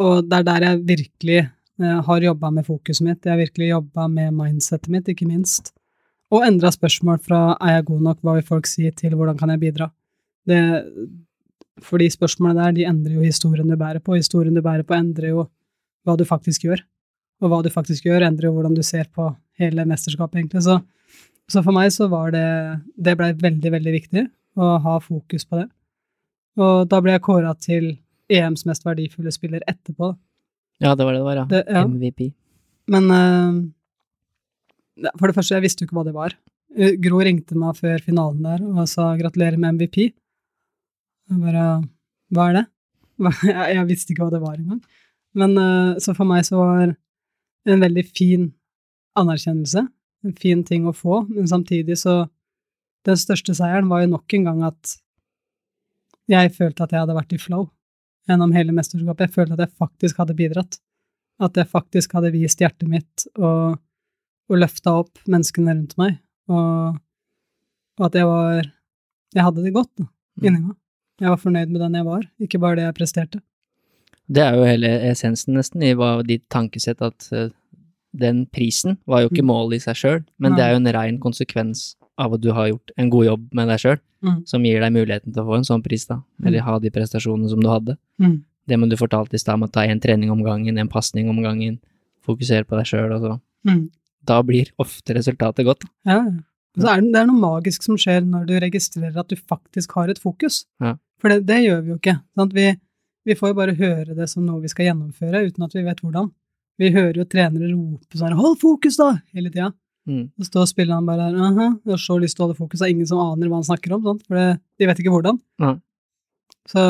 Speaker 2: og det er der jeg virkelig eh, har jobba med fokuset mitt. Jeg har virkelig jobba med mindsetet mitt, ikke minst. Og endra spørsmål fra er jeg god nok, hva vil folk si, til hvordan kan jeg bidra. Det, for de spørsmålene der, de endrer jo historien du bærer på. Historien du bærer på, endrer jo hva du faktisk gjør. Og hva du faktisk gjør, endrer jo hvordan du ser på hele mesterskapet, egentlig. Så, så for meg så var det Det blei veldig, veldig viktig å ha fokus på det. Og da ble jeg kåra til EMs mest verdifulle spiller etterpå. da.
Speaker 1: Ja, det var det det var, ja.
Speaker 2: Det, ja.
Speaker 1: MVP.
Speaker 2: Men uh, for det første, jeg visste jo ikke hva det var. Eh, Gro ringte meg før finalen der og sa gratulerer med MVP. Jeg bare Hva er det? Jeg, visste ikke hva det var engang. Men eh, så for meg så var det en veldig fin anerkjennelse, en fin ting å få, men samtidig så Den største seieren var jo nok en gang at jeg følte at jeg hadde vært i flow gjennom hele mesterskapet. Jeg følte at jeg faktisk hadde bidratt. At jeg faktisk hadde vist hjertet mitt og, og løfta opp menneskene rundt meg. Og, og at jeg var Jeg hadde det godt da, inni meg. Jeg var fornøyd med den jeg var, ikke bare det jeg presterte.
Speaker 1: Det er jo hele essensen nesten i hva ditt tankesett at eh, den prisen var jo ikke
Speaker 2: Mm.
Speaker 1: målet i seg sjøl, men det er jo en rein konsekvens av at du har gjort en god jobb med deg sjøl,
Speaker 2: Mm.
Speaker 1: som gir deg muligheten til å få en sånn pris, da, eller ha de prestasjonene som du hadde.
Speaker 2: Mm.
Speaker 1: Det med du fortalte i stad om å ta én trening om gangen, en pasning om gangen, fokusere på deg sjøl, og så
Speaker 2: Mm.
Speaker 1: Da blir ofte resultatet godt.
Speaker 2: Ja. Så er det, det er noe magisk som skjer når du registrerer at du faktisk har et fokus.
Speaker 1: Ja.
Speaker 2: For det, det gjør vi jo ikke. Sant? Vi, Vi får jo bare høre det som noe vi skal gjennomføre, uten at vi vet hvordan. Vi hører jo trenere rope sånn 'hold fokus', da! hele tida.
Speaker 1: Mm.
Speaker 2: Så står han bare der, aha, jeg har så lyst til å holde fokus, det er ingen som aner hva han snakker om, sant? for det, de vet ikke hvordan.
Speaker 1: Mm.
Speaker 2: Så,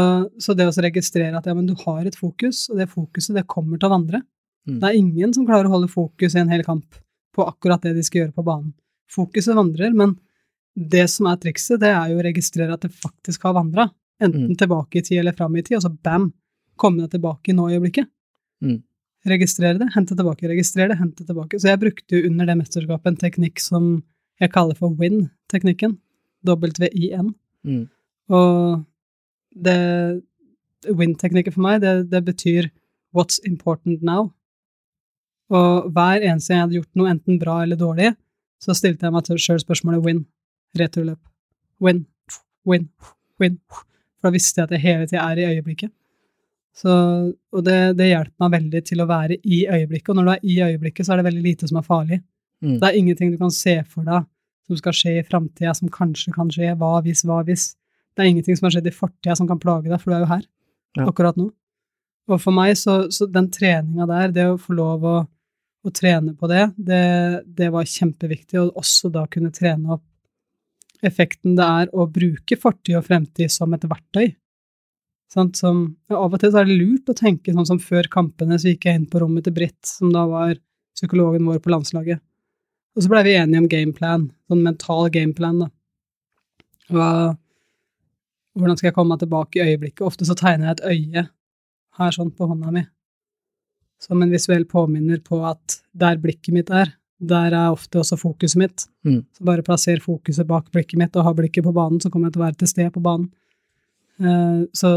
Speaker 2: så det å registrere at ja, men du har et fokus, og det fokuset det kommer til å vandre.
Speaker 1: Mm.
Speaker 2: Det er ingen som klarer å holde fokus i en hel kamp på akkurat det de skal gjøre på banen. Fokuset vandrer, men det som er trikset, det er jo å registrere at det faktisk har vandra. Enten
Speaker 1: Mm.
Speaker 2: tilbake i tid eller fram i tid, og så bam, komme deg tilbake i nå-øyeblikket.
Speaker 1: Mm.
Speaker 2: Registrere det, hente tilbake, registrere det, hente tilbake. Så jeg brukte jo under det mesterskapet en teknikk som jeg kaller for WIN-teknikken. W-I-N.
Speaker 1: Mm.
Speaker 2: Og det Win-teknikken for meg, det, det betyr what's important now. Og hver eneste gang jeg hadde gjort noe enten bra eller dårlig, så stilte jeg meg sjøl spørsmålet win. Returløp. Win. Win. Win. For da visste jeg at jeg hele tida er i øyeblikket. Så, og det, det hjelper meg veldig til å være i øyeblikket. Og når du er i øyeblikket, så er det veldig lite som er farlig.
Speaker 1: Mm.
Speaker 2: Det er ingenting du kan se for deg som skal skje i framtida, som kanskje kan skje. Hva hvis, hva hvis. Det er ingenting som har skjedd i fortida som kan plage deg, for du er jo her
Speaker 1: Ja.
Speaker 2: akkurat nå. Og for meg, så, så den treninga der, det å få lov å, å trene på det, det, det var kjempeviktig, og også da kunne trene opp effekten det er å bruke fortid og fremtid som et verktøy. Sant? Som, ja, av og til så er det lurt å tenke sånn som før kampene, så gikk jeg inn på rommet til Britt, som da var psykologen vår på landslaget. Og så blei vi enige om gameplan, sånn mental gameplan, da. Hva, hvordan skal jeg komme meg tilbake i øyeblikket? Ofte så tegner jeg et øye her sånn på hånda mi, som en visuell påminner på at der blikket mitt er, der er ofte også fokuset mitt.
Speaker 1: Mm.
Speaker 2: Så bare plasser fokuset bak blikket mitt og ha blikket på banen, så kommer jeg til å være til stede på banen. Eh, så,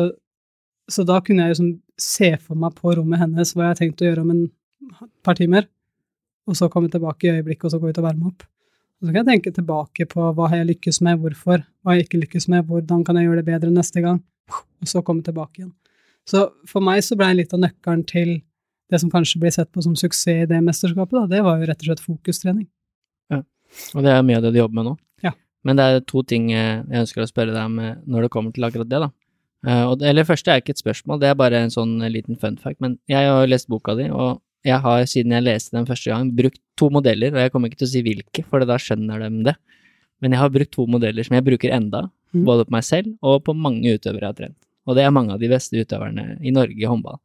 Speaker 2: så da kunne jeg sånn se for meg på rommet hennes hva jeg har tenkt å gjøre om en par timer, og så komme tilbake i øyeblikket, og så gå ut og varme opp. Og så kan jeg tenke tilbake på hva har jeg lykkes med, hvorfor, hva har jeg ikke lykkes med, hvordan kan jeg gjøre det bedre neste gang, og så komme tilbake igjen. Så for meg så ble litt av nøkkelen til det som kanskje blir sett på som suksess i det mesterskapet, da, det var jo rett og slett fokustrening.
Speaker 1: Og det er mye av det du jobber med nå.
Speaker 2: Ja.
Speaker 1: Men det er to ting jeg ønsker å spørre deg om eh, når det kommer til akkurat det, da. Og det, eller første er ikke et spørsmål, det er bare en sånn eh, liten fun fact. Men jeg har jo lest boka di, og jeg har siden jeg leste den første gang, brukt to modeller, og jeg kommer ikke til å si hvilke, for da skjønner de det. Men jeg har brukt to modeller som jeg bruker enda,
Speaker 2: mm.
Speaker 1: både på meg selv og på mange utøvere jeg har trent. Og det er mange av de beste utøverne i Norge i håndball.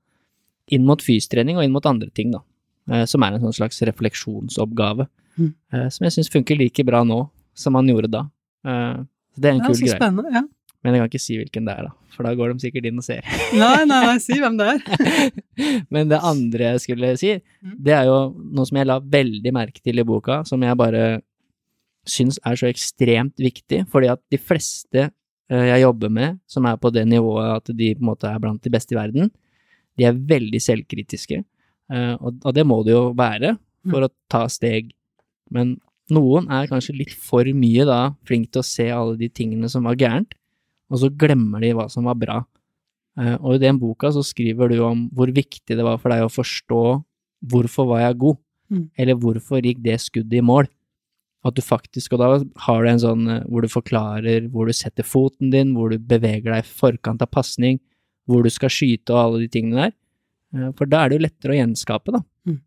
Speaker 1: Inn mot fystrening og inn mot andre ting, da. eh, Som er en sånn slags refleksjonsoppgave. Mm. Som jeg syns funker like bra nå som han gjorde da. Så det er en
Speaker 2: Ja,
Speaker 1: kul
Speaker 2: så
Speaker 1: greie.
Speaker 2: spennende. Ja.
Speaker 1: Men jeg kan ikke si hvilken det er, da. For da går de sikkert inn og ser.
Speaker 2: Nei, nei, nei, si hvem det er.
Speaker 1: Men det andre jeg skulle si,
Speaker 2: Mhm.
Speaker 1: det er jo noe som jeg la veldig merke til i boka, som jeg bare syns er så ekstremt viktig, fordi at de fleste eh, jeg jobber med, som er på det nivået at de på en måte er blant de beste i verden, de er veldig selvkritiske. Eh, Og, og det må det jo være for å ta steg. Men noen er kanskje litt for mye da flink til å se alle de tingene som var gærent, og så glemmer de hva som var bra. Eh, Og i den boka så skriver du om hvor viktig det var for deg å forstå hvorfor var jeg god,
Speaker 2: Mm.
Speaker 1: eller hvorfor gikk det skuddet i mål. At du faktisk, og da har du en sånn eh, hvor du forklarer hvor du setter foten din, hvor du beveger deg i forkant av pasning, hvor du skal skyte og alle de tingene der. Eh, For da er det jo lettere å gjenskape, da.
Speaker 2: Mm.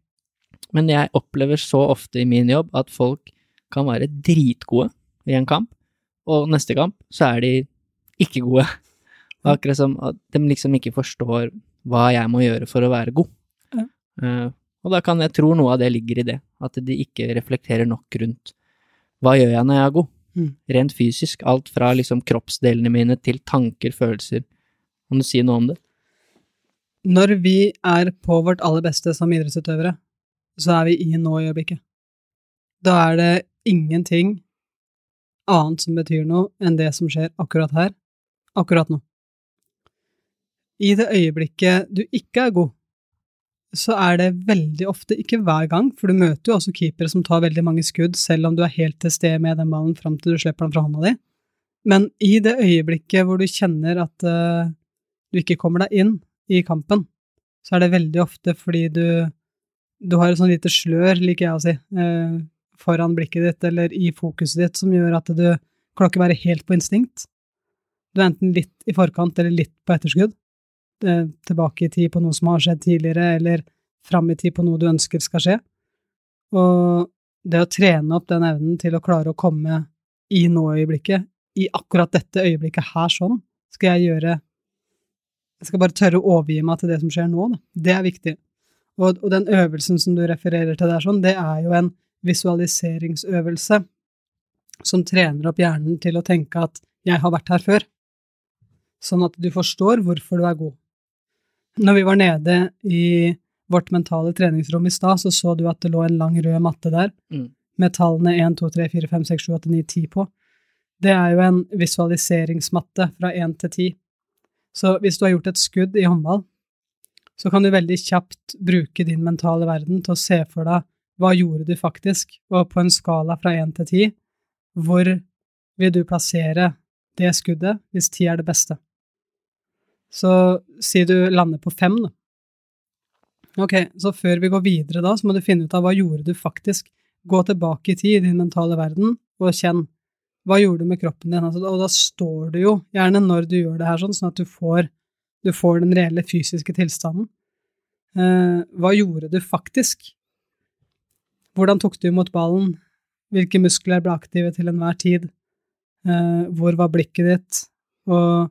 Speaker 1: Men jeg opplever så ofte i min jobb at folk kan være dritgode i en kamp, og neste kamp så er de ikke gode. Og akkurat som at de liksom ikke forstår hva jeg må gjøre for å være god.
Speaker 2: Ja.
Speaker 1: Uh, og da kan jeg tro noe av det ligger i det, at de ikke reflekterer nok rundt hva gjør jeg når jeg er god?
Speaker 2: Mm.
Speaker 1: Rent fysisk, alt fra liksom kroppsdelene mine til tanker, følelser. Kan du si noe om det?
Speaker 2: Når vi er på vårt aller beste som idrettsutøvere, så er vi i nå-øyeblikket. Da er det ingenting annet som betyr noe enn det som skjer akkurat her, akkurat nå. I det øyeblikket du ikke er god, så er det veldig ofte, ikke hver gang, for du møter jo også keepere som tar veldig mange skudd, selv om du er helt til stede med den ballen fram til du slipper den fra hånda di. Men i det øyeblikket hvor du kjenner at uh, du ikke kommer deg inn i kampen, så er det veldig ofte fordi du, du har et sånn lite slør, liker jeg å si, uh, foran blikket ditt eller i fokuset ditt, som gjør at du klarer ikke være helt på instinkt. Du er enten litt i forkant eller litt på etterskudd. tilbake i tid på noe som har skjedd tidligere, eller fram i tid på noe du ønsker skal skje. Og det å trene opp den evnen til å klare å komme i nå-øyeblikket, i akkurat dette øyeblikket her sånn, skal jeg gjøre Jeg skal bare tørre å overgi meg til det som skjer nå, da. Det er viktig. Og, og den øvelsen som du refererer til der sånn, det er jo en visualiseringsøvelse som trener opp hjernen til å tenke at 'jeg har vært her før', sånn at du forstår hvorfor du er god. Når vi var nede i vårt mentale treningsrom i stad, så så du at det lå en lang rød matte der
Speaker 1: Mm.
Speaker 2: med tallene 1, 2, 3, 4, 5, 6, 7, 8, 9, 10 på. Det er jo en visualiseringsmatte fra 1 til 10. Så hvis du har gjort et skudd i håndball, så kan du veldig kjapt bruke din mentale verden til å se for deg hva gjorde du faktisk, og på en skala fra 1 til 10, hvor vil du plassere det skuddet hvis 10 er det beste? Så si du lander på fem, da. Ok, så før vi går videre da, så må du finne ut av hva gjorde du faktisk. Gå tilbake i tid i din mentale verden, og kjenn. Hva gjorde du med kroppen din? Altså, og da står du jo gjerne når du gjør det her sånn, sånn at du får, du får den reelle fysiske tilstanden. Eh, hva gjorde du faktisk? Hvordan tok du imot ballen? Hvilke muskler ble aktive til enhver tid? Eh, hvor var blikket ditt? Og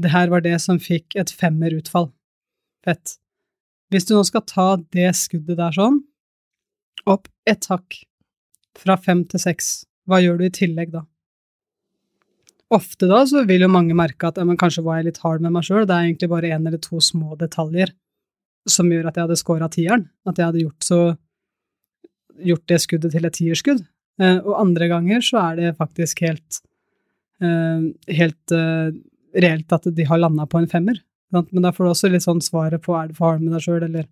Speaker 2: det her var det som fikk et femmerutfall. Fett. Hvis du nå skal ta det skuddet der sånn, opp ett hakk, fra fem til seks, hva gjør du i tillegg da? Ofte da så vil jo mange merke at ja, men kanskje var jeg litt hard med meg sjøl, det er egentlig bare én eller to små detaljer som gjør at jeg hadde scora tieren, at jeg hadde gjort så gjort det skuddet til et tierskudd. Eh, og andre ganger så er det faktisk helt eh, helt eh, reelt at de har landa på en femmer. Men da får du også litt sånn svaret på er du for hard med deg sjøl, eller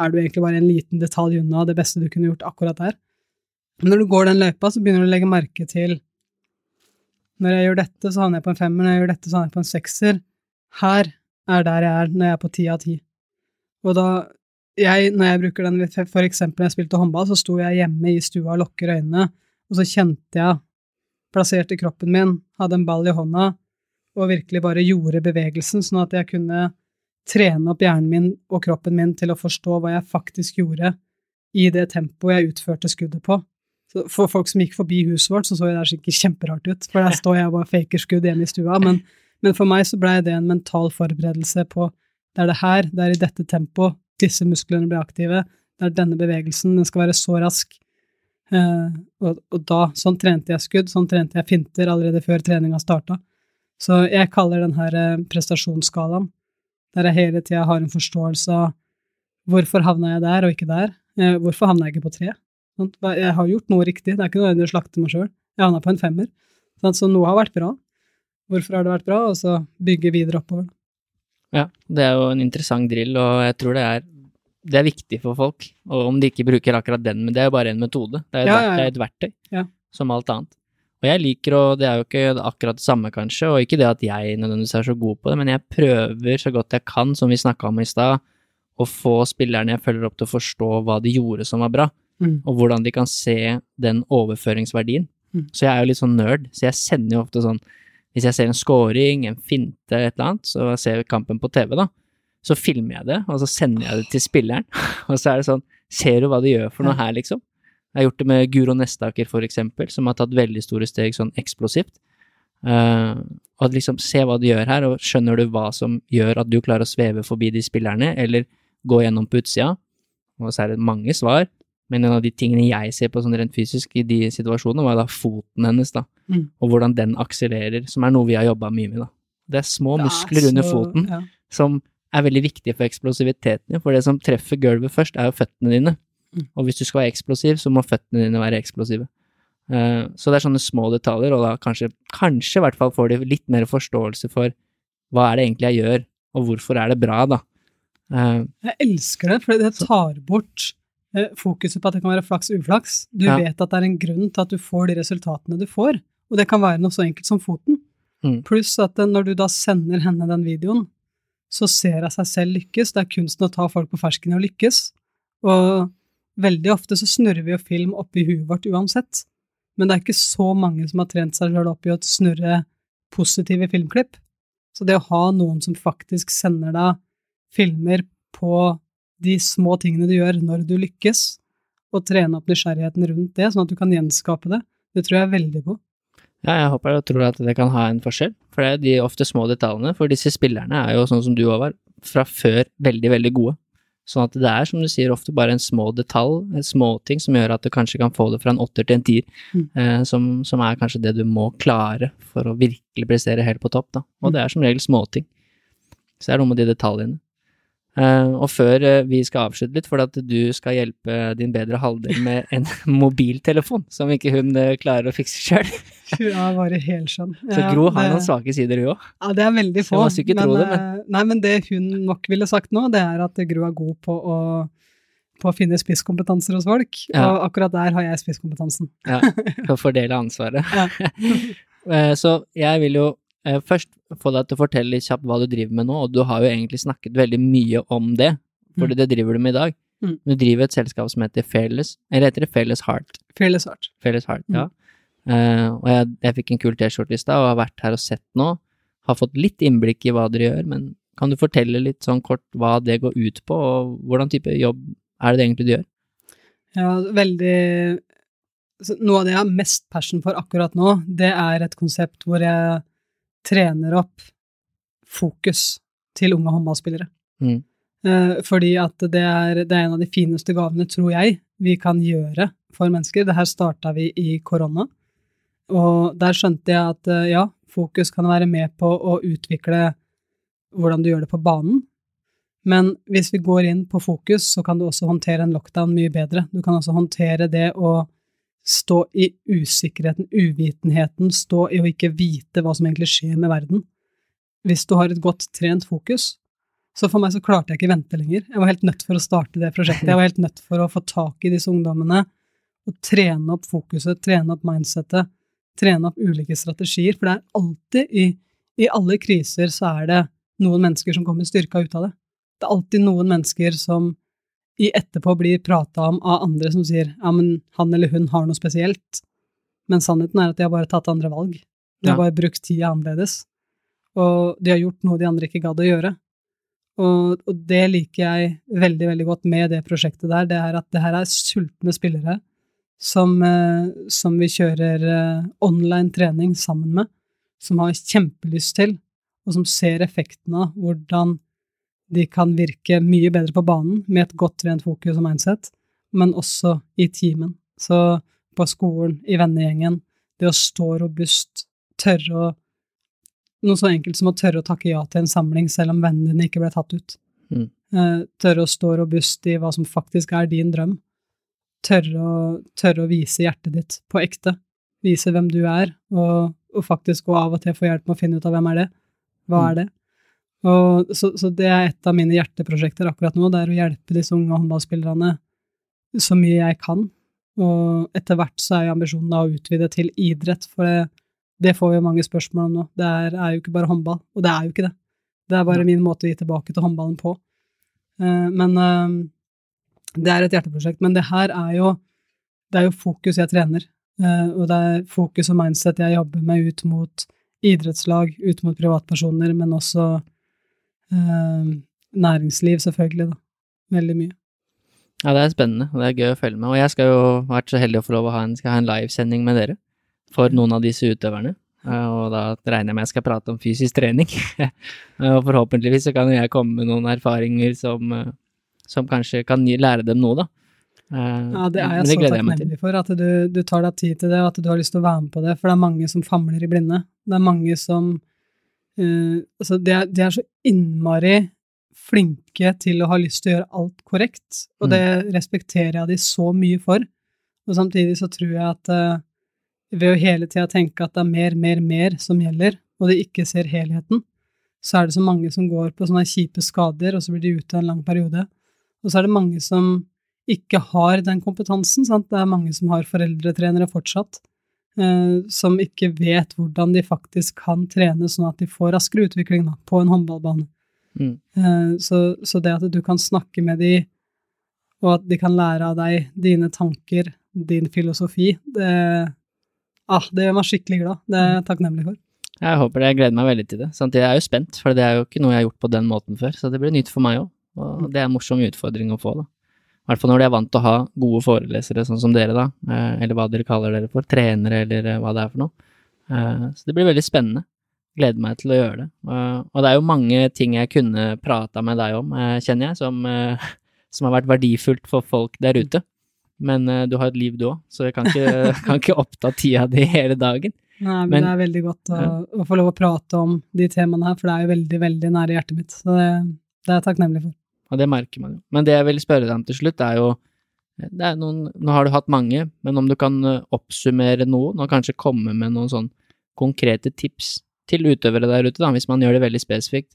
Speaker 2: er du egentlig bare en liten detalj unna det beste du kunne gjort akkurat der. Men når du går den løypa, så begynner du å legge merke til når jeg gjør dette, så havner jeg på en femmer, når jeg gjør dette, så havner jeg på en sekser. Her er der jeg er når jeg er på ti av ti. Og da jeg, når jeg bruker den for eksempel når jeg spilte håndball, så sto jeg hjemme i stua og lukker øynene, og så kjente jeg, plasserte kroppen min, hadde en ball i hånda, og virkelig bare gjorde bevegelsen, sånn at jeg kunne trene opp hjernen min og kroppen min til å forstå hva jeg faktisk gjorde i det tempoet jeg utførte skuddet på. Så for folk som gikk forbi huset vårt, så så det sikkert kjemperart ut, for der står jeg og bare faker skudd hjemme i stua, men, men for meg så blei det en mental forberedelse på det er det her, det er i dette tempoet, disse musklene blir aktive, det er denne bevegelsen, den skal være så rask. Eh, og, og, da, sånn trente jeg skudd, sånn trente jeg finter allerede før treninga starta. Så jeg kaller den her eh, prestasjonsskalaen, der jeg hele tida har en forståelse av hvorfor havna jeg der og ikke der, eh, hvorfor havna jeg ikke på tre? Jeg har gjort noe riktig, det er ikke nødvendig å slakte meg sjøl. Jeg havna på en femmer, så noe har vært bra. Hvorfor har det vært bra? Og så bygge videre oppover.
Speaker 1: Ja, det er jo en interessant drill, og jeg tror det er, det er viktig for folk. Og om de ikke bruker akkurat den, men det er jo bare en metode. Det er, et,
Speaker 2: Ja, ja, ja.
Speaker 1: Det er et verktøy, som alt annet. Og jeg liker, og det er jo ikke akkurat det samme kanskje, og ikke det at jeg nødvendigvis er så god på det, men jeg prøver så godt jeg kan, som vi snakka om i stad, å få spillerne jeg følger opp til å forstå hva de gjorde som var bra,
Speaker 2: Mm.
Speaker 1: og hvordan de kan se den overføringsverdien.
Speaker 2: Mm.
Speaker 1: Så jeg er jo litt sånn nerd, så jeg sender jo ofte sånn Hvis jeg ser en scoring, en finte, et eller annet, så ser jeg kampen på TV, da, så filmer jeg det, og så sender jeg det til spilleren, og så er det sånn Ser du hva de gjør for noe her, liksom? Jeg har gjort det med Guro Nestaker, for eksempel, som har tatt veldig store steg sånn eksplosivt. Uh, og liksom, se hva du gjør her, og skjønner du hva som gjør at du klarer å sveve forbi de spillerne, eller gå gjennom på utsida? Og så er det mange svar, men en av de tingene jeg ser på sånn rent fysisk i de situasjonene, var da foten hennes, da.
Speaker 2: Mm.
Speaker 1: Og hvordan den akselererer, som er noe vi har jobba mye med, da. Det er små
Speaker 2: Det er
Speaker 1: muskler under foten
Speaker 2: Ja.
Speaker 1: som er veldig viktige for eksplosiviteten for det som treffer gulvet først, er jo føttene dine.
Speaker 2: Mm.
Speaker 1: Og hvis du skal være eksplosiv, så må føttene dine være eksplosive. Eh, så det er sånne små detaljer, og da kanskje, kanskje i hvert fall får de litt mer forståelse for hva er det egentlig jeg gjør, og hvorfor er det bra, da. Eh,
Speaker 2: Jeg elsker det, for det tar bort eh, fokuset på at det kan være flaks uflaks. Du
Speaker 1: Ja.
Speaker 2: vet at det er en grunn til at du får de resultatene du får, og det kan være noe så enkelt som foten.
Speaker 1: Mm.
Speaker 2: Pluss at når du da sender henne den videoen, så ser hun seg selv lykkes. Det er kunsten å ta folk på fersken og lykkes. Og veldig ofte så snurrer vi jo film oppi huet vårt uansett. Men det er ikke så mange som har trent seg sjøl opp i å snurre positive filmklipp. Så det å ha noen som faktisk sender deg filmer på de små tingene du gjør når du lykkes, og trene opp nysgjerrigheten rundt det, sånn at du kan gjenskape det, det tror jeg er veldig på.
Speaker 1: Ja, jeg håper og tror at det kan ha en forskjell, for det er de ofte små detaljene. For disse spillerne er jo sånn som du òg var, fra før veldig, veldig gode. Sånn at det er, som du sier, ofte bare en små detalj, en småting, som gjør at du kanskje kan få det fra en åtter til en tier,
Speaker 2: Mm.
Speaker 1: eh, som, som er kanskje det du må klare for å virkelig prestere helt på topp, da. Og
Speaker 2: Mm.
Speaker 1: det er som regel småting. Så det er noe med de detaljene. Eh, og før eh, vi skal avslutte litt, for at du skal hjelpe din bedre halvdel med en mobiltelefon som ikke hun eh, klarer å fikse sjøl.
Speaker 2: Hun er bare helskjønn.
Speaker 1: Så Gro har
Speaker 2: det-
Speaker 1: noen svake sider, hun òg.
Speaker 2: Ja, det er veldig få.
Speaker 1: ikke tro det,
Speaker 2: men. Nei, men det hun nok ville sagt nå, det er at Gro er god på å, på å finne spisskompetanser hos folk,
Speaker 1: Ja.
Speaker 2: og akkurat der har jeg spisskompetansen.
Speaker 1: Ja, for å fordele ansvaret.
Speaker 2: Ja.
Speaker 1: Så jeg vil jo først få deg til å fortelle litt kjapt hva du driver med nå, og du har jo egentlig snakket veldig mye om det, for
Speaker 2: Mm.
Speaker 1: det driver du med i dag.
Speaker 2: Mm.
Speaker 1: Du driver et selskap som heter Fairless, eller heter det Fairless Heart?
Speaker 2: Fearless Heart.
Speaker 1: Fairless Heart,
Speaker 2: Mm.
Speaker 1: ja. Eh, og jeg, jeg fikk en kul T-skjorte i stad, og har vært her og sett nå. Har fått litt innblikk i hva dere gjør, men kan du fortelle litt sånn kort hva det går ut på, og hvordan type jobb er det det egentlig du gjør?
Speaker 2: Ja, veldig Noe av det jeg har mest passion for akkurat nå, det er et konsept hvor jeg trener opp fokus til unge håndballspillere.
Speaker 1: Mm.
Speaker 2: Eh, fordi at det er, det er en av de fineste gavene, tror jeg, vi kan gjøre for mennesker. Det her starta vi i korona, og der skjønte jeg at eh, ja, fokus kan være med på å utvikle hvordan du gjør det på banen. Men hvis vi går inn på fokus, så kan du også håndtere en lockdown mye bedre. Du kan også håndtere det å stå i usikkerheten, uvitenheten, stå i å ikke vite hva som egentlig skjer med verden. Hvis du har et godt trent fokus, så for meg så klarte jeg ikke vente lenger. Jeg var helt nødt for å starte det prosjektet. Jeg var helt nødt for å få tak i disse ungdommene og trene opp fokuset, trene opp mindsettet, trene opp ulike strategier. For det er alltid, i, i alle kriser, så er det noen mennesker som kommer styrka ut av det. Det er alltid noen mennesker som i etterpå blir prata om av andre som sier ja, men han eller hun har noe spesielt. Men sannheten er at de har bare tatt andre valg. De har
Speaker 1: Ja.
Speaker 2: bare brukt tida annerledes. Og de har gjort noe de andre ikke gadd å gjøre. Og, og det liker jeg veldig, veldig godt med det prosjektet der, det er at det her er sultne spillere som, eh, som vi kjører eh, online trening sammen med, som har kjempelyst til, og som ser effekten av hvordan de kan virke mye bedre på banen med et godt trent fokus og mindset, men også i teamen. Så på skolen, i vennegjengen, det å stå robust, tørre å Noe så enkelt som å tørre å takke ja til en samling selv om vennene dine ikke ble tatt ut.
Speaker 1: Mm.
Speaker 2: Eh, tørre å stå robust i hva som faktisk er din drøm. Tørre å, tørre å vise hjertet ditt på ekte. Vise hvem du er, og, og faktisk gå av og til få hjelp med å finne ut av hvem er det. Hva
Speaker 1: Mm.
Speaker 2: er det? Og, så, så det er et av mine hjerteprosjekter akkurat nå, det er å hjelpe disse unge håndballspillerne så mye jeg kan. Og etter hvert så er jo ambisjonen da å utvide til idrett, for det, det får vi mange spørsmål om nå. Det er, er jo ikke bare håndball, og det er jo ikke det. Det er bare min måte å gi tilbake til håndballen på. Uh, men uh, det er et hjerteprosjekt. Men det her er jo, det er jo fokus jeg trener. uh, og det er fokus og mindset jeg jobber med ut mot idrettslag, ut mot privatpersoner, men også næringsliv, selvfølgelig, da. Veldig mye.
Speaker 1: Ja, det er spennende, og det er gøy å følge med. Og jeg skal jo vært så heldig å få lov å ha en, skal ha en livesending med dere for noen av disse utøverne. Eh, Og da regner jeg med jeg skal prate om fysisk trening. Eh, og forhåpentligvis så kan jeg komme med noen erfaringer som, eh, som kanskje kan lære dem noe, da.
Speaker 2: Ja, det er jeg
Speaker 1: jeg så
Speaker 2: takknemlig for, at du, du tar deg tid til det, og at du har lyst til å være med på det, for det er mange som famler i blinde. Det er mange som eh, Altså, de er, de er så innmari flinke til å ha lyst til å gjøre alt korrekt, og
Speaker 1: Mm.
Speaker 2: det respekterer jeg de så mye for. Og samtidig så tror jeg at uh, ved å hele tida tenke at det er mer, mer, mer som gjelder, og de ikke ser helheten, så er det så mange som går på sånne kjipe skader, og så blir de ute en lang periode. Og så er det mange som ikke har den kompetansen. Sant? Det er mange som har foreldretrenere fortsatt, som ikke vet hvordan de faktisk kan trene sånn at de får raskere utvikling da, på en håndballbane.
Speaker 1: Mm.
Speaker 2: Eh, så, så det at du kan snakke med de, og at de kan lære av deg dine tanker, din filosofi, det, ah, det gjør meg skikkelig glad. Det er jeg takknemlig for.
Speaker 1: Jeg håper det. Jeg gleder meg veldig til det. Samtidig er jeg jo spent, for det er jo ikke noe jeg har gjort på den måten før, så det blir nytt for meg òg. Og det er en morsom utfordring å få, da. I hvert fall når de er vant til å ha gode forelesere, sånn som dere, da, eh, eller hva dere kaller dere for, trenere, eller eh, hva det er for noe. Eh, så det blir veldig spennende. Gleder meg til å gjøre det. Og det er jo mange ting jeg kunne prata med deg om, kjenner jeg, som, som har vært verdifullt for folk der ute. Men du har et liv du òg, så jeg kan ikke, kan ikke oppta tida di hele dagen.
Speaker 2: Nei, men, men, det er veldig godt å, å, få lov å prate om de temaene her, for det er jo veldig, veldig nære hjertet mitt. Så det, det er jeg takknemlig for.
Speaker 1: Og det merker man jo. Men det jeg vil spørre deg om til slutt, er jo er noen, Nå har du hatt mange, men om du kan eh, oppsummere noen, og kanskje komme med noen sånn konkrete tips til utøvere der ute, da, hvis man gjør det veldig spesifikt,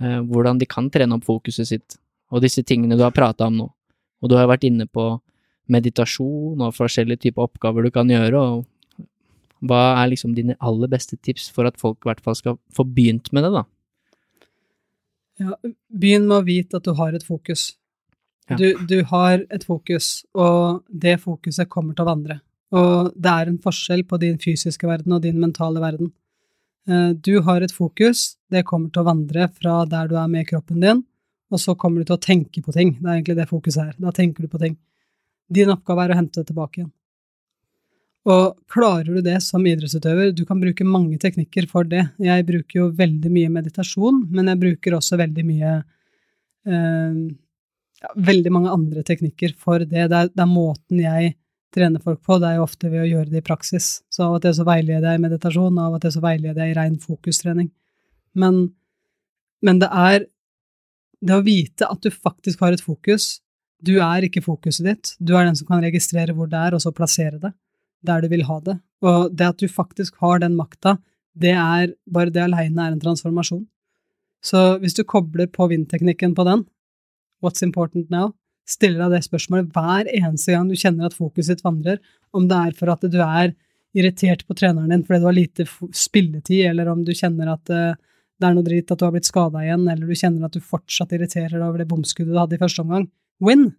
Speaker 1: eh, hvordan de kan trene opp fokuset sitt, og disse tingene du har prata om nå. Og du har vært inne på meditasjon og forskjellige typer oppgaver du kan gjøre, og hva er liksom dine aller beste tips for at folk i hvert fall skal få begynt med det, da?
Speaker 2: Ja, begynn med å vite at du har et fokus. Ja. Du, du, har et fokus, og det fokuset kommer til å vandre. Og det er en forskjell på din fysiske verden og din mentale verden. Eh, du har et fokus, det kommer til å vandre fra der du er med kroppen din, og så kommer du til å tenke på ting. Det er egentlig det fokuset er. Da tenker du på ting. Din oppgave er å hente det tilbake igjen. Og klarer du det som idrettsutøver, du kan bruke mange teknikker for det. Jeg bruker jo veldig mye meditasjon, men jeg bruker også veldig mye eh, Veldig mange andre teknikker for det. Det er, det er, måten jeg trener folk på, det er jo ofte ved å gjøre det i praksis. Så av og til så veileder jeg i meditasjon, av og til så veileder jeg i ren fokustrening. Men, men det er det å vite at du faktisk har et fokus. Du er ikke fokuset ditt, du er den som kan registrere hvor det er, og så plassere det der du vil ha det. Og det at du faktisk har den makta, det er bare det aleine er en transformasjon. Så hvis du kobler på vindteknikken på den, what's important now, stiller deg det spørsmålet hver eneste gang du kjenner at fokuset ditt vandrer, om det er for at du er irritert på treneren din fordi du har lite spilletid, eller om du kjenner at uh, det er noe dritt at du har blitt skada igjen, eller du kjenner at du fortsatt irriterer deg over det bomskuddet du hadde i første omgang. Win!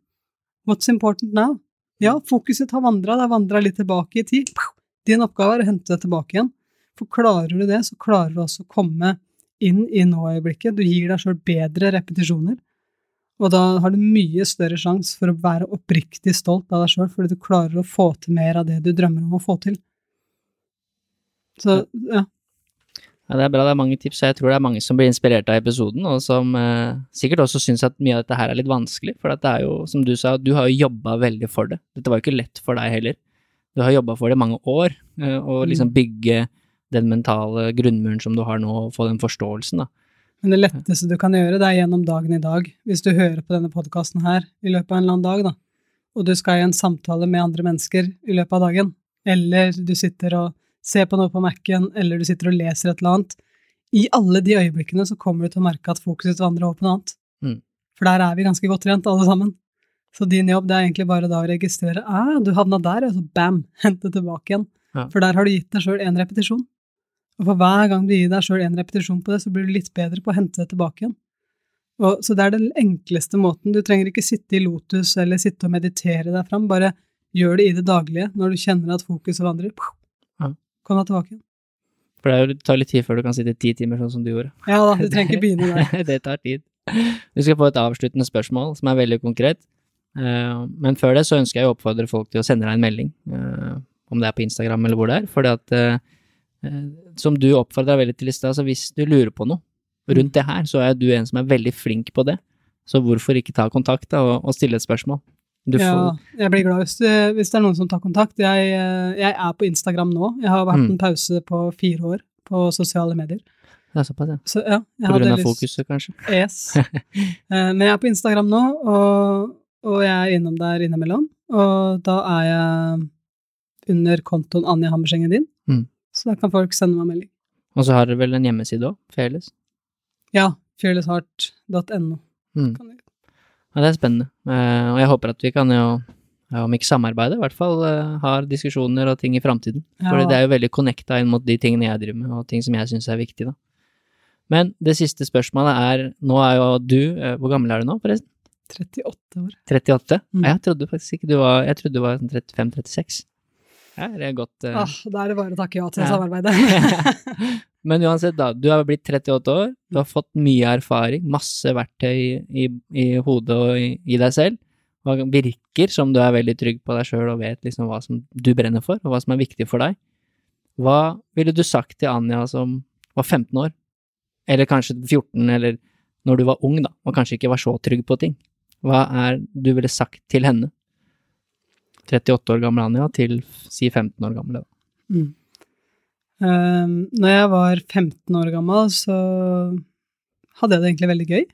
Speaker 2: What's important now? Ja, fokuset har vandra, det har vandra litt tilbake i tid. Din oppgave er å hente det tilbake igjen. For klarer du det, så klarer du også å komme inn i nå-øyeblikket. Du gir deg sjøl bedre repetisjoner. Og da har du mye større sjanse for å være oppriktig stolt av deg sjøl, fordi du klarer å få til mer av det du drømmer om å få til. Så, ja.
Speaker 1: Ja, Det er bra, det er mange tips, og jeg tror det er mange som blir inspirert av episoden, og som eh, sikkert også syns at mye av dette her er litt vanskelig, for det er jo, som du sa, du har jo jobba veldig for det. Dette var jo ikke lett for deg heller. Du har jobba for det i mange år, eh, og mm. liksom bygge den mentale grunnmuren som du har nå, og få den forståelsen, da.
Speaker 2: Men det letteste du kan gjøre, det er gjennom dagen i dag. Hvis du hører på denne podkasten her i løpet av en eller annen dag, da, og du skal i en samtale med andre mennesker i løpet av dagen, eller du sitter og ser på noe på Mac-en, eller du sitter og leser et eller annet, i alle de øyeblikkene så kommer du til å merke at fokuset vandrer over på noe annet. Mm. For der er vi ganske godt trent, alle sammen. Så din jobb det er egentlig bare da å registrere ah, du havna der, og så bam, hente tilbake igjen. Ja. For der har du gitt deg sjøl én repetisjon. Og for hver gang du gir deg sjøl én repetisjon på det, så blir du litt bedre på å hente det tilbake igjen. Og, så det er den enkleste måten. Du trenger ikke sitte i lotus eller sitte og meditere deg fram, bare gjør det i det daglige når du kjenner at fokuset vandrer. Kom deg tilbake igjen.
Speaker 1: For det tar litt tid før du kan sitte ti timer, sånn som du gjorde.
Speaker 2: Ja da, du trenger ikke begynne der.
Speaker 1: det tar tid. Du skal få et avsluttende spørsmål som er veldig konkret. Eh, men før det så ønsker jeg å oppfordre folk til å sende deg en melding, eh, om det er på Instagram eller hvor det er. fordi at, eh, som du oppfordra veldig til i stad, så hvis du lurer på noe rundt det her, så er du en som er veldig flink på det. Så hvorfor ikke ta kontakt da, og, og stille et spørsmål?
Speaker 2: Du ja, jeg blir glad hvis, hvis, det er noen som tar kontakt. Jeg, jeg, er på Instagram nå. Jeg har vært mm. en pause på fire år på sosiale medier.
Speaker 1: Det er såpass, ja.
Speaker 2: Så, ja
Speaker 1: på grunn av fokuset, kanskje?
Speaker 2: Yes. Eh, men jeg er på Instagram nå, og, og, jeg er innom der innimellom. Og da er jeg under kontoen Anja Hammersengen din, mm. så da kan folk sende meg melding.
Speaker 1: Og så har dere vel en hjemmeside òg? Fearless?
Speaker 2: Ja. fearlessheart.no. Mm.
Speaker 1: Ja, det er spennende. Uh, og jeg håper at vi kan jo, om ikke samarbeide, i hvert fall uh, har diskusjoner og ting i framtiden. Ja. For det er jo veldig connecta inn mot de tingene jeg driver med, og ting som jeg syns er viktig, da. Men det siste spørsmålet er, nå er jo du uh, Hvor gammel er du nå, forresten?
Speaker 2: 38 år.
Speaker 1: 38? Mm. Jeg trodde faktisk ikke du var Jeg trodde du var 35-36. Ja, det er godt
Speaker 2: uh... ah, Da er det bare å takke ja til ja. samarbeidet.
Speaker 1: Men uansett, da. Du har blitt 38 år, du har fått mye erfaring, masse verktøy i, i, hodet og i, i, deg selv. Og virker som du er veldig trygg på deg sjøl og vet liksom hva som du brenner for, og hva som er viktig for deg. Hva ville du sagt til Anja som var 15 år, eller kanskje 14, eller når du var ung, da, og kanskje ikke var så trygg på ting? Hva er du ville sagt til henne? 38 år gamle Anja til si 15 år gamle, da.
Speaker 2: Mm. Um, når jeg var 15 år gammel, så hadde jeg det egentlig veldig gøy.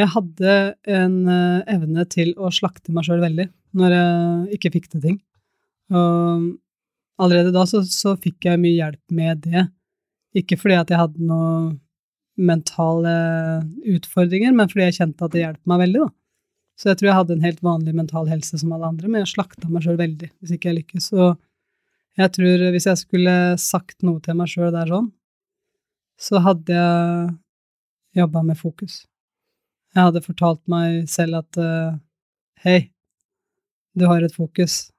Speaker 2: Jeg hadde en uh, evne til å slakte meg sjøl veldig når jeg ikke fikk til ting. Og allerede da så, så, fikk jeg mye hjelp med det. Ikke fordi at jeg hadde noen mentale utfordringer, men fordi jeg kjente at det hjalp meg veldig, da. Så jeg tror jeg hadde en helt vanlig mental helse som alle andre, men jeg slakta meg sjøl veldig hvis ikke jeg lykkes. Og jeg tror hvis jeg skulle sagt noe til meg sjøl der sånn, så hadde jeg jobba med fokus. Jeg hadde fortalt meg selv at uh, hei, du har et fokus,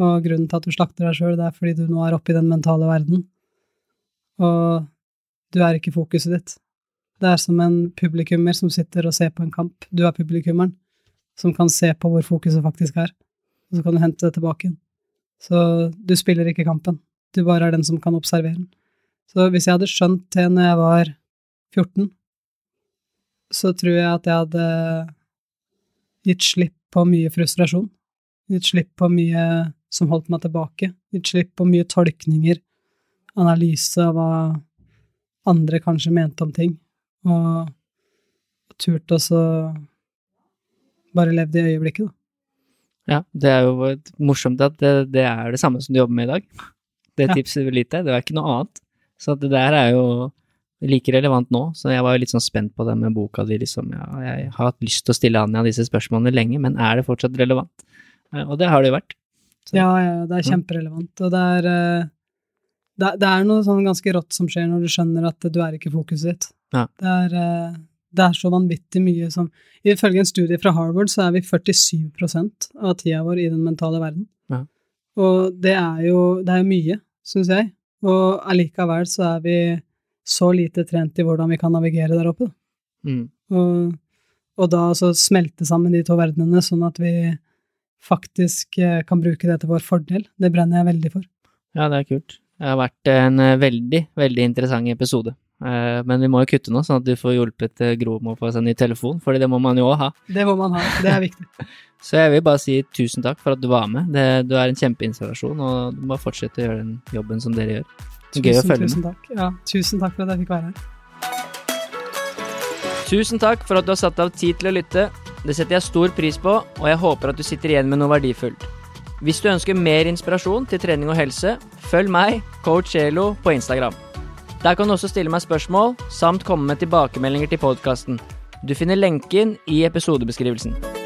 Speaker 2: og grunnen til at du slakter deg sjøl, det er fordi du nå er oppe i den mentale verden, og du er ikke fokuset ditt. Det er som en publikummer som sitter og ser på en kamp. Du er publikummeren som kan se på hvor fokuset faktisk er, og så kan du hente det tilbake igjen. Så du spiller ikke kampen, du bare er den som kan observere den. Så hvis jeg hadde skjønt det når jeg var 14, så tror jeg at jeg hadde gitt slipp på mye frustrasjon, gitt slipp på mye som holdt meg tilbake, gitt slipp på mye tolkninger, analyse av hva andre kanskje mente om ting, og turt også bare levd i øyeblikket, da.
Speaker 1: Ja, det er jo morsomt at det, det, er det samme som du jobber med i dag. Det ja. tipset du lite, det er ikke noe annet. Så det der er jo like relevant nå, så jeg var jo litt sånn spent på det med boka di, liksom. Ja, jeg har hatt lyst til å stille Anja disse spørsmålene lenge, men er det fortsatt relevant? Eh, og det har det jo vært.
Speaker 2: Så. Ja, ja, det er kjemperelevant, og det er eh, det, det, er noe sånn ganske rått som skjer når du skjønner at du er ikke fokuset ditt. Ja. Det er eh, det er så vanvittig mye som Ifølge en studie fra Harvard så er vi 47% av tida vår i den mentale verden. Ja. Og det er jo det er mye, syns jeg. Og allikevel så er vi så lite trent i hvordan vi kan navigere der oppe. Mm. Og, og, da altså smelte sammen de to verdenene, sånn at vi faktisk eh, kan bruke det til vår fordel. Det brenner jeg veldig for.
Speaker 1: Ja, det er kult. Det har vært en eh, veldig, veldig interessant episode. Eh, men vi må jo kutte nå, sånn at du får hjulpet eh, Gro med å få seg ny telefon, for det må man jo òg ha.
Speaker 2: Det må man ha, det er viktig.
Speaker 1: Så jeg vil bare si tusen takk for at du var med. Det, du er en kjempeinspirasjon, og du må fortsette å gjøre den jobben som dere gjør.
Speaker 2: Det er gøy å følge tusen med. Takk. Ja, tusen takk for at jeg fikk være her.
Speaker 1: Tusen takk for at du har satt av tid til å lytte. Det setter jeg stor pris på, og jeg håper at du sitter igjen med noe verdifullt. Hvis du ønsker mer inspirasjon til trening og helse, følg meg, coach Elo, på Instagram. Der kan du også stille meg spørsmål, samt komme med tilbakemeldinger til podkasten. Du finner lenken i episodebeskrivelsen.